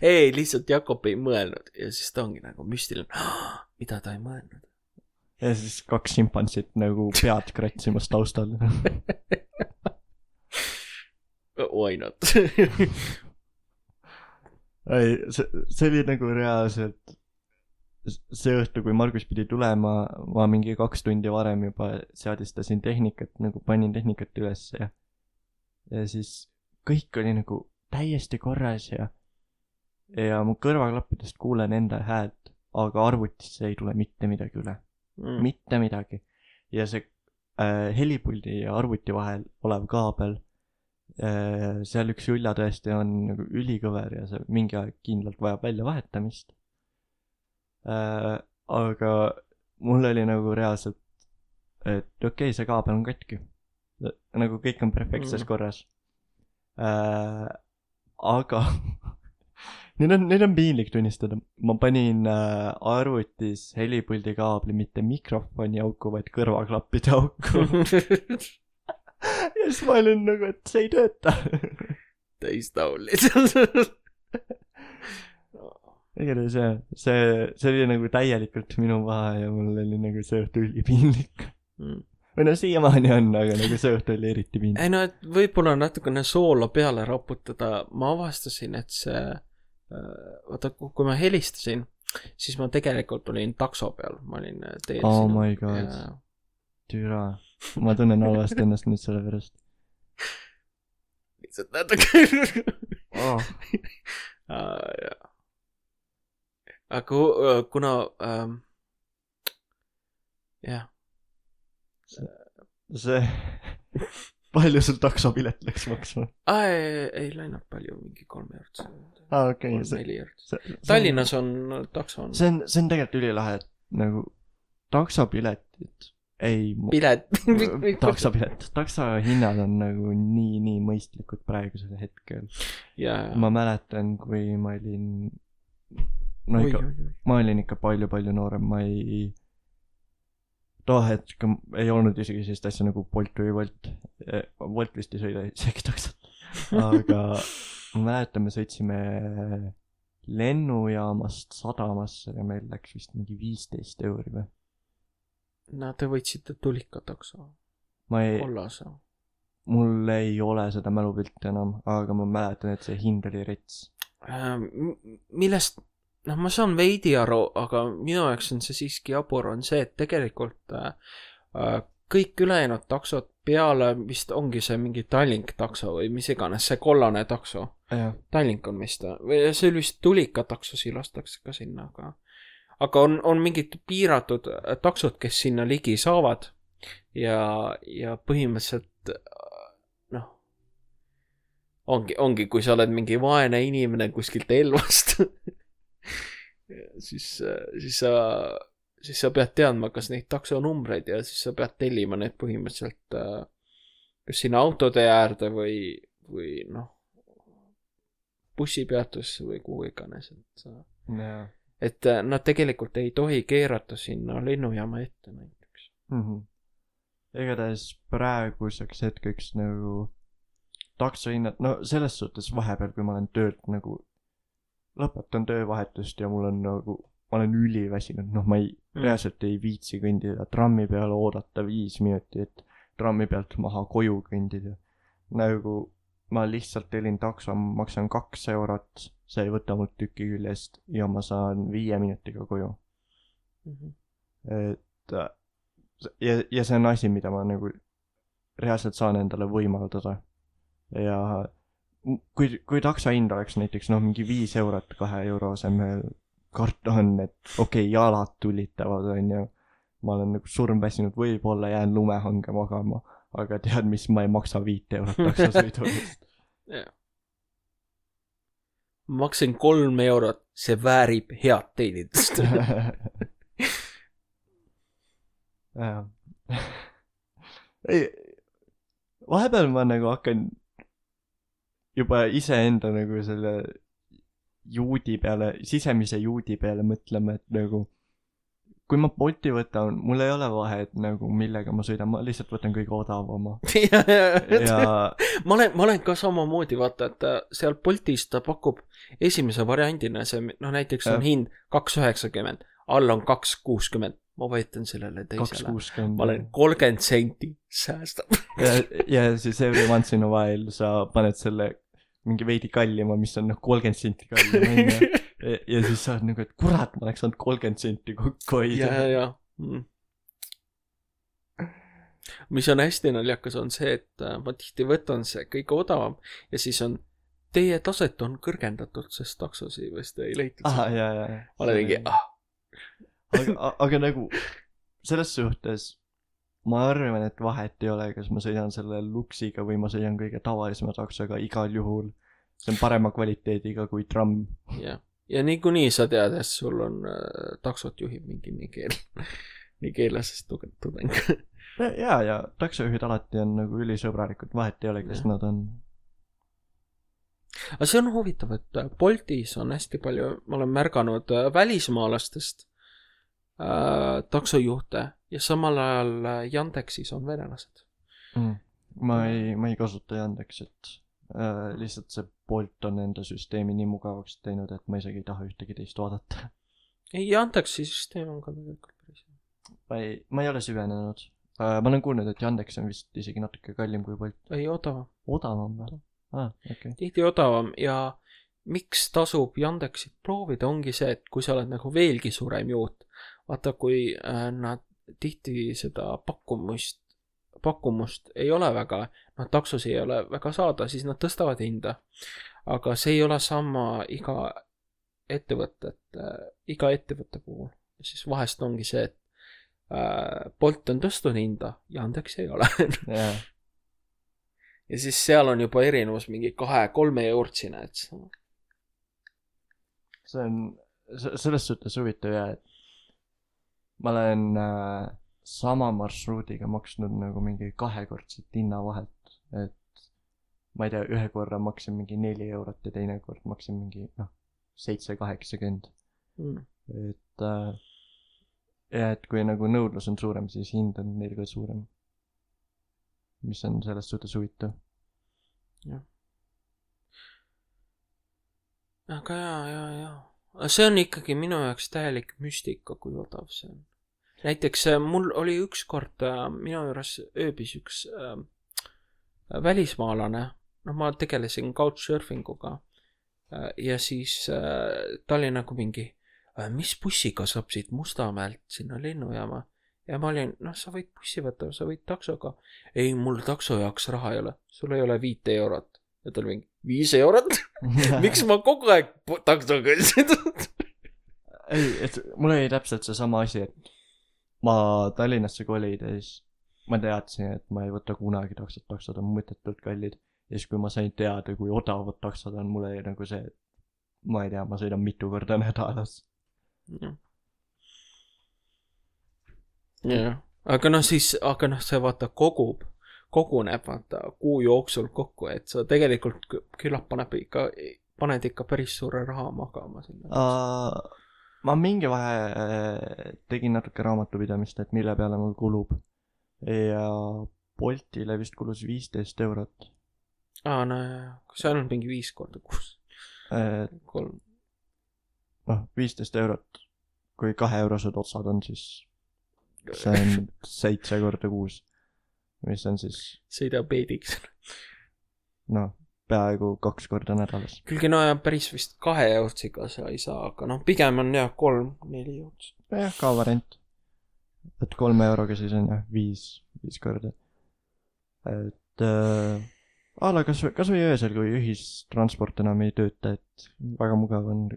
ei, lihtsalt Jakob ei mõelnud ja siis ta ongi nagu müstiline, mida ta ei mõelnud. ja siis kaks šimpansit nagu pead kratsimas taustal. Why not? ei, see, see oli nagu reaalselt see õhtu, kui Margus pidi tulema, ma mingi kaks tundi varem juba seadistasin tehnikat, nagu panin tehnikat üles ja ja siis kõik oli nagu täiesti korras ja ja mu kõrvaklappidest kuulen enda häält, aga arvutisse ei tule mitte midagi üle, Mm. mitte midagi. ja see äh, helipuldi ja arvuti vahel olev kaabel seal üks julla tõesti on nagu ülikõver ja see mingi aeg kindlalt vajab väljavahetamist äh,. aga mul oli nagu reaalselt, et okei okay,, see kaabel on katki. nagu kõik on perfektses mm. korras äh,. aga nüüd on, nüüd on piinlik tunnistada, ma panin äh, arvutis helipuldi kaabli mitte mikrofoni auku, vaid kõrvaklappide auku. siis ma olin nagu, et see ei tööta. täistaul lihtsalt. igatahes jah, see, see oli nagu täielikult minu paha ja mul oli nagu see õhtu ülipiinlik. Mm. või no siiamaani on, aga nagu see õhtu oli eriti piinlik. ei no, et võib-olla natukene soola peale raputada, ma avastasin, et see, vaata, kui ma helistasin, siis ma tegelikult olin takso peal, ma olin äh, teel Oh sinna my god. ja türa, ma tunnen halvasti ennast nüüd selle pärast lihtsalt natuke oh.. aga ku- kuna ähm, jah, see, palju sul taksopilet läks maksma? ei, ei läinud palju, mingi kolm eurot, aa, okei neli eurot. Tallinnas on takso on see on, see on tegelikult ülilahe, et nagu taksopiletid, ei, pilet. taksopilet, taksohinnad on nagu nii, nii mõistlikud praegusel hetkel. ja, ma mäletan, kui ma olin, no ikka ma olin ikka palju-palju noorem, ma ei, too hetk ei olnud isegi sellist asja nagu Bolt või Wolt. Wolt vist ei sõida isegi taksot. aga ma mäletan, me sõitsime lennujaamast sadamasse ja meil läks vist mingi viisteist euri või. No te võtsite tulikatakso, ma ei, mul ei ole seda mälupilti enam, aga ma mäletan, et see hind oli rets. Ähm, millest, noh, ma saan veidi aru, aga minu jaoks on see siiski jabur, on see, et tegelikult äh, äh, kõik ülejäänud taksod peale vist ongi see mingi Tallink takso või mis iganes, see kollane takso. Tallink on vist või see oli vist tulikataksosi lastakse ka sinna, aga aga on, on mingid piiratud äh, taksod, kes sinna ligi saavad. Ja, ja põhimõtteliselt äh, noh, ongi, ongi, kui sa oled mingi vaene inimene kuskilt Elvast, siis, siis sa siis sa pead teadma, kas neid taksonumbreid ja siis sa pead tellima need põhimõtteliselt äh, kas sinna autotee äärde või, või noh, bussipeatusse või kuhu iganes, et sa jaa et äh, nad tegelikult ei tohi keerata sinna lennujaama ette näiteks. mm. -hmm. igatahes praeguseks hetkeks nagu taksohinnad, no selles suhtes vahepeal, kui ma olen töölt nagu, lõpetan töövahetust ja mul on nagu, ma olen üliväsinud, noh, ma ei Mm. mm., reaalselt ei viitsi kõndida trammi peale oodata viis minutit, trammi pealt maha koju kõndida. nagu ma lihtsalt tellin takso, maksan kaks eurot, see ei võta mult tükki küljest ja ma saan viie minutiga koju Mhm. et äh, ja, ja see on asi, mida ma nagu reaalselt saan endale võimaldada. ja kui, kui takso hind oleks näiteks noh, mingi viis eurot kahe euro asemel, karta on, et okei okay,, jalad tulitavad, onju. ma olen nagu surmväsinud, võib-olla jään lumehange magama, aga tead mis, ma ei maksa viit eurot taksosõidu eest. Ma maksin kolm eurot, see väärib head teenindust. ei, vahepeal ma nagu hakkan juba iseenda nagu selle juudi peale, sisemise juudi peale mõtlema, et nagu kui ma Bolti võtan, mul ei ole vahet nagu millega ma sõidan, ma lihtsalt võtan kõige odavama ja, ja ja ma olen, ma olen ka samamoodi, vaata, et äh, seal Boltis ta pakub esimese variandina see, noh näiteks on Jah. hind kaks üheksakümmend, all on kaks kuuskümmend, ma vajutan sellele teisele. ma olen. kolmkümmend senti säästab. ja, ja siis every once in a while sa paned selle mingi veidi kallima, mis on noh kolmkümmend senti kallim onju. ja, ja siis sa oled nagu, et kurat, ma oleks saanud kolmkümmend senti kokku ja, hoida ja, ja mm.. mis on hästi naljakas, on see, et äh, ma tihti võtan see kõige odavam ja siis on, teie taset on kõrgendatud, sest taksosid vist ei leitud. ah,. ja, ja, ja. ma olen mingi, ah, aga, aga nagu selles suhtes ma arvan, et vahet ei ole, kas ma sõidan selle Luxiga või ma sõidan kõige tavalisema taksoga igal juhul. see on parema kvaliteediga kui tramm. jah. ja niikuinii sa tead, et sul on äh, taksot juhib mingi Nigeel-, nigeerlasest tuge- tudeng. ja, ja taksojuhid alati on nagu ülisõbralikud, vahet ei ole, kes Jah. nad on. aga see on huvitav, et äh, Boltis on hästi palju, ma olen märganud äh, välismaalastest äh, taksojuhte ja samal ajal äh, Yandexis on venelased. mm.. ma ei, ma ei kasuta Yandexit äh,. lihtsalt see Bolt on enda süsteemi nii mugavaks teinud, et ma isegi ei taha ühtegi teist vaadata. ei, Yandexi süsteem on ka tegelikult päris hea. ma ei, ma ei ole süvenenud äh,. ma olen kuulnud, et Yandex on vist isegi natuke kallim kui Bolt. ei, odavam, odavam või? aa, okei. tihti odavam ja miks tasub Yandexit proovida, ongi see, et kui sa oled nagu veelgi suurem juut, vaata, kui äh, nad tihti seda pakkumist, pakkumust ei ole väga, noh, taksosid ei ole väga saada, siis nad tõstavad hinda. aga see ei ole sama iga ettevõtet äh,, iga ettevõtte puhul. siis vahest ongi see, et äh, Bolt on tõstnud hinda, Yandex ei ole. jaa, ja siis seal on juba erinevus mingi kahe-kolme eurtsine, et see on se- selles suhtes huvitav ja, et ma olen äh, sama marsruudiga maksnud nagu mingi kahekordset hinnavahet, et ma ei tea, ühe korra maksin mingi neli eurot ja teine kord maksin mingi noh, seitse, kaheksakümmend, mm.. et äh, ja et kui nagu nõudlus on suurem, siis hind on neil ka suurem. mis on selles suhtes huvitav. aga ja, ja, ja, see on ikkagi minu jaoks täielik müstika, kui odav see on. näiteks äh, mul oli ükskord äh, minu juures ööbis üks äh, välismaalane, noh, ma tegelesin couchsurfing uga äh, ja siis äh, ta oli nagu mingi äh,, mis bussiga saab siit Mustamäelt sinna lennujaama ja ma olin, noh, sa võid bussi võtta, sa võid taksoga. ei, mul takso jaoks raha ei ole, sul ei ole viite eurot. Ja ta oli mingi, viis eurot? miks ma kogu aeg taksoga sõidan? ei, et mul oli täpselt seesama asi, et ma Tallinnasse kolides, ma teadsin, et ma ei võta kunagi taksot, taksod on mõttetult kallid. ja siis, kui ma sain teada, kui odavad taksod on, mul oli nagu see, et ma ei tea, ma sõidan mitu korda nädalas. jah, aga noh, siis, aga noh, see vaata kogub, koguneb vaata kuu jooksul kokku, et sa tegelikult kü- küllap paneb ikka, paned ikka päris suure raha magama sinna. uh,. ma mingi vahe äh, tegin natuke raamatupidamist, et mille peale mul kulub. ja Boltile vist kulus viisteist eurot aa, no see on mingi viis korda kuus, uh,. kolm. noh, viisteist eurot, kui kaheeurosed otsad on, siis see on seitse korda kuus. Mis on siis sõida peediks. noh, peaaegu kaks korda nädalas. kuigi no ja päris vist kahe eutsiga sa ei saa, aga noh, pigem on jah kolm-neli eutsi. jah, ka variant. et kolme euroga siis on jah, viis, viis korda. et äh, a la kas, kas või öösel, kui ühistransport enam ei tööta, et väga mugav on,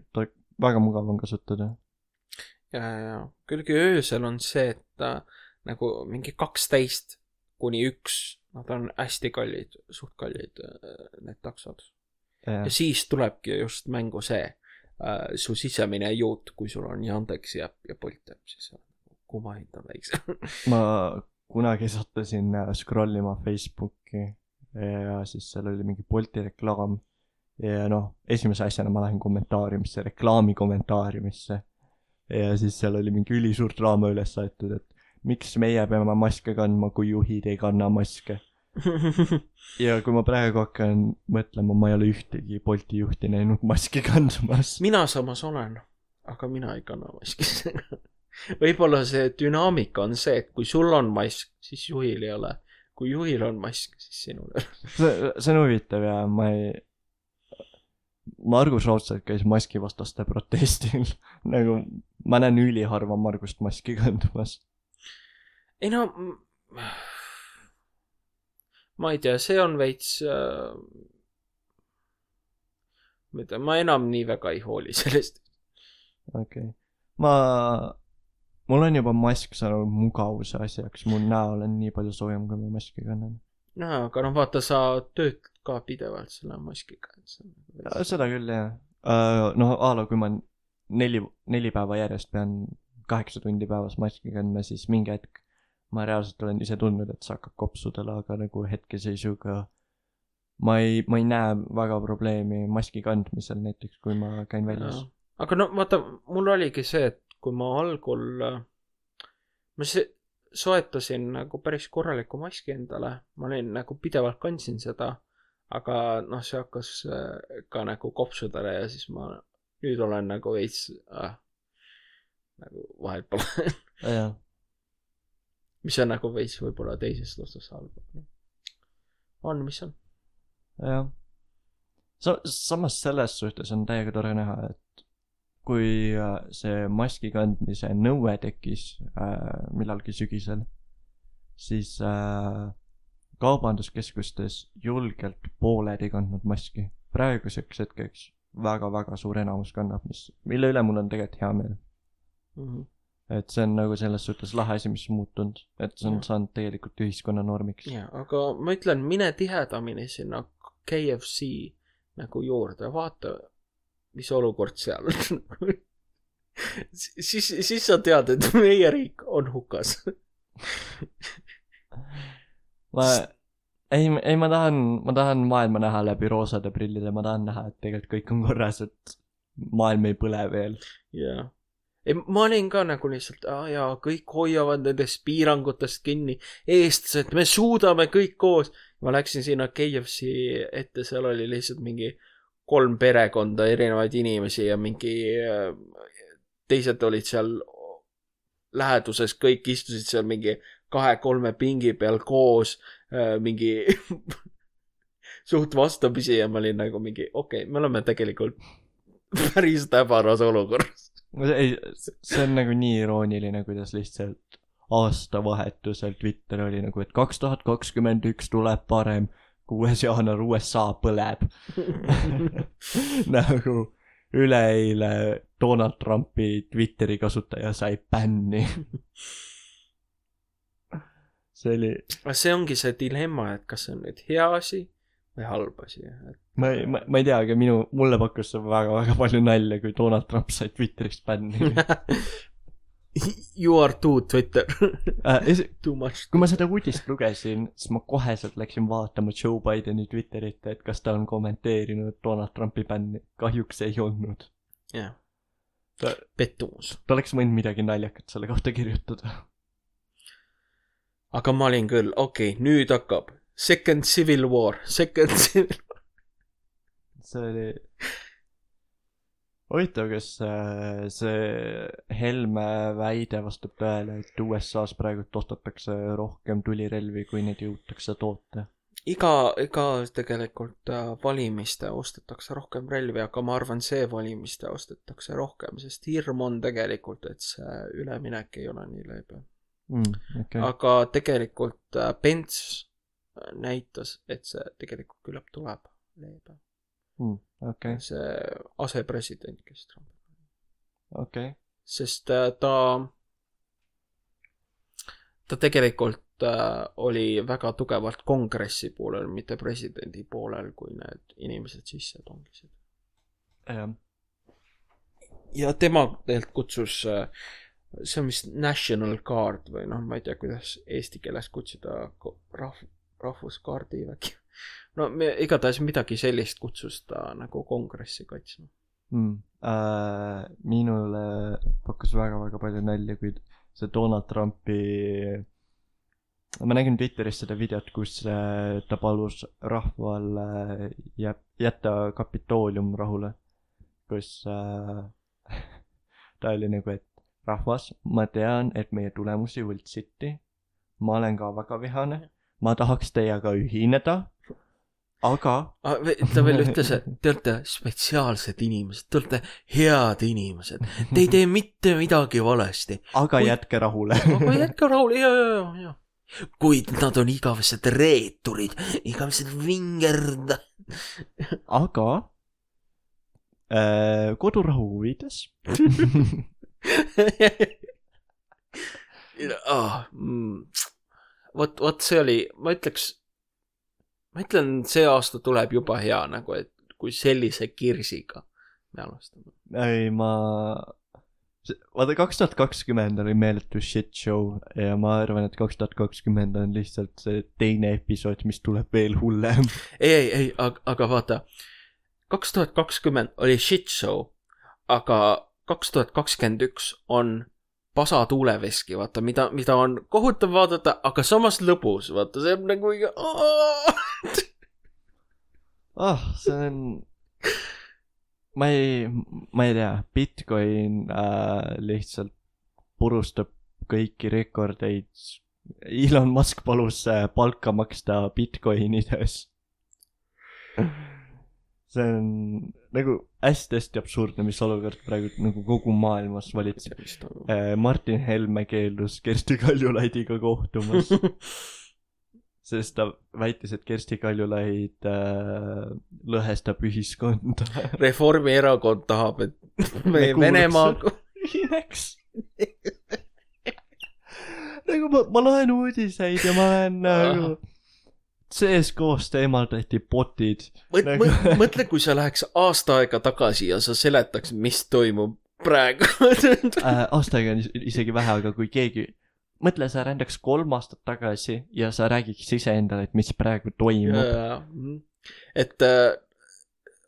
väga mugav on kasutada. ja, ja, ja kuigi öösel on see, et äh, nagu mingi kaksteist kuni üks, nad on hästi kallid, suht kallid äh, need taksod. ja siis tulebki just mängu see äh, su sisemine juut, kui sul on Yandex ja, ja Bolt jääb, siis on kumma hind on väiksem. ma kunagi sattusin äh, scroll ima Facebooki ja siis seal oli mingi Bolti reklaam ja noh, esimese asjana ma lähen kommentaariumisse, reklaami kommentaariumisse ja siis seal oli mingi ülisuur draama üles aetud, et miks meie peame maske kandma, kui juhid ei kanna maske. ja kui ma praegu hakkan mõtlema, ma ei ole ühtegi Bolti juhti näinud maski kandmas. mina samas olen, aga mina ei kanna maski. võib-olla see dünaamika on see, et kui sul on mask, siis juhil ei ole. kui juhil on mask, siis sinul ei ole. see, see on huvitav ja ma ei, Margus Raudsepp käis maskivastaste protestil. nagu ma näen üliharva Margust maski kandmas. Ei no, ma ei tea, see on veits äh,. ma ei tea, ma enam nii väga ei hooli sellest. okei okay., ma, mul on juba mask saanud mugavuse asjaks, mu näol on nii palju soojem, kui ma maski kannan. no aga noh, vaata, sa töötad ka pidevalt selle maskiga, et see on seda küll jah uh,. noh, a la kui ma neli, neli päeva järjest pean kaheksa tundi päevas maski kandma, siis mingi hetk ma reaalselt olen ise tundnud, et see hakkab kopsudele, aga nagu hetkeseisuga ma ei, ma ei näe väga probleemi maski kandmisel näiteks, kui ma käin väljas. Aga no vaata, mul oligi see, et kui ma algul, ma se-, soetasin nagu päris korraliku maski endale, ma olin nagu pidevalt kandsin seda, aga noh, see hakkas äh, ka nagu kopsudele ja siis ma nüüd olen nagu veits äh, nagu vahet pole, mis on nagu veits võib-olla teisest otsast halb. on, mis on. jah. sa-, samas selles suhtes on täiega tore näha, et kui äh, see maski kandmise nõue tekkis äh, millalgi sügisel, siis äh, kaubanduskeskustes julgelt pooled ei kandnud maski. praeguseks hetkeks väga-väga suur enamus kannab, mis, mille üle mul on tegelikult hea meel. Mhm. Et see on nagu selles suhtes lahe asi, mis muutunud, et see on Jah. saanud tegelikult ühiskonna normiks. ja, aga ma ütlen, mine tihedamini sinna KFC nagu juurde, vaata, mis olukord seal on. siis, siis sa tead, et meie riik on hukas. ma, ei, ei ma tahan, ma tahan maailma näha läbi roosade prillide, ma tahan näha, et tegelikult kõik on korras, et maailm ei põle veel. jaa. ei, ma olin ka nagu lihtsalt, aa jaa, kõik hoiavad nendest piirangutest kinni, eestlased, me suudame kõik koos. ma läksin sinna KFC ette, seal oli lihtsalt mingi kolm perekonda, erinevaid inimesi ja mingi äh, teised olid seal läheduses, kõik istusid seal mingi kahe-kolme pingi peal koos, mingi suht vastamisi ja ma olin nagu mingi, okei okay,, me oleme tegelikult päris täbaras olukorras. ei, see on nagu nii irooniline, kuidas lihtsalt aastavahetusel Twitter oli nagu, et kaks tuhat kakskümmend üks tuleb parem, kuues jaanuar USA põleb. nagu üleeile Donald Trumpi Twitteri kasutaja sai bänni. see oli, see ongi see dilemma, et kas see on nüüd hea asi või halb asi, et ma ei, ma, ma ei tea, aga minu, mulle pakkus see väga-väga palju nalja, kui Donald Trump sai Twitterist bänni. You are too Twitter äh,. Too much. kui ma seda uudist lugesin, siis ma koheselt läksin vaatama Joe Bideni Twitterit, et kas ta on kommenteerinud Donald Trumpi bänni. kahjuks ei olnud. jah, ta, pettumus. ta oleks võinud midagi naljakat selle kohta kirjutada. aga ma olin küll, okei okay,, nüüd hakkab. Second Civil War, Second Civil, see oli, huvitav, kas äh, see Helme väide vastab tõele, et USA-s praegult ostetakse rohkem tulirelvi, kui neid jõutakse toota. iga, iga tegelikult äh, valimiste ostetakse rohkem relvi, aga ma arvan, see valimiste ostetakse rohkem, sest hirm on tegelikult, et see üleminek ei ole nii leebe. Mm, okei, aga tegelikult äh, Pence näitas, et see tegelikult küllap tuleb leebe. okei, see asepresident, kes Trump, okei, sest äh, ta, ta tegelikult äh, oli väga tugevalt kongressi poolel, mitte presidendi poolel, kui need inimesed sisse tongisid. jah, ja tema tegelikult kutsus, see on vist National Guard või noh, ma ei tea, kuidas eesti keeles kutsuda, rahv-, rahvuskaardi äkki. No me, igatahes midagi sellist kutsus ta nagu kongressi kaitsma. mm.. Äh, minule pakkus väga-väga palju nalja, kui see Donald Trumpi, ma nägin Twitteris seda videot, kus äh, ta palus rahval äh, jä-, jätta Kapitoolium rahule, kus äh, ta oli nagu, et rahvas, ma tean, et meie tulemusi võltsiti. ma olen ka väga vihane, ma tahaks teiega ühineda, aga Ah, ta veel ütles, et te olete spetsiaalsed inimesed, te olete head inimesed, te ei tee mitte midagi valesti. aga Kui- jätke rahule. aga jätke rahule, ja, ja, ja, ja. kuid nad on igavesed reeturid, igavesed vingerd. aga äh, kodurahu huvides Ah, mm. vot, vot see oli, ma ütleks, ma ütlen, see aasta tuleb juba hea nagu, et kui sellise kirsiga me alustame. ei ma vaata kaks tuhat kakskümmend oli meeletu shit show ja ma arvan et kaks tuhat kakskümmend on lihtsalt see teine episood mis tuleb veel hullem ei, ei, ei, aga, aga vaata, kaks tuhat kakskümmend oli shit show, aga kaks tuhat kakskümmend üks on pasa tuuleveski, vaata, mida, mida on kohutav vaadata, aga samas lõbus, vaata, see on nagu. ah see on ma ei ma ei tea Bitcoin äh, lihtsalt purustab kõiki rekordeid. Elon Musk palus äh, palka maksta Bitcoinides. See on nagu hästi-hästi absurdne mis olukord praegu nagu kogu maailmas valitseb. Äh, Martin Helme keeldus Kersti Kaljulaidiga kohtumas, sest ta väitis, et Kersti Kaljulaid äh, lõhestab ühiskonda. Reformierakond tahab, et me Me Venemaa, ühineks. nagu ma, ma loen uudiseid ja ma olen nagu CS-koos eemaldati bot'id. Nagu- mõtle, kui sa läheks aasta aega tagasi ja sa seletaks, mis toimub praegu. äh, aasta aega on is- isegi vähe, aga kui keegi, mõtle, sa rändaks kolm aastat tagasi ja sa räägiks iseendale, et mis praegu toimub. et äh,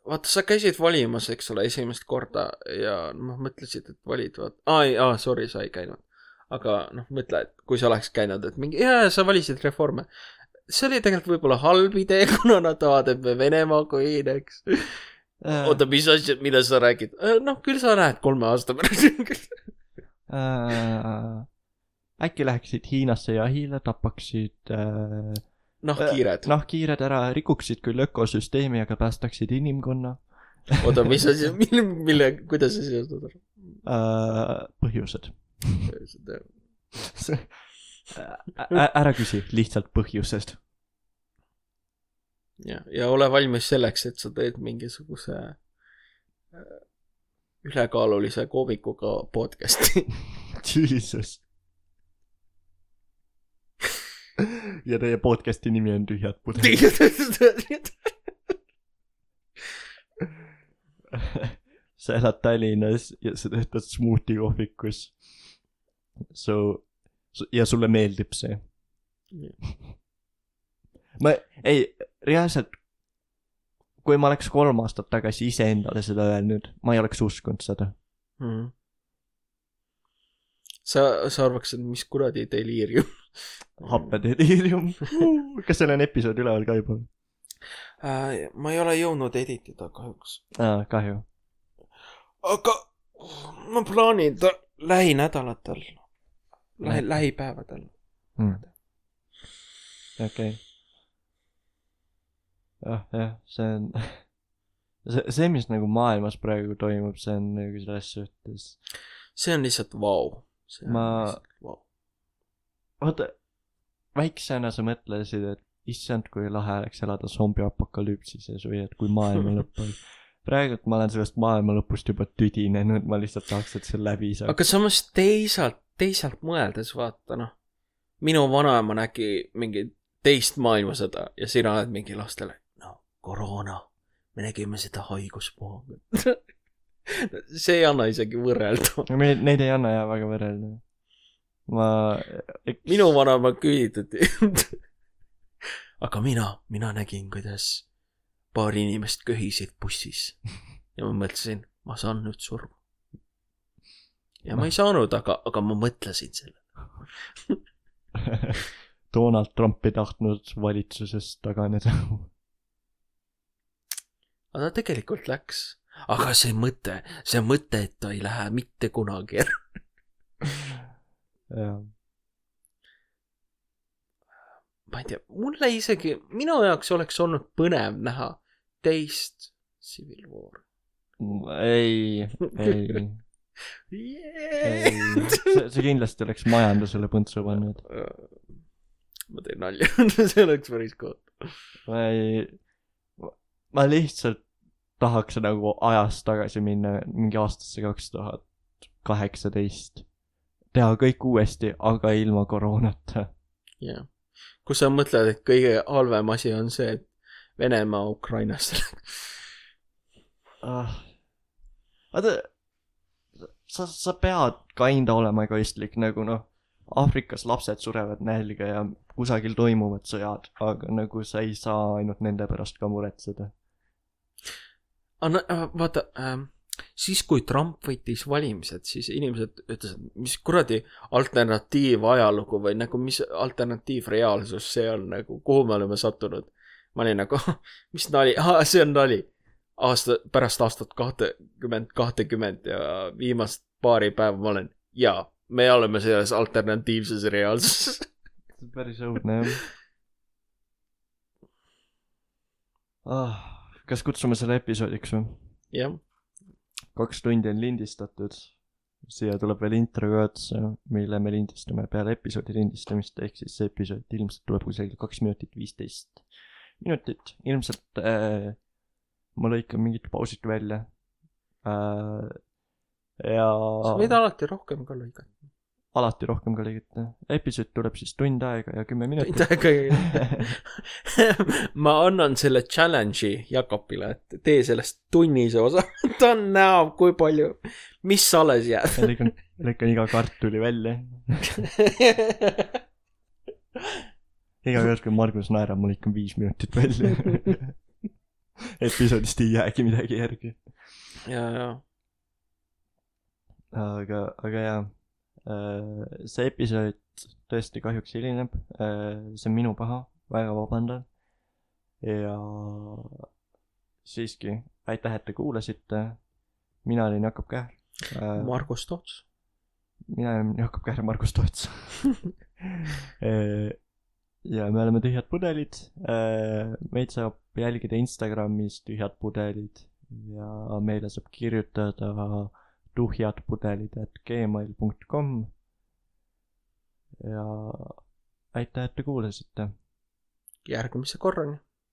vaata, sa käisid valimas, eks ole, esimest korda ja noh, mõtlesid, et valid, vaat, aa, ei, aa, sorry, sa ei käinud. aga noh, mõtle, et kui sa oleks käinud, et mingi, jaa, sa valisid reforme. see oli tegelikult võib-olla halb idee, kuna nad tahavad, et me Venemaaga ühineks. Äh, oota, mis asja, mida sa räägid? noh, küll sa näed kolme aasta pärast. äh, äkki läheksid Hiinasse jahile, tapaksid äh, noh, kiired. nahkhiired ära, rikuksid küll ökosüsteemi, aga päästaksid inimkonna oota, mis asi, mille, mille, kuidas sa seostad äh,. põhjused. ära? ära küsi, lihtsalt põhjused. ja, ja ole valmis selleks, et sa teed mingisuguse äh, ülekaalulise koomikuga podcast'i. Jesus. ja teie podcast'i nimi on Tühjad pudelid. sa elad Tallinnas ja sa töötad smuuti kohvikus. su, su ja sulle meeldib see. ma ei, reaalselt, kui ma oleks kolm aastat tagasi iseendale seda öelnud, ma ei oleks uskunud seda. mm.. sa, sa arvaksid, mis kuradi deliirium happedeliirium. kas seal on episood üleval ka juba? äh,? ma ei ole jõudnud editida kahjuks. aa, kahju. aga ma plaanin ta lähinädalatel, lähi, lähipäevadel. Mm. okei. jah, jah, see on, see, see, mis nagu maailmas praegu toimub, see on nagu selles suhtes, see on lihtsalt vau. Ma- Wow. vaata, väiksena sa mõtlesid, et issand, kui lahe oleks elada zombiapokalüpsises või et kui maailma lõpp on. praegult ma olen sellest maailma lõpust juba tüdinenud, ma lihtsalt tahaks, et see läbi saaks. aga samas teisalt, teisalt mõeldes vaata noh, minu vanaema nägi mingit teist maailmasõda ja sina oled mingi lastele, no koroona, me nägime seda haiguspuhangut. see ei anna isegi võrrelda. neid ei anna jah väga võrrelda. ma, minu vanaema küüditati. aga mina, mina nägin, kuidas paar inimest köhisid bussis ja ma mõtlesin, ma saan nüüd surma. ja ma ei saanud, aga, aga ma mõtlesin selle. Donald Trump ei tahtnud valitsusest taganeda. aga ta tegelikult läks. aga see mõte, see mõte, et ta ei lähe mitte kunagi ära. Ma ei tea, mulle isegi, minu jaoks oleks olnud põnev näha teist Civil War ei, ei, ei, see, see kindlasti oleks majandusele põntsu pannud. ma teen nalja, see oleks päris cool. ma ei, ma lihtsalt tahaks nagu ajas tagasi minna mingi aastasse kaks tuhat kaheksateist. Teha kõik uuesti, aga ilma koroonata. jah, kus sa mõtled, et kõige halvem asi on see, et Venemaa Ukrainasse läks. ah.. vaata, sa, sa pead kinda olema egoistlik, nagu noh, Aafrikas lapsed surevad nälga ja kusagil toimuvad sõjad, aga nagu sa ei saa ainult nende pärast ka muretseda. vaata ähm,, siis kui Trump võitis valimised, siis inimesed ütlesid, mis kuradi alternatiivajalugu või nagu mis alternatiivreaalsus see on nagu, kuhu me oleme sattunud. ma olin nagu, mis nali, see on nali. aasta, pärast aastat kahtekümmend, kahtekümmend ja viimast paari päeva ma olen, jaa, me oleme selles alternatiivses reaalsuses. päris õudne jah ah,. kas kutsume selle episoodiks või? jah, kaks tundi on lindistatud. siia tuleb veel intro ka otsa, mille me lindistame peale episoodi lindistamist, ehk siis see episood ilmselt tuleb kusagil kaks minutit viisteist minutit, ilmselt äh, ma lõikan mingid pausid välja äh,. ja sa võid alati rohkem ka lõigata. Alati rohkem ka lõigata. episood tuleb siis tund aega ja kümme minutit. ma annan selle challenge'i Jakobile, et tee sellest tunnise osa, tahan näha, kui palju, mis alles jääb. lõikan, lõikan iga kartuli välja. iga kord, kui Margus naerab, ma lõikan viis minutit välja. episoodist ei jäägi midagi järgi. ja, ja, aga, aga jaa, see episood tõesti kahjuks hilineb, see on minu paha, väga vabandan. ja siiski, aitäh, et te kuulasite. mina olin Jakob Kähr. Margus Toots. mina olen Jakob Kähr Margus Toots. ja me oleme Tühjad Pudelid. meid saab jälgida Instagramis Tühjad Pudelid ja meile saab kirjutada tuhjadpudelid at gmail .com. ja aitäh, et te kuulasite. järgmise korrani